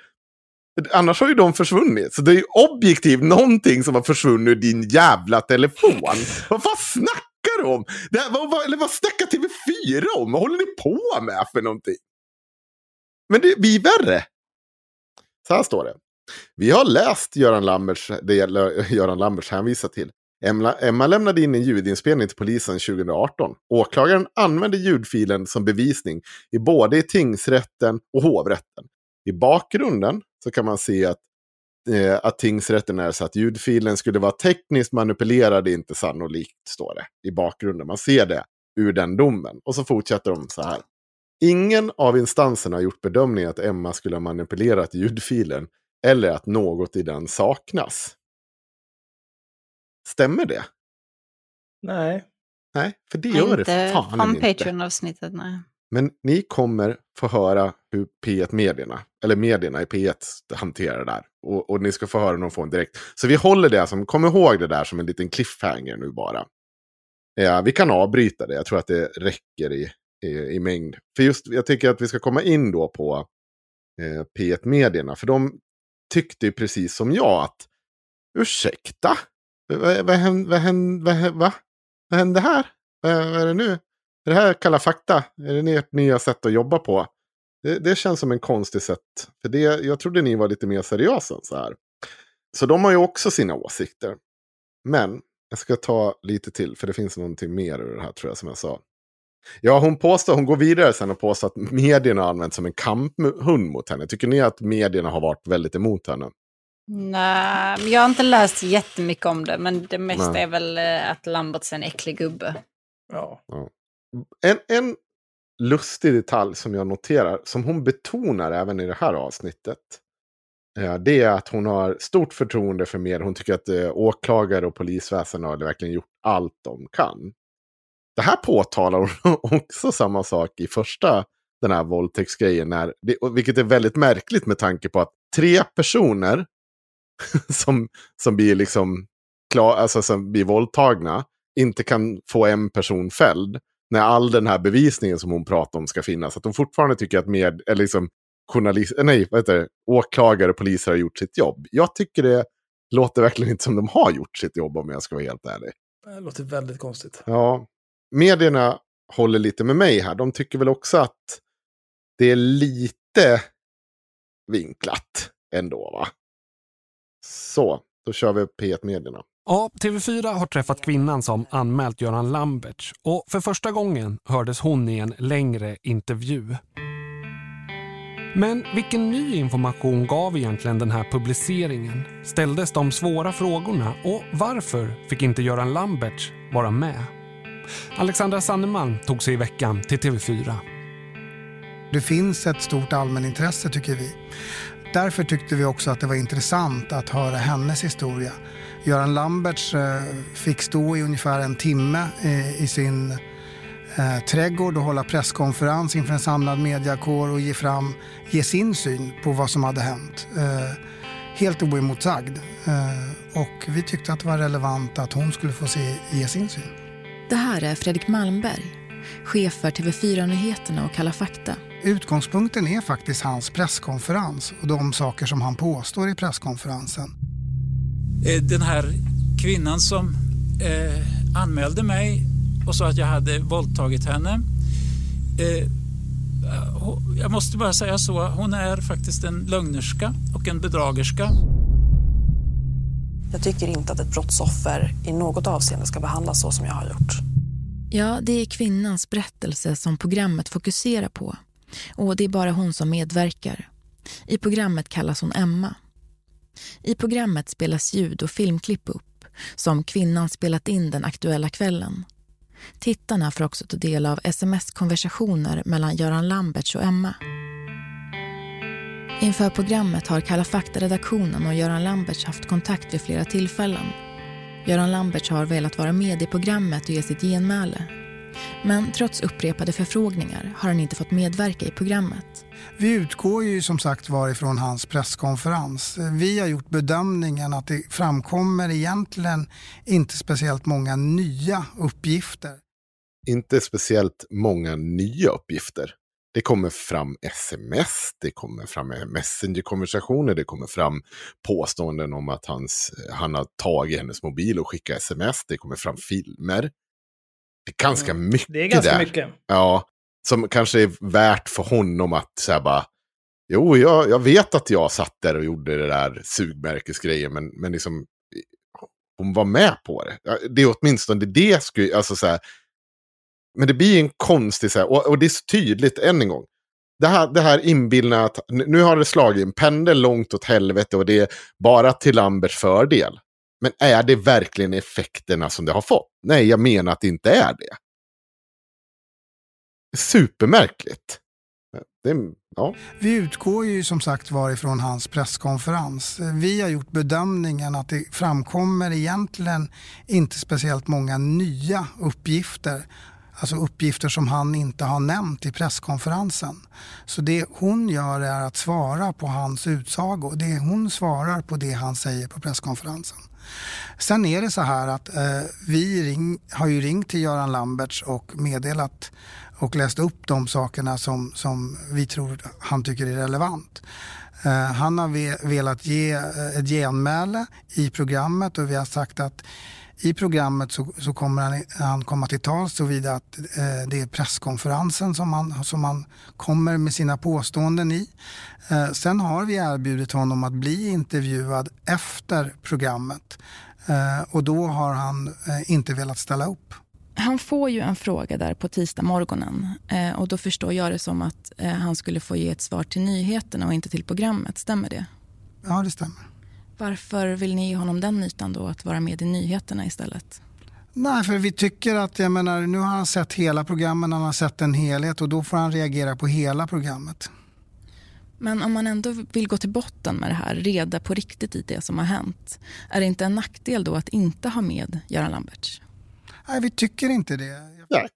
Annars har ju de försvunnit. Så det är ju objektivt någonting som har försvunnit ur din jävla telefon. vad fan snackar du om? Det här, vad, vad, eller vad snackar TV4 om? Vad håller ni på med för någonting? Men det blir värre. Så här står det. Vi har läst Göran Lamberts, det Göran Lamberts hänvisar till. Emma, Emma lämnade in en ljudinspelning till polisen 2018. Åklagaren använde ljudfilen som bevisning i både i tingsrätten och hovrätten. I bakgrunden så kan man se att, eh, att tingsrätten är så att ljudfilen skulle vara tekniskt manipulerad, är inte sannolikt, står det i bakgrunden. Man ser det ur den domen. Och så fortsätter de så här. Ingen av instanserna har gjort bedömningen att Emma skulle ha manipulerat ljudfilen eller att något i den saknas. Stämmer det? Nej. Nej, för det gör det inte fan från inte. Patreon-avsnittet, nej. Men ni kommer få höra hur P1-medierna, eller medierna i P1 hanterar det där. Och, och ni ska få höra någon form direkt. Så vi håller det som, kom ihåg det där som en liten cliffhanger nu bara. Ja, vi kan avbryta det, jag tror att det räcker i, i, i mängd. För just, jag tycker att vi ska komma in då på eh, P1-medierna. För de tyckte ju precis som jag att, ursäkta? Vad, vad, hände, vad, hände, vad, hände, va? vad hände här? Vad, vad är det nu? Är det här Kalla fakta? Är det ert nya sätt att jobba på? Det, det känns som en konstig sätt. För det, jag trodde ni var lite mer seriösa än så här. Så de har ju också sina åsikter. Men jag ska ta lite till, för det finns någonting mer ur det här tror jag som jag sa. Ja, hon påstår, hon går vidare sen och påstår att medierna har använt som en kamphund mot henne. Tycker ni att medierna har varit väldigt emot henne? Nej, men jag har inte läst jättemycket om det, men det mesta Nej. är väl eh, att Lamberts är en äcklig gubbe. Ja. En, en lustig detalj som jag noterar, som hon betonar även i det här avsnittet. eh, Det är att hon har stort förtroende för mer. Hon tycker att eh, åklagare och polisväsen har verkligen gjort allt de kan. Det här påtalar hon också samma sak i första den här våldtäktsgrejen. När, vilket är väldigt märkligt med tanke på att tre personer som, som blir liksom klar, alltså som blir våldtagna inte kan få en person fälld när all den här bevisningen som hon pratar om ska finnas. Att de fortfarande tycker att med, eller liksom, journalist, eh, nej, vad heter det, åklagare och poliser har gjort sitt jobb. Jag tycker det låter verkligen inte som de har gjort sitt jobb om jag ska vara helt ärlig. Det låter väldigt konstigt. Ja, medierna håller lite med mig här. De tycker väl också att det är lite vinklat ändå, va? Så, då kör vi P1-medierna. Ja, TV4 har träffat kvinnan som anmält Göran Lamberts och för första gången hördes hon i en längre intervju. Men vilken ny information gav egentligen den här publiceringen? Ställdes de svåra frågorna och varför fick inte Göran Lamberts vara med? Alexandra Sanneman tog sig i veckan till TV4. Det finns ett stort allmänintresse tycker vi. Därför tyckte vi också att det var intressant att höra hennes historia. Göran Lamberts eh, fick stå i ungefär en timme eh, i sin eh, trädgård och hålla presskonferens inför en samlad mediakår och ge, fram, ge sin syn på vad som hade hänt. Helt oemotsagd. Och vi tyckte att det var relevant att hon skulle få se, ge sin syn. Det här är Fredrik Malmberg, chef för TV4-nyheterna och Kalla fakta. Utgångspunkten är faktiskt hans presskonferens och de saker som han påstår i presskonferensen. Eh, Den här kvinnan som eh, anmälde mig och sa att jag hade våldtagit henne. Eh, jag måste bara säga så, hon är faktiskt en lögnerska och en bedragerska. Jag tycker inte att ett brottsoffer i något avseende ska behandlas så som jag har gjort. Ja, det är kvinnans berättelse som programmet fokuserar på. Och det är bara hon som medverkar. I programmet kallas hon Emma. I programmet spelas ljud och filmklipp upp som kvinnan spelat in den aktuella kvällen. Tittarna får också ta del av sms-konversationer mellan Göran Lamberts och Emma. Inför programmet har Kalla fakta-redaktionen och Göran Lamberts haft kontakt vid flera tillfällen. Göran Lamberts har velat vara med i programmet och ge sitt genmäle. Men trots upprepade förfrågningar har han inte fått medverka i programmet. Vi utgår ju som sagt var ifrån hans presskonferens. Vi har gjort bedömningen att det framkommer egentligen inte speciellt många nya uppgifter. Inte speciellt många nya uppgifter. Det kommer fram sms, det kommer fram messengerkonversationer, det kommer fram påståenden om att hans, han har tagit hennes mobil och skickat sms, det kommer fram filmer. Det är ganska Mm. mycket Det är ganska där. mycket. Ja, som kanske är värt för honom att säga bara, jo, jag, jag vet att jag satt där och gjorde det där sugmärkesgrejen, men, men liksom, hon var med på det. Det är åtminstone det, skulle, alltså så här, men det blir en konstig, så här, och, och det är så tydligt, än en gång. Det här, det här inbillnar att nu har det slagit en pendel långt åt helvete och det är bara till Lamberts fördel. Men är det verkligen effekterna som det har fått? Nej, jag menar att det inte är det. Supermärkligt. Det, ja. Vi utgår ju som sagt var ifrån hans presskonferens. Vi har gjort bedömningen att det framkommer egentligen inte speciellt många nya uppgifter. Alltså uppgifter som han inte har nämnt i presskonferensen. Så det hon gör är att svara på hans utsago. Det hon svarar på det han säger på presskonferensen. Sen är det så här att eh, vi ring, har ju ringt till Göran Lamberts och meddelat och läst upp de sakerna som, som vi tror han tycker är relevant. Eh, han har ve, velat ge eh, ett genmäle i programmet och vi har sagt att i programmet så, så kommer han, han komma till tals såvida att eh, det är presskonferensen som han, som han kommer med sina påståenden i. Eh, sen har vi erbjudit honom att bli intervjuad efter programmet eh, och då har han eh, inte velat ställa upp. Han får ju en fråga där på tisdag morgonen eh, och då förstår jag det som att eh, han skulle få ge ett svar till nyheterna och inte till programmet. Stämmer det? Ja, det stämmer. Varför vill ni ge honom den ytan då att vara med i nyheterna istället? Nej, för vi tycker att, jag menar, nu har han sett hela programmen, han har sett en helhet och då får han reagera på hela programmet. Men om man ändå vill gå till botten med det här, reda på riktigt i det som har hänt, är det inte en nackdel då att inte ha med Göran Lamberts? Nej, vi tycker inte det. Nej,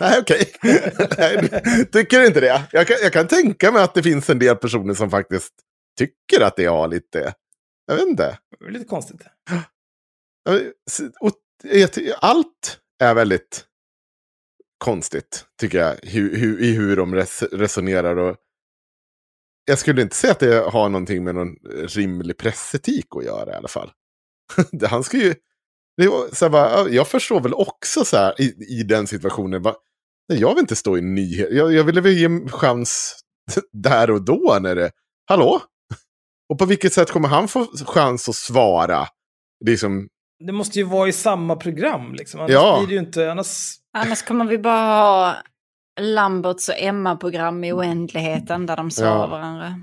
Nej okej. Du tycker inte det? Jag kan, jag kan tänka mig att det finns en del personer som faktiskt tycker att det har lite... Jag vet inte. Det är lite konstigt. Allt är väldigt konstigt, tycker jag, hur, hur, i hur de res, resonerar. Och jag skulle inte säga att det har någonting med någon rimlig pressetik att göra i alla fall. Han ska ju... Det var, så bara, jag förstår väl också så här, i, i den situationen. Bara, nej, jag vill inte stå i nyheter. Jag, jag ville väl ge en chans där och då när det... Hallå? Och på vilket sätt kommer han få chans att svara? Det är som, Det måste ju vara i samma program liksom. Annars Ja. blir det ju inte... Annars... Annars kommer vi bara ha Lamberts och Emma-program i oändligheten där de svarar Ja. varandra.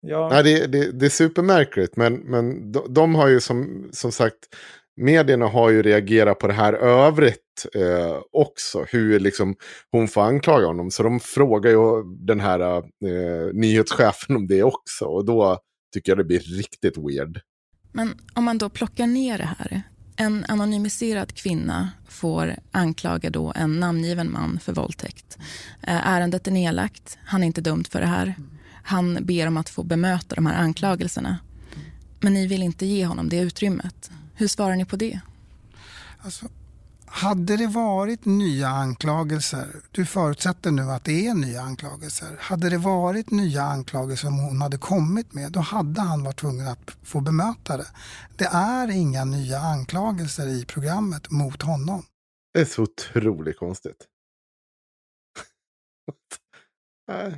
Ja. Nej, det, det, det är supermärkligt, men, men de, de har ju som, som sagt, medierna har ju reagerat på det här övrigt eh, också. Hur liksom hon får anklaga honom. Så de frågar ju den här eh, nyhetschefen om det också. Och då tycker jag det blir riktigt weird. Men om man då plockar ner det här. En anonymiserad kvinna får anklaga då en namngiven man för våldtäkt. Eh, Ärendet är nedlagt, han är inte dömd för det här. Han ber om att få bemöta de här anklagelserna. Men ni vill inte ge honom det utrymmet. Hur svarar ni på det? Alltså, hade det varit nya anklagelser, du förutsätter nu att det är nya anklagelser. Hade det varit nya anklagelser som hon hade kommit med, då hade han varit tvungen att få bemöta det. Det är inga nya anklagelser i programmet mot honom. Det är så otroligt konstigt.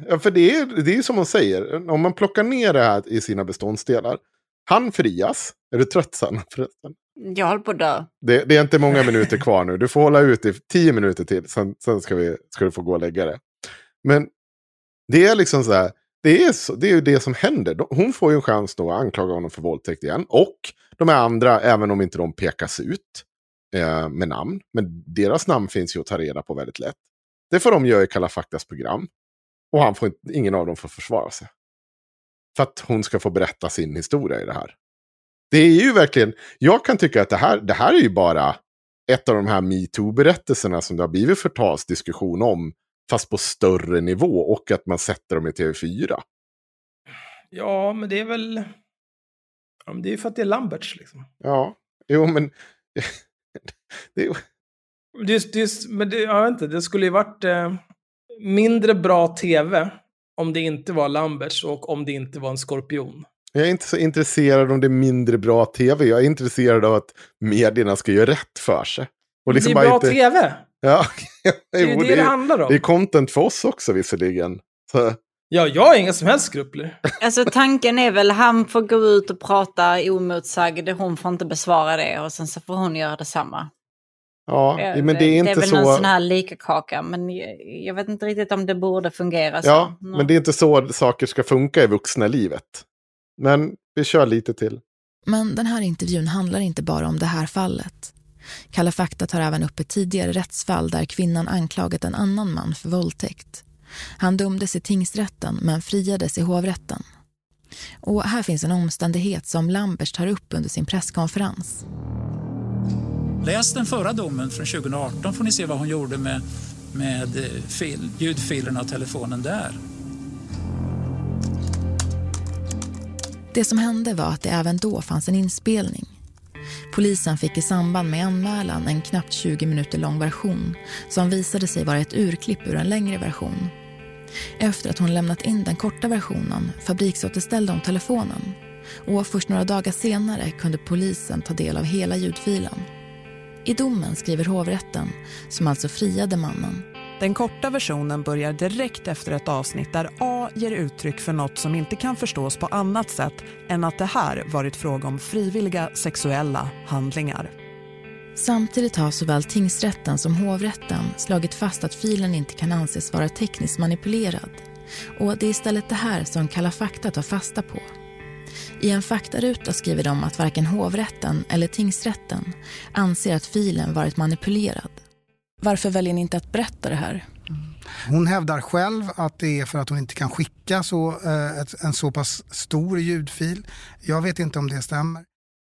Ja, för det är, det är som hon säger, om man plockar ner det här i sina beståndsdelar. Han frias, Är du trött Sanna förresten? Jag håller på att dö. Det, det är inte många minuter kvar nu. Du får hålla ut i tio minuter till. Sen, sen ska, vi, ska du få gå och lägga det. Men det är liksom så här. Det är, så, det är ju det som händer. Hon får ju en chans då att anklaga honom för våldtäkt igen. Och de här andra, även om inte de pekas ut eh, med namn. Men deras namn finns ju att ta reda på väldigt lätt. Det får de göra i Kalla faktas program. Och han får inte, ingen av dem får försvara sig. För att hon ska få berätta sin historia i det här. Det är ju verkligen, jag kan tycka att det här, det här är ju bara ett av de här metoo-berättelserna som det har blivit förtalsdiskussion om. Fast på större nivå och att man sätter dem i TV4. Ja, men det är väl... Ja, det är ju för att det är Lamberts liksom. Ja, jo men... det är, Det, det, men det, jag vet inte, det skulle ju varit eh, mindre bra tv om det inte var Lamberts och om det inte var en skorpion. Jag är inte så intresserad om det är mindre bra tv. Jag är intresserad av att medierna ska göra rätt för sig. Och liksom det är bra inte- tv! Ja, Det är jo, det det handlar om. Det är content för oss också visserligen. Så, Ja, jag har inga som helst skrupler. Alltså tanken är väl han får gå ut och prata omotsagd, hon får inte besvara det och sen så får hon göra detsamma. ja, men det är inte väl så... någon sån här lika kaka, men jag, jag vet inte riktigt om det borde fungera så. Ja, men det är inte så saker ska funka i vuxna livet. Men vi kör lite till. Men den här intervjun handlar inte bara om det här fallet. Kalla fakta tar även upp ett tidigare rättsfall där kvinnan anklagat en annan man för våldtäkt. Han dömdes i tingsrätten men friades i hovrätten. Och här finns en omständighet som Lambers tar upp under sin presskonferens. Läs den förra domen från 2018 får ni se vad hon gjorde med, med eh, fil, ljudfilerna och telefonen där. Det som hände var att det även då fanns en inspelning. Polisen fick i samband med anmälan en knappt 20 minuter lång version som visade sig vara ett urklipp ur en längre version. Efter att hon lämnat in den korta versionen fabriksåterställde hon telefonen och först några dagar senare kunde polisen ta del av hela ljudfilen. I domen skriver hovrätten, som alltså friade mannen, den korta versionen börjar direkt efter ett avsnitt där A ger uttryck för något som inte kan förstås på annat sätt än att det här varit fråga om frivilliga sexuella handlingar. Samtidigt har såväl tingsrätten som hovrätten slagit fast att filen inte kan anses vara tekniskt manipulerad. Och det är istället det här som Kalla fakta tar fasta på. I en faktaruta skriver de att varken hovrätten eller tingsrätten anser att filen varit manipulerad. Varför väljer ni inte att berätta det här? Hon hävdar själv att det är för att hon inte kan skicka så, eh, en så pass stor ljudfil. Jag vet inte om det stämmer.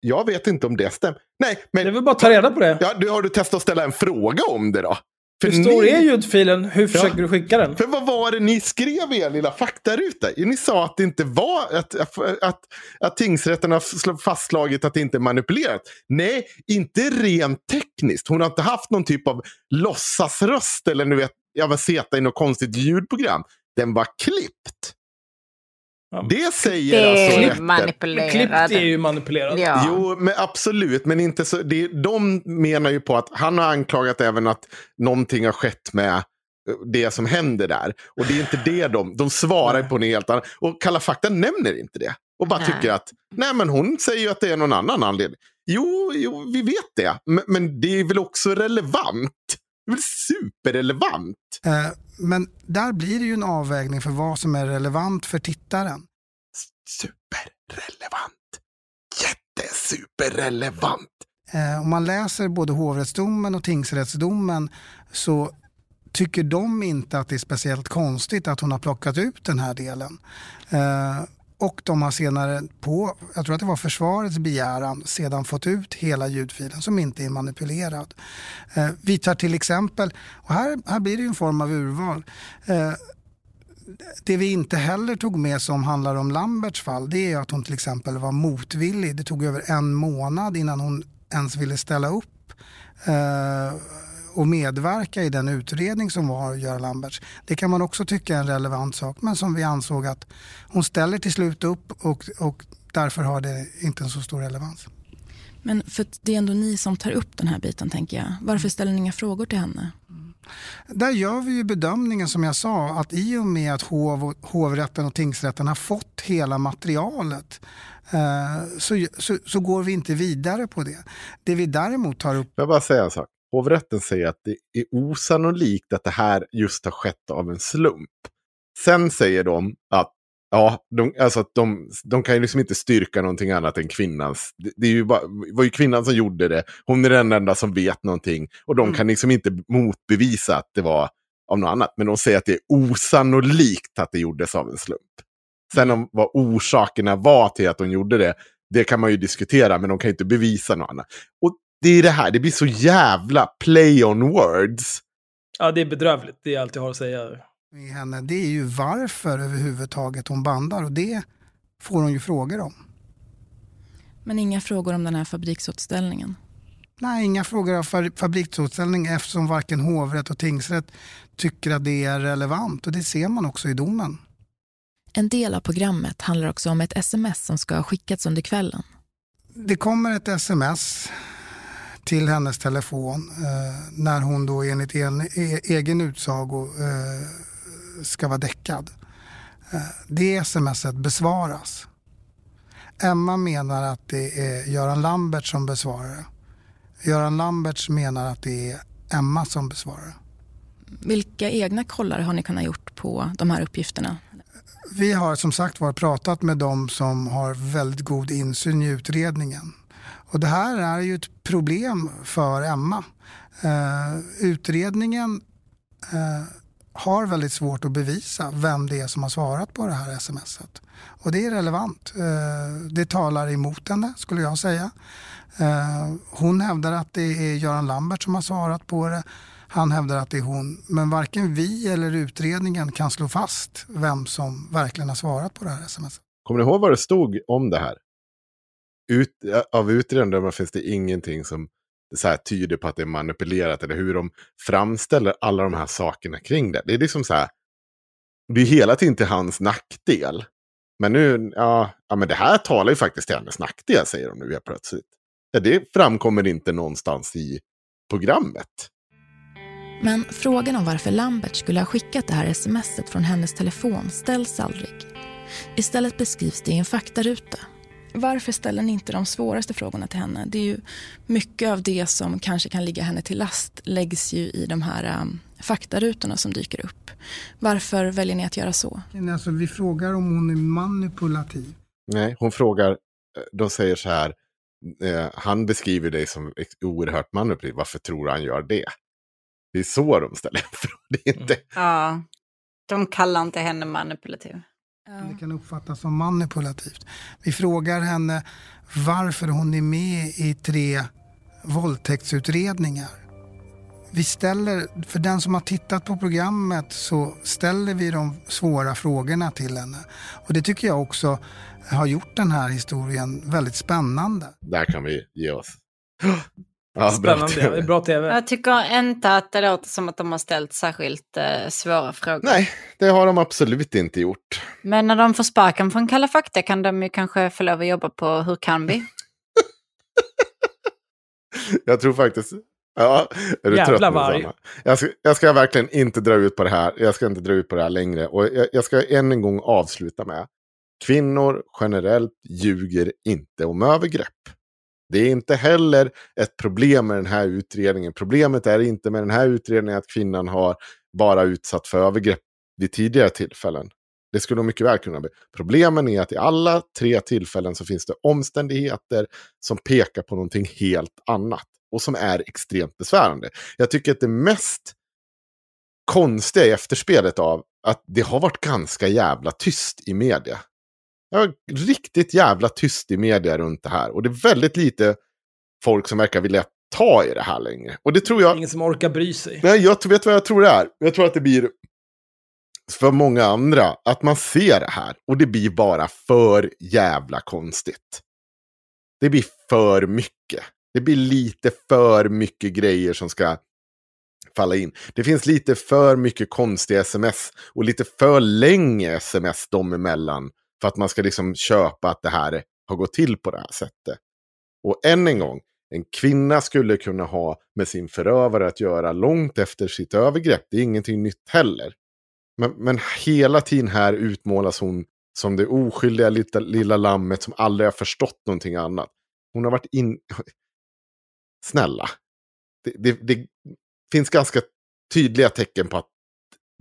Jag vet inte om det stämmer. Nej, men... Det är väl bara att ta reda på det. Ja, du, har du testat att ställa en fråga om det då? För Hur stor ni- är ljudfilen? Hur försöker Ja. du skicka den? För vad var det ni skrev i er lilla faktaruta? Ni sa att det inte var att, att, att, att tingsrätten har sl- fastslagit att det inte är manipulerat. Nej, inte rent tekniskt. Hon har inte haft någon typ av låtsasröst eller nu vet, jag var seta i något konstigt ljudprogram. Den var klippt. Det säger Det är alltså ju rätten. manipulerat. Klippt är ju manipulerat. Ja. Jo, men absolut. Men inte så, det, de menar ju på att han har anklagat även att någonting har skett med eh, det som händer där. Och det är inte det de, de svarar på något helt annat. Och Kalla fakta nämner inte det. Och bara Nej. tycker att, nej men hon säger ju att det är någon annan anledning. Jo, jo vi vet det. Men, men det är väl också relevant. Det är väl superrelevant. Eh, Men där blir det ju en avvägning för vad som är relevant för tittaren. Superrelevant. Jättesuperrelevant. Eh, Om man läser både hovrättsdomen och tingsrättsdomen så tycker de inte att det är speciellt konstigt att hon har plockat ut den här delen. Eh, och de har senare på, jag tror att det var försvarets begäran, sedan fått ut hela ljudfilen som inte är manipulerad. Eh, Vi tar till exempel, och här, här blir det ju en form av urval. Eh, det vi inte heller tog med som handlar om Lamberts fall det är att hon till exempel var motvillig. Det tog över en månad innan hon ens ville ställa upp eh, och medverka i den utredning som var Göran Lamberts. Det kan man också tycka är en relevant sak men som vi ansåg att hon ställer till slut upp och, och därför har det inte en så stor relevans. Men för det är ändå ni som tar upp den här biten tänker jag. Varför ställer ni inga frågor till henne? Där gör vi ju bedömningen som jag sa att i och med att hov, hovrätten och tingsrätten har fått hela materialet eh, så, så, så, går vi inte vidare på det. Det vi däremot tar upp... Jag bara säga en sak. Hovrätten säger att det är osannolikt att det här just har skett av en slump. Sen säger de att Ja, de, alltså att de, de kan ju liksom inte styrka någonting annat än kvinnans. Det, det är ju bara, var ju kvinnan som gjorde det. Hon är den enda som vet någonting. Och de mm. kan liksom inte motbevisa att det var av något annat. Men de säger att det är osannolikt att det gjordes av en slump. Sen om vad orsakerna var till att de gjorde det, det kan man ju diskutera. Men de kan ju inte bevisa något annat. Och det är det här, det blir så jävla play on words. Ja, det är bedrövligt. Det är allt jag har att säga med henne, det är ju varför överhuvudtaget hon bandar och det får hon ju frågor om. Men inga frågor om den här fabriksutställningen? Nej, inga frågor om fabriksutställning eftersom varken hovrätt och tingsrätt tycker att det är relevant och det ser man också i domen. En del av programmet handlar också om ett sms som ska ha skickats under kvällen. Det kommer ett sms till hennes telefon eh, när hon då enligt en, e, egen utsago eh, ska vara däckad. Eh, det smset besvaras. Emma menar att det är Göran Lambert som besvarar det. Göran Lamberts menar att det är Emma som besvarar det. Vilka egna kollar har ni kunnat gjort på de här uppgifterna? Vi har som sagt var pratat med dem som har väldigt god insyn i utredningen. Och det här är ju ett problem för Emma. Eh, utredningen eh, har väldigt svårt att bevisa vem det är som har svarat på det här smset. Och det är relevant. Eh, det talar emot henne skulle jag säga. Eh, hon hävdar att det är Göran Lambert som har svarat på det. Han hävdar att det är hon. Men varken vi eller utredningen kan slå fast vem som verkligen har svarat på det här smset. Kommer du ihåg vad det stod om det här? Ut, av utredaren finns det ingenting som så här, tyder på att det är manipulerat eller hur de framställer alla de här sakerna kring det. Det är liksom så här, det är hela tiden till hans nackdel. Men nu, ja, ja men det här talar ju faktiskt till hennes nackdel, säger de nu helt plötsligt. Ja, det framkommer inte någonstans i programmet. Men frågan om varför Lambert skulle ha skickat det här smset från hennes telefon ställs aldrig. Istället beskrivs det i en faktaruta varför ställer ni inte de svåraste frågorna till henne? Det är ju mycket av det som kanske kan ligga henne till last läggs ju i de här um, faktarutorna som dyker upp. Varför väljer ni att göra så? Alltså, vi frågar om hon är manipulativ. Nej, hon frågar, eh, de säger så här, eh, han beskriver dig som oerhört manipulativ, varför tror han gör det? Det är så de ställer frågor. Inte... Ja, de kallar inte henne manipulativ. Det kan uppfattas som manipulativt. Vi frågar henne varför hon är med i tre våldtäktsutredningar. Vi ställer, för den som har tittat på programmet så ställer vi de svåra frågorna till henne. Och det tycker jag också har gjort den här historien väldigt spännande. Där kan vi ge oss. Ja, Spännande, bra TV. bra TV. Jag tycker inte att det låter som att de har ställt särskilt eh, svåra frågor. Nej, det har de absolut inte gjort. Men när de får sparken från Kalla fakta kan de ju kanske få lov att jobba på Hur kan vi? jag tror faktiskt... Ja, är du Jävla trött varg. Jag ska, jag ska verkligen inte dra ut på det här. Jag ska inte dra ut på det här längre. Och jag, jag ska än en gång avsluta med. Kvinnor generellt ljuger inte om övergrepp. Det är inte heller ett problem med den här utredningen. Problemet är inte med den här utredningen att kvinnan har bara utsatt för övergrepp vid tidigare tillfällen. Det skulle de mycket väl kunna bli. Problemen är att i alla tre tillfällen så finns det omständigheter som pekar på någonting helt annat. Och som är extremt besvärande. Jag tycker att det mest konstiga i efterspelet av att det har varit ganska jävla tyst i media. Ja, riktigt jävla tyst i media runt det här. Och det är väldigt lite folk som verkar vilja ta i det här längre. Och det tror jag... Ingen som orkar bry sig. Nej, jag vet vad jag tror det är. Jag tror att det blir för många andra att man ser det här. Och det blir bara för jävla konstigt. Det blir för mycket. Det blir lite för mycket grejer som ska falla in. Det finns lite för mycket konstiga sms och lite för länge sms dem emellan för att man ska liksom köpa att det här har gått till på det här sättet. Och än en gång, en kvinna skulle kunna ha med sin förövare att göra långt efter sitt övergrepp. Det är ingenting nytt heller. Men, men hela tiden här utmålas hon som det oskyldiga lilla, lilla lammet som aldrig har förstått någonting annat. Hon har varit in... Snälla. Det, det, det finns ganska tydliga tecken på att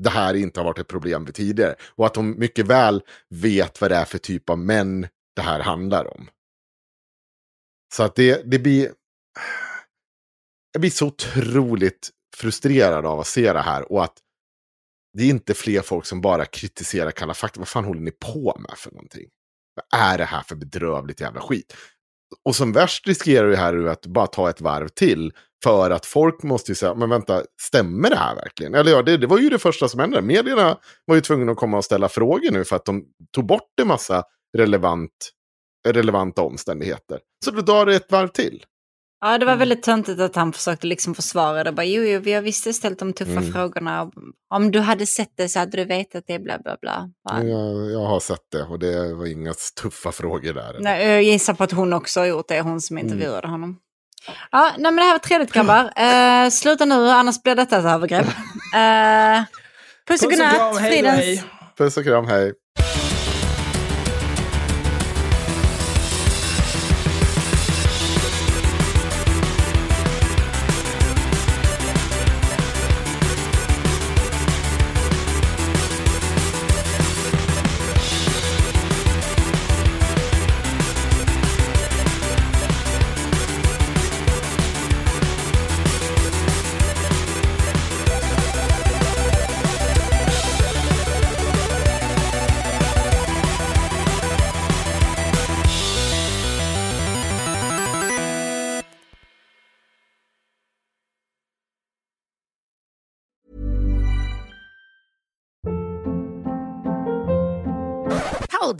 det här inte har varit ett problem tidigare. Och att de mycket väl vet vad det är för typ av män det här handlar om. Så att det, det blir... Jag blir så otroligt frustrerad av att se det här. Och att det är inte fler folk som bara kritiserar Kalla fakta. Vad fan håller ni på med för någonting? Vad är det här för bedrövligt jävla skit? Och som värst riskerar det här att bara ta ett varv till. För att folk måste ju säga, men vänta, stämmer det här verkligen? Eller ja, det, det var ju det första som hände. Medierna var ju tvungna att komma och ställa frågor nu för att de tog bort en massa relevant, relevanta omständigheter. Så då drar det ett varv till. Ja, det var väldigt töntigt att han försökte liksom försvara det. Bara, jo, jo, vi har visst ställt de tuffa Mm. frågorna. Om du hade sett det så hade du vetat det, bla bla bla. Jag, jag har sett det och det var inga tuffa frågor där. Nej, jag gissar på att hon också har gjort det, hon som Mm. intervjuade honom. Ja, nej, men det här var trevligt grabbar. Eh, sluta nu, annars blir detta ett övergrepp. Eh, puss och Puss och kram, godnatt, fridens... Puss och kram, hej.